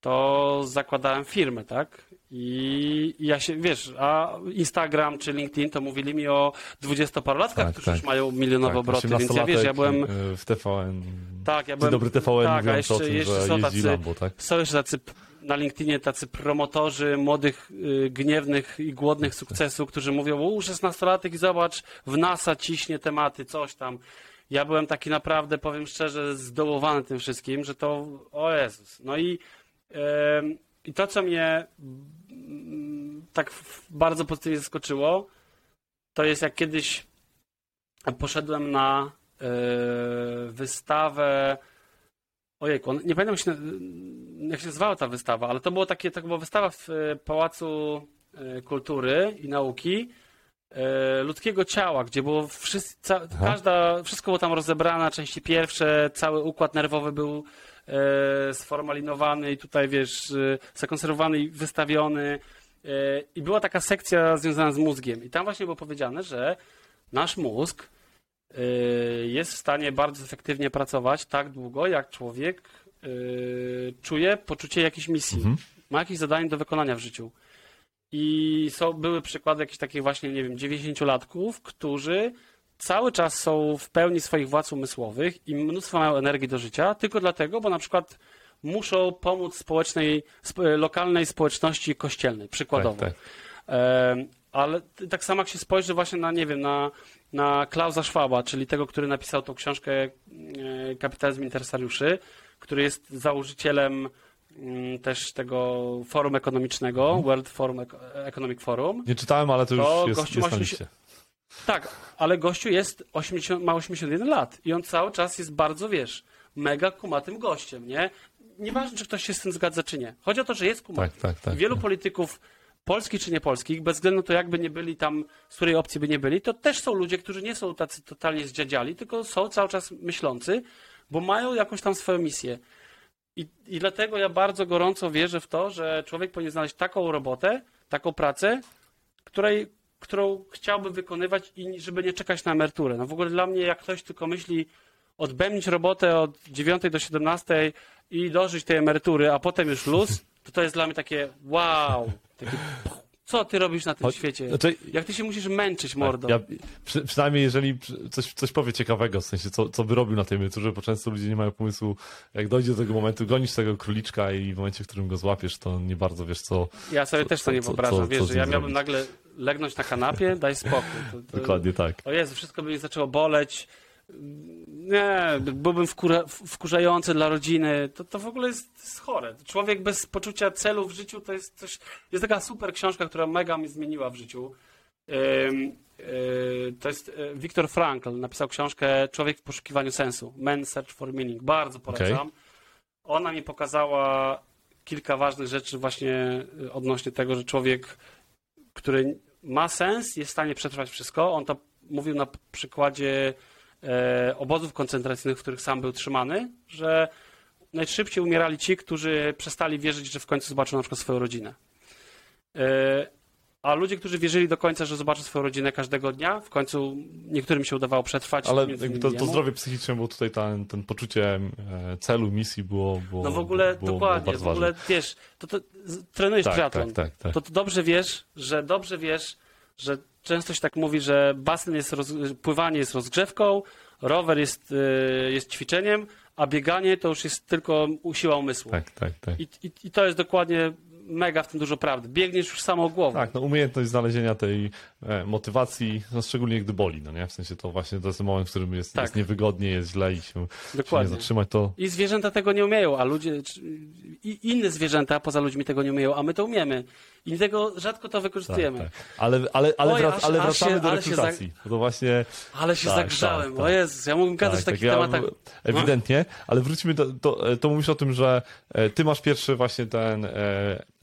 to zakładałem firmę, tak? I ja się, wiesz, a Instagram czy LinkedIn to mówili mi o dwudziestoparolatkach, tak, którzy tak. już mają milionowe tak, obroty, więc ja wiesz, ja byłem... E, w TVN. Tak, ja byłem... Dobry TVN tak, a jeszcze, o tym, jeszcze są tacy, Lambo, tak? Są jeszcze tacy na LinkedInie tacy promotorzy młodych, y, gniewnych i głodnych sukcesu, którzy mówią, u, 16-latek i zobacz, w NASA ciśnie tematy, coś tam. Ja byłem taki naprawdę, powiem szczerze, zdołowany tym wszystkim, że to, o Jezus. No i i to, co mnie mm, tak bardzo pozytywnie zaskoczyło, to jest jak kiedyś poszedłem na e, wystawę. Ojejku, nie pamiętam się, jak się nazywała ta wystawa, ale to było takie, to była wystawa w e, Pałacu e, Kultury i Nauki ludzkiego ciała, gdzie było wszystko, każda, wszystko było tam rozebrane, części pierwsze, cały układ nerwowy był sformalinowany i tutaj, wiesz, e, zakonserwowany i wystawiony. E, I była taka sekcja związana z mózgiem. I tam właśnie było powiedziane, że nasz mózg e, jest w stanie bardzo efektywnie pracować tak długo, jak człowiek e, czuje poczucie jakiejś misji. Mhm. Ma jakieś zadanie do wykonania w życiu. I są, były przykłady jakichś takich właśnie, nie wiem, 90-latków, którzy cały czas są w pełni swoich władz umysłowych i mnóstwo mają energii do życia, tylko dlatego, bo na przykład muszą pomóc społecznej, lokalnej społeczności kościelnej, przykładowo. Tak, tak. ale tak samo jak się spojrzy właśnie na, nie wiem, na, na Klausa Schwaba, czyli tego, który napisał tą książkę e, Kapitalizm Interesariuszy, który jest założycielem mm, też tego forum ekonomicznego, mhm. World Forum Economic Forum. Nie czytałem, ale to już to jest, jest na liście. Tak, ale gościu jest 80, ma 81 lat i on cały czas jest bardzo, wiesz, mega kumatym gościem, nie? Nieważne, czy ktoś się z tym zgadza, czy nie. Chodzi o to, że jest kumaty. Tak, tak, tak, Wielu tak. polityków polskich czy niepolskich, bez względu na to, jakby nie byli tam, z której opcji by nie byli, to też są ludzie, którzy nie są tacy totalnie zdziadziali, tylko są cały czas myślący, bo mają jakąś tam swoją misję. I, I dlatego ja bardzo gorąco wierzę w to, że człowiek powinien znaleźć taką robotę, taką pracę, której, którą chciałby wykonywać i żeby nie czekać na emeryturę. No w ogóle dla mnie, jak ktoś tylko myśli odbębnić robotę od 9 do 17 i dożyć tej emerytury, a potem już luz, to to jest dla mnie takie wow, takie, co ty robisz na tym świecie? znaczy- Jak ty się musisz męczyć, mordo. Ja, przy, przynajmniej jeżeli coś, coś powie ciekawego, w sensie co, co by robił na tej emeryturze, bo często ludzie nie mają pomysłu, jak dojdzie do tego momentu, gonisz tego króliczka i w momencie, w którym go złapiesz, to nie bardzo wiesz co... Ja sobie Co- też to nie wyobrażam, co- wiesz, co z że ja miałbym zrobić? nagle legnąć na kanapie, daj spokój. To, to, Dokładnie tak. O Jezu, wszystko by mi zaczęło boleć. Nie, byłbym wkurza, wkurzający dla rodziny. To, to w ogóle jest, jest chore. Człowiek bez poczucia celu w życiu to jest coś. Jest taka super książka, która mega mnie zmieniła w życiu. Yy, to jest yy, Viktor Frankl, napisał książkę Człowiek w poszukiwaniu sensu. Man Search for Meaning. Bardzo polecam. Ona mi pokazała kilka ważnych rzeczy właśnie yy, odnośnie tego, że człowiek, który ma sens, jest w stanie przetrwać wszystko. On to mówił na przykładzie e, obozów koncentracyjnych, w których sam był trzymany, że najszybciej umierali ci, którzy przestali wierzyć, że w końcu zobaczą na przykład swoją rodzinę. E, a ludzie, którzy wierzyli do końca, że zobaczą swoją rodzinę każdego dnia, w końcu niektórym się udawało przetrwać. Ale to, to zdrowie psychiczne, bo tutaj ten, ten poczucie e, celu, misji było, było No w ogóle, było, dokładnie, było w ogóle ważne. wiesz, to, to trenujesz Tak, triatlon, tak, tak, tak. to, to dobrze wiesz, że dobrze wiesz, że często się tak mówi, że basen jest, roz, pływanie jest rozgrzewką, rower jest, y, jest ćwiczeniem, a bieganie to już jest tylko siła umysłu. Tak, tak, tak. I, i, I to jest dokładnie mega w tym dużo prawdy. Biegniesz już samą głową. Tak, no umiejętność znalezienia tej e, motywacji, no szczególnie gdy boli, no nie? W sensie to właśnie to jest moment, w którym jest, Tak. jest niewygodnie, jest źle i się, się nie Dokładnie. zatrzymać, to I zwierzęta tego nie umieją, a ludzie, czy- i inne zwierzęta poza ludźmi tego nie umieją, a my to umiemy. I tego rzadko to tak, wykorzystujemy. tak. Ale, ale, ale, Oj, wrac, aż- ale wracamy się- do ale się rekrutacji. To właśnie Ale się Tak, zagrzałem. tak, tak. O Jezus, ja mógłbym gadać tak, o takich ja- tematach. Ewidentnie, ale wróćmy do, to, to mówisz o tym, że e, ty masz pierwszy właśnie ten e,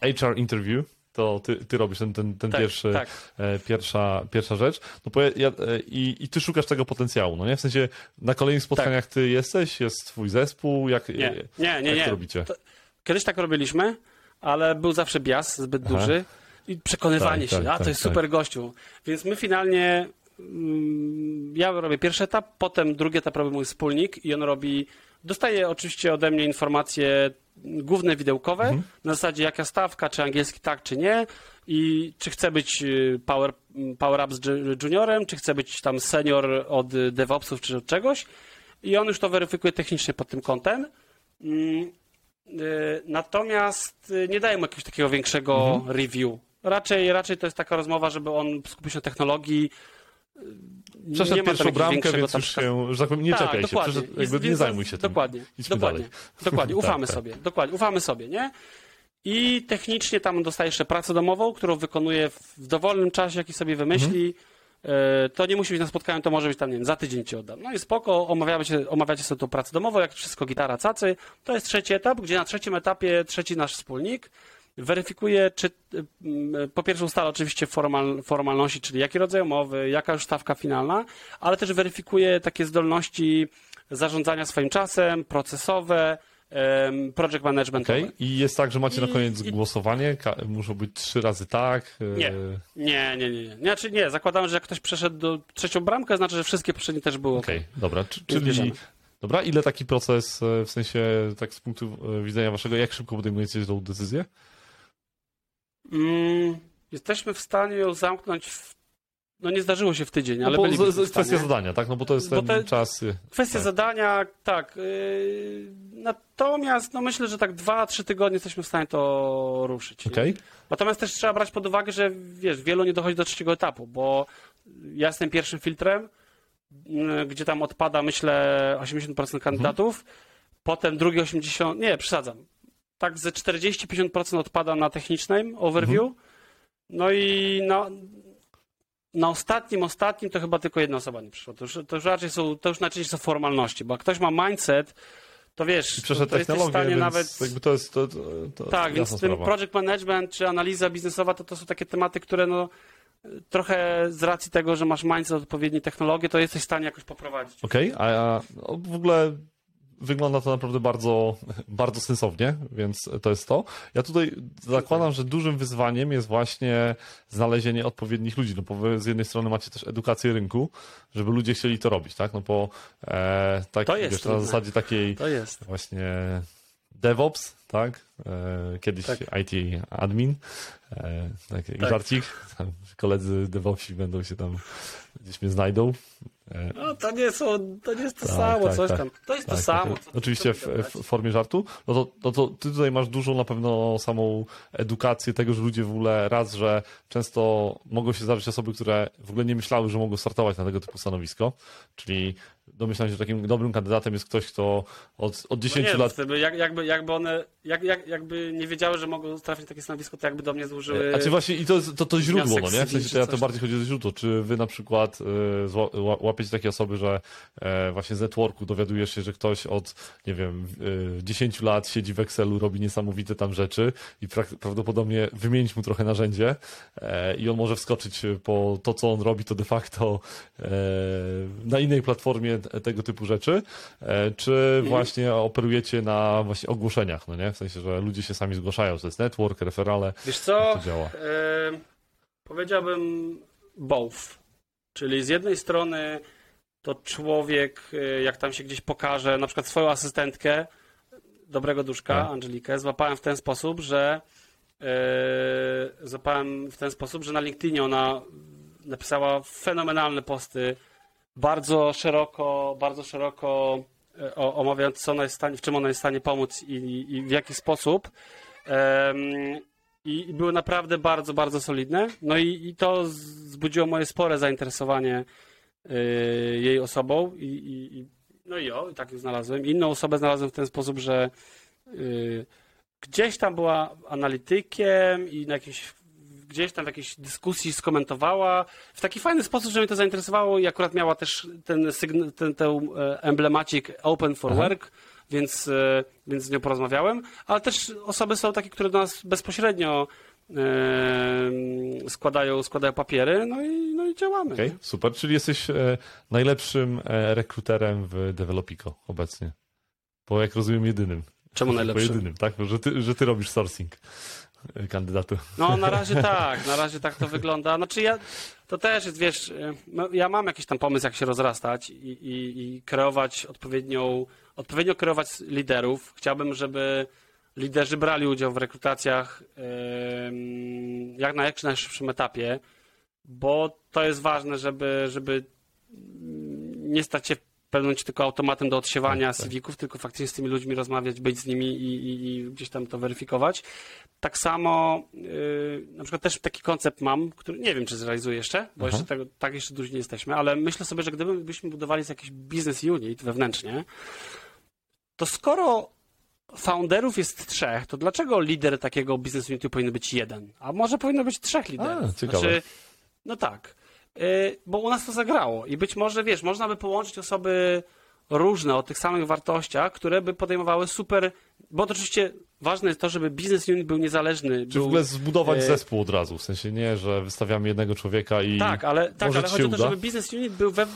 HR interview, to ty, ty robisz ten, ten, ten Tak, pierwszy, tak. e, pierwsza, pierwsza rzecz, no bo ja, ja, e, i, i ty szukasz tego potencjału, no nie? W sensie na kolejnych spotkaniach ty jesteś, jest twój zespół, jak, Tak. Nie, e, nie, nie. jak nie. to robicie? To- Kiedyś tak robiliśmy, ale był zawsze bias zbyt Aha. duży i przekonywanie Tak, się, tak, a to tak, jest tak. super gościu. Więc my finalnie, mm, ja robię pierwszy etap, potem drugi etap robi mój wspólnik i on robi, dostaje oczywiście ode mnie informacje główne widełkowe, Mhm. na zasadzie jaka stawka, czy angielski tak, czy nie i czy chce być y, Power, power Ups ju- juniorem, czy chce być tam senior od DevOpsów, czy od czegoś i on już to weryfikuje technicznie pod tym kątem. Mm, y, Natomiast y, nie daję mu jakiegoś takiego większego Mhm. review. Raczej, raczej to jest taka rozmowa, żeby on skupił się na technologii. Przeszedł pierwszą bramkę, więc już się, że tak powiem, nie tak, czepiaj się, przeszedł, jakby nie zajmuj się tym. Dokładnie, Idźmy dokładnie, dalej. dokładnie. *laughs* Tak, Ufamy tak. sobie, dokładnie, ufamy sobie, nie? I technicznie tam dostaje jeszcze pracę domową, którą wykonuje w dowolnym czasie, jaki sobie wymyśli. E, To nie musi być na spotkaniu, to może być tam, nie wiem, za tydzień ci oddam. No i spoko, omawiamy się, omawiacie sobie tą pracę domową, jak wszystko gitara, cacy. To jest trzeci etap, gdzie na trzecim etapie trzeci nasz wspólnik weryfikuje, czy mm, po pierwsze ustala oczywiście formal, formalności, czyli jaki rodzaj umowy, jaka już stawka finalna, ale też weryfikuje takie zdolności zarządzania swoim czasem, procesowe, project managementowe. Okej, i jest tak, że macie na I- koniec i- głosowanie, muszą być trzy razy tak. e, Nie. Nie, nie, nie, nie. Znaczy nie, zakładamy, że jak ktoś przeszedł do trzecią bramkę, znaczy, że wszystkie poprzednie też były ok. Okej, dobra, Więc bierzemy. czyli... Dobra, ile taki proces, e, w sensie tak z punktu e, widzenia waszego, jak szybko podejmujecie tą decyzję? Mm, jesteśmy w stanie ją zamknąć w... No nie zdarzyło się w tydzień, ale no, bo bylibyśmy z, kwestia zadania, tak? No bo to jest Bo ten te- czas... e, Kwestia tak. zadania, tak. Yy, natomiast no myślę, że tak dwa, trzy tygodnie jesteśmy w stanie to ruszyć. nie? Okej, Natomiast też trzeba brać pod uwagę, że wiesz, wielu nie dochodzi do trzeciego etapu, bo ja jestem pierwszym filtrem, mm, gdzie tam odpada, myślę, 80% kandydatów, potem drugi 80%, nie, przesadzam, tak ze 40-50% odpada na technicznym overview, no i na, na ostatnim, ostatnim to chyba tylko jedna osoba nie przyszła. To już, to już raczej są, to już najczęściej są formalności, bo jak ktoś ma mindset, to wiesz, to, to jesteś w stanie nawet... to jest... To, Tak, więc sprawa. project management czy analiza biznesowa to, to są takie tematy, które no, trochę z racji tego, że masz mindset odpowiedniej technologii, to jesteś w stanie jakoś poprowadzić. Okej, a, a no, w ogóle wygląda to naprawdę bardzo, *laughs* bardzo sensownie, więc to jest to. Ja tutaj zakładam, że dużym wyzwaniem jest właśnie znalezienie odpowiednich ludzi, no bo z jednej strony macie też edukację rynku, żeby ludzie chcieli to robić, tak? No bo e, tak, to jest wiesz, na zasadzie takiej to jest. właśnie DevOps, tak? E, kiedyś tak. IT admin, e, taki tak. żarcik. koledzy DevOpsi będą się tam gdzieś mnie znajdą. No to nie są, to nie jest to tak, samo, tak, coś tak. tam. To jest to tak, samo. oczywiście w, w, formie żartu. No to, no to ty tutaj masz dużą na pewno samą edukację tego, że ludzie w ogóle raz, że często mogą się zdarzyć osoby, które w ogóle nie myślały, że mogą startować na tego typu stanowisko, czyli domyślam się, że takim dobrym kandydatem jest ktoś, kto od, od 10 no nie, lat... Wtedy jakby, jakby one, jak, jak, jakby nie wiedziały, że mogą trafić na takie stanowisko, to jakby do mnie złożyły... A czy właśnie, i to to, to źródło, no nie? W sensie, to, ja to bardziej chodzi o źródło. Czy wy na przykład y, łapiecie takie osoby, że y, właśnie z networku dowiadujesz się, że ktoś od, nie wiem, y, 10 lat siedzi w Excelu, robi niesamowite tam rzeczy i pra prawdopodobnie wymienić mu trochę narzędzie e, i on może wskoczyć po to, co on robi, to de facto e, na innej platformie tego typu rzeczy, e, czy właśnie operujecie na właśnie ogłoszeniach, no nie? W sensie, że ludzie się sami zgłaszają, to jest network, referale. Wiesz co? to działa? E, powiedziałbym both. Czyli z jednej strony to człowiek, e, jak tam się gdzieś pokaże, na przykład swoją asystentkę, dobrego duszka, tak. Angelikę, złapałem w ten sposób, że yy, złapałem w ten sposób, że na LinkedInie ona napisała fenomenalne posty bardzo szeroko, bardzo szeroko e, omawiając, co ona jest w, stanie, w czym ona jest w stanie pomóc i, i w jaki sposób. I były naprawdę bardzo, bardzo solidne. No i, i to wzbudziło moje spore zainteresowanie e, jej osobą i, i, no i o, i tak ją znalazłem. Inną osobę znalazłem w ten sposób, że e, gdzieś tam była analitykiem i na jakimś gdzieś tam w jakiejś dyskusji skomentowała w taki fajny sposób, że mnie to zainteresowało i akurat miała też ten, ten, ten emblemacik Open for Aha. Work, więc, e, więc z nią porozmawiałem, ale też osoby są takie, które do nas bezpośrednio e, składają, składają papiery, no i, no i działamy. Okay, super, czyli jesteś e, najlepszym rekruterem w Developico obecnie, bo jak rozumiem jedynym. Czemu najlepszym? Jedynym, tak? Że ty, że ty robisz sourcing kandydatu. No na razie tak, na razie tak to wygląda. Znaczy ja, to też jest, wiesz, no, ja mam jakiś tam pomysł, jak się rozrastać i, i, i kreować odpowiednią, odpowiednio kreować liderów. Chciałbym, żeby liderzy brali udział w rekrutacjach jak na jak najszybszym etapie, bo to jest ważne, żeby, żeby nie stać się pewnym tylko automatem do odsiewania tak, tak. Tylko faktycznie z tymi ludźmi rozmawiać, być z nimi i, i, i gdzieś tam to weryfikować. Tak samo yy, na przykład też taki koncept mam, który nie wiem, czy zrealizuję jeszcze, bo jeszcze tego, tak jeszcze duży nie jesteśmy, ale myślę sobie, że gdybyśmy budowali jakiś business unit wewnętrznie, to skoro founderów jest trzech, to dlaczego lider takiego business unitu powinien być jeden? A może powinno być trzech liderów? A, ciekawe. Znaczy, no tak. Y, bo u nas to zagrało i być może, wiesz, można by połączyć osoby różne o tych samych wartościach, które by podejmowały super, bo to oczywiście ważne jest to, żeby biznes unit był niezależny. Czy był, w ogóle zbudować y, zespół od razu, w sensie nie, że wystawiamy jednego człowieka i Tak, ale, tak, ale chodzi o to, żeby biznes unit był, we,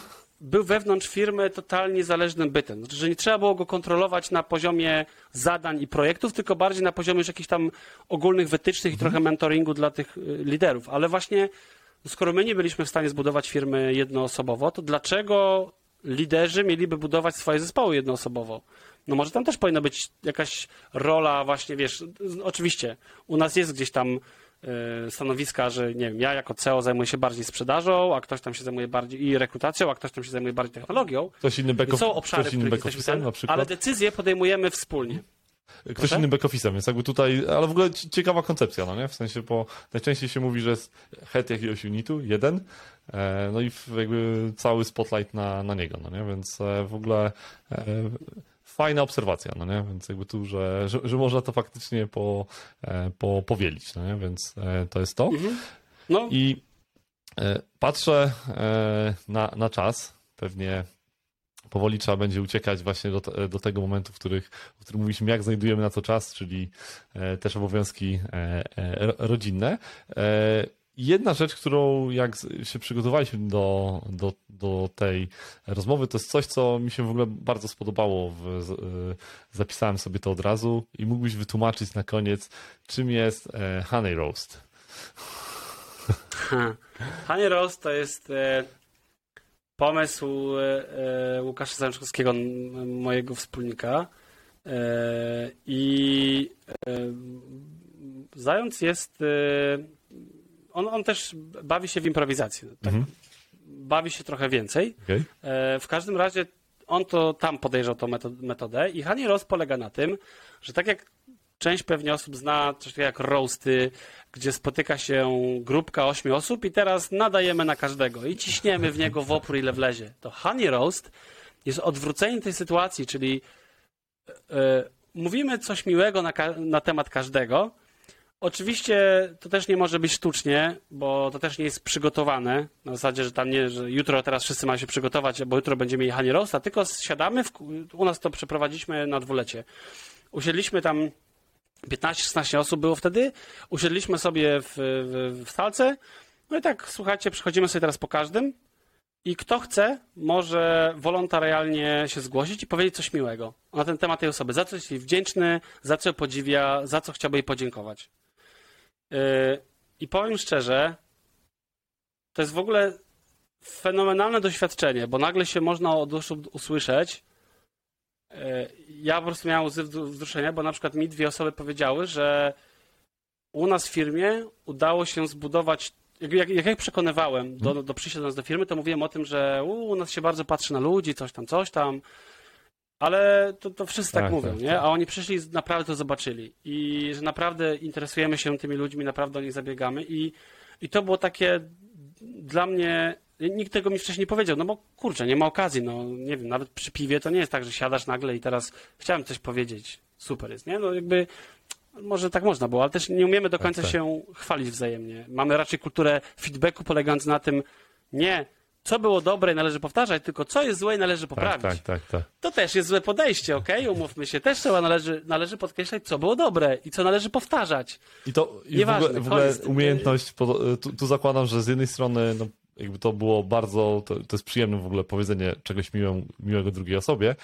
był wewnątrz firmy totalnie niezależnym bytem. Znaczy, że nie trzeba było go kontrolować na poziomie zadań i projektów, tylko bardziej na poziomie już jakichś tam ogólnych wytycznych i mhm. trochę mentoringu dla tych y, liderów. Ale właśnie skoro my nie byliśmy w stanie zbudować firmy jednoosobowo, to dlaczego liderzy mieliby budować swoje zespoły jednoosobowo? No może tam też powinna być jakaś rola właśnie, wiesz, oczywiście u nas jest gdzieś tam y, stanowiska, że nie wiem, ja jako CEO zajmuję się bardziej sprzedażą, a ktoś tam się zajmuje bardziej i rekrutacją, a ktoś tam się zajmuje bardziej technologią. Ktoś inny back Są obszary, ktoś inny back na przykład. Ale decyzje podejmujemy wspólnie ktoś Proszę? innym back-office'em, więc jakby tutaj, ale w ogóle ciekawa koncepcja, no nie? W sensie, bo najczęściej się mówi, że jest head jakiegoś unitu, jeden, e, no i jakby cały spotlight na, na niego, no nie? Więc e, w ogóle e, fajna obserwacja, no nie? Więc jakby tu, że, że, że można to faktycznie po, po, powielić, no nie? Więc to jest to. Mhm. No. I patrzę na, na czas, pewnie powoli trzeba będzie uciekać właśnie do, do tego momentu, w, których, w którym mówiliśmy, jak znajdujemy na to czas, czyli e, też obowiązki e, e, rodzinne. jedna rzecz, którą jak się przygotowaliśmy do, do, do tej rozmowy, to jest coś, co mi się w ogóle bardzo spodobało. Zapisałem sobie to od razu i mógłbyś wytłumaczyć na koniec, czym jest honey roast. *laughs* Honey roast to jest pomysł Łukasza Zajączkowskiego, mojego wspólnika. I Zając jest. On, on też bawi się w improwizację. Tak? Mhm. Bawi się trochę więcej. Okay. W każdym razie on to tam podejrzał tą metodę i Honey Roast polega na tym, że tak jak część pewnie osób zna coś takiego jak roasty, gdzie spotyka się grupka ośmiu osób i teraz nadajemy na każdego i ciśniemy w niego w opór ile wlezie. To Honey Roast jest odwrócenie tej sytuacji, czyli yy, mówimy coś miłego na, na temat każdego, Oczywiście to też nie może być sztucznie, bo to też nie jest przygotowane. Na zasadzie, że tam nie, że jutro teraz wszyscy mają się przygotować, bo jutro będziemy jechali rosta, tylko siadamy, w, u nas to przeprowadziliśmy na dwulecie. Usiedliśmy tam 15-16 osób było wtedy, usiedliśmy sobie w, w, w salce, no i tak, słuchajcie, przychodzimy sobie teraz po każdym i kto chce, może wolontarialnie się zgłosić i powiedzieć coś miłego na ten temat tej osoby, za co jest jej wdzięczny, za co podziwia, za co chciałby jej podziękować. I powiem szczerze, to jest w ogóle fenomenalne doświadczenie, bo nagle się można od osób usłyszeć. Ja po prostu miałem łzy wzruszenia, bo na przykład mi dwie osoby powiedziały, że u nas w firmie udało się zbudować. Jak, jak, jak ja ich przekonywałem do, mhm. do przyjścia do nas do firmy, to mówiłem o tym, że u, u nas się bardzo patrzy na ludzi, coś tam, coś tam. Ale to, to wszyscy tak, tak mówią, tak, nie? Tak. A oni przyszli i naprawdę to zobaczyli. I że naprawdę interesujemy się tymi ludźmi, naprawdę o nich zabiegamy. I, i to było takie dla mnie. Nikt tego mi wcześniej nie powiedział, no bo kurczę, nie ma okazji, no nie wiem, nawet przy piwie to nie jest tak, że siadasz nagle i teraz chciałem coś powiedzieć, super jest, nie? No jakby może tak można było, ale też nie umiemy do tak, końca tak, się chwalić wzajemnie. Mamy raczej kulturę feedbacku polegającą na tym, nie co było dobre należy powtarzać, tylko co jest złe należy tak, poprawić. Tak, tak, tak, To też jest złe podejście, ok? *laughs* Umówmy się. Też trzeba należy, należy podkreślać, co było dobre i co należy powtarzać. I to i Nieważne, w ogóle, w ogóle umiejętność, tu, tu, zakładam, że z jednej strony no, jakby to było bardzo, to, to jest przyjemne w ogóle powiedzenie czegoś miłą, miłego drugiej osobie,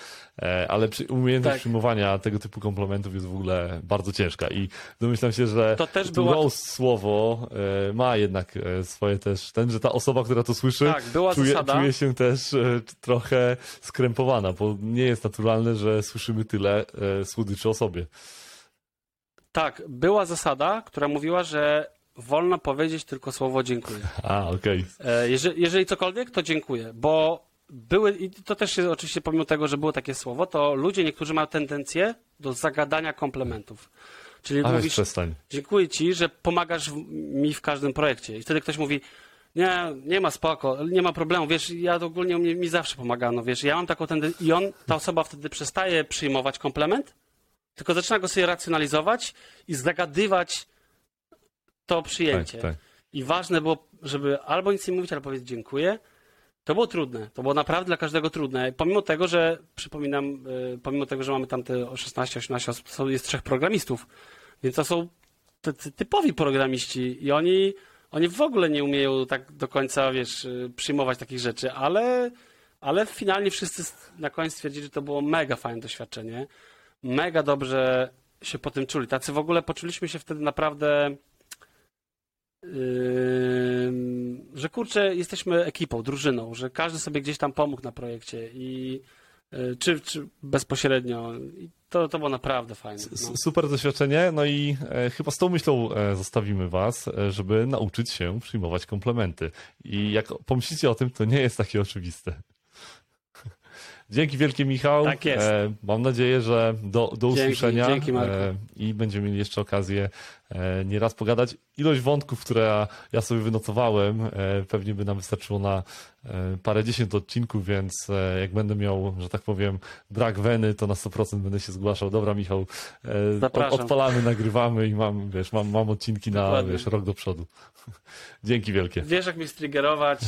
e, ale przy, umiejętność tak. przyjmowania tego typu komplementów jest w ogóle bardzo ciężka i domyślam się, że to też była... roast słowo e, ma jednak e, swoje też, ten, że ta osoba, która to słyszy, tak, czuje, czuje się też trochę skrępowana, bo nie jest naturalne, że słyszymy tyle słodyczy o sobie. Tak, była zasada, która mówiła, że wolno powiedzieć tylko słowo dziękuję. A, okej. Okay. E, jeżeli, jeżeli cokolwiek, to dziękuję, bo były, i to też jest oczywiście pomimo tego, że było takie słowo, to ludzie niektórzy mają tendencję do zagadania komplementów. Czyli A mówisz, przestań. dziękuję ci, że pomagasz mi w każdym projekcie. I wtedy ktoś mówi, nie, nie ma spoko, nie ma problemu, wiesz, ja ogólnie mi, mi zawsze pomagano, wiesz, ja mam taką tendencję i on, ta osoba wtedy przestaje przyjmować komplement, tylko zaczyna go sobie racjonalizować i zagadywać to przyjęcie. Tak, tak. I ważne było, żeby albo nic nie mówić, albo powiedzieć dziękuję. To było trudne. To było naprawdę dla każdego trudne. Pomimo tego, że przypominam, y, pomimo tego, że mamy tam te 16-18 osób, jest trzech programistów, więc to są typowi programiści i oni, oni w ogóle nie umieją tak do końca, wiesz, y, przyjmować takich rzeczy, ale, ale finalnie wszyscy na koniec stwierdzili, że to było mega fajne doświadczenie. Mega dobrze się po tym czuli. Tacy w ogóle poczuliśmy się wtedy naprawdę że kurczę, jesteśmy ekipą, drużyną, że każdy sobie gdzieś tam pomógł na projekcie i y, czy, czy bezpośrednio. I to, to było naprawdę fajne. No. Super doświadczenie, no i e, chyba z tą myślą e, zostawimy Was, e, żeby nauczyć się przyjmować komplementy. I jak pomyślicie o tym, to nie jest takie oczywiste. Dzięki wielkie Michał. Tak jest. E, mam nadzieję, że do, do usłyszenia. Dzięki. E, I będziemy mieli jeszcze okazję e, nieraz pogadać. Ilość wątków, które ja sobie wynotowałem, pewnie by nam wystarczyło na parę dziesiąt odcinków, więc jak będę miał, że tak powiem, brak weny, to na 100% będę się zgłaszał. Dobra, Michał, Zapraszam. odpalamy, nagrywamy i mam, wiesz, mam, mam odcinki na wiesz, rok do przodu. *laughs* Dzięki wielkie. Wiesz, jak mnie striggerować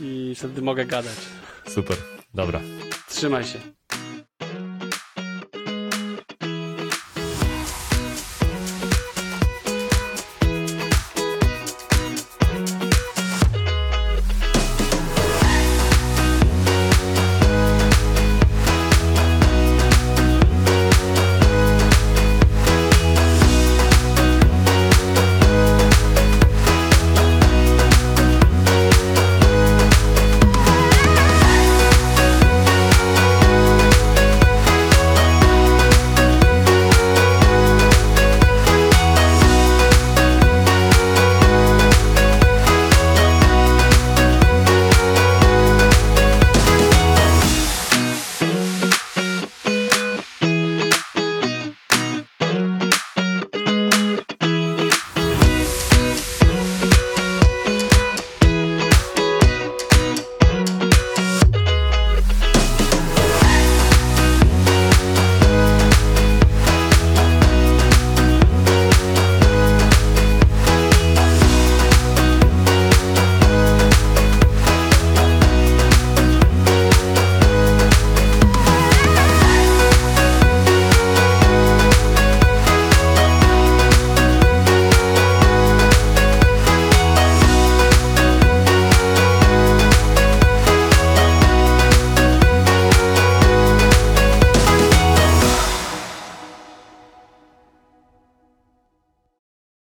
i wtedy mogę gadać. Super, dobra. Trzymaj się.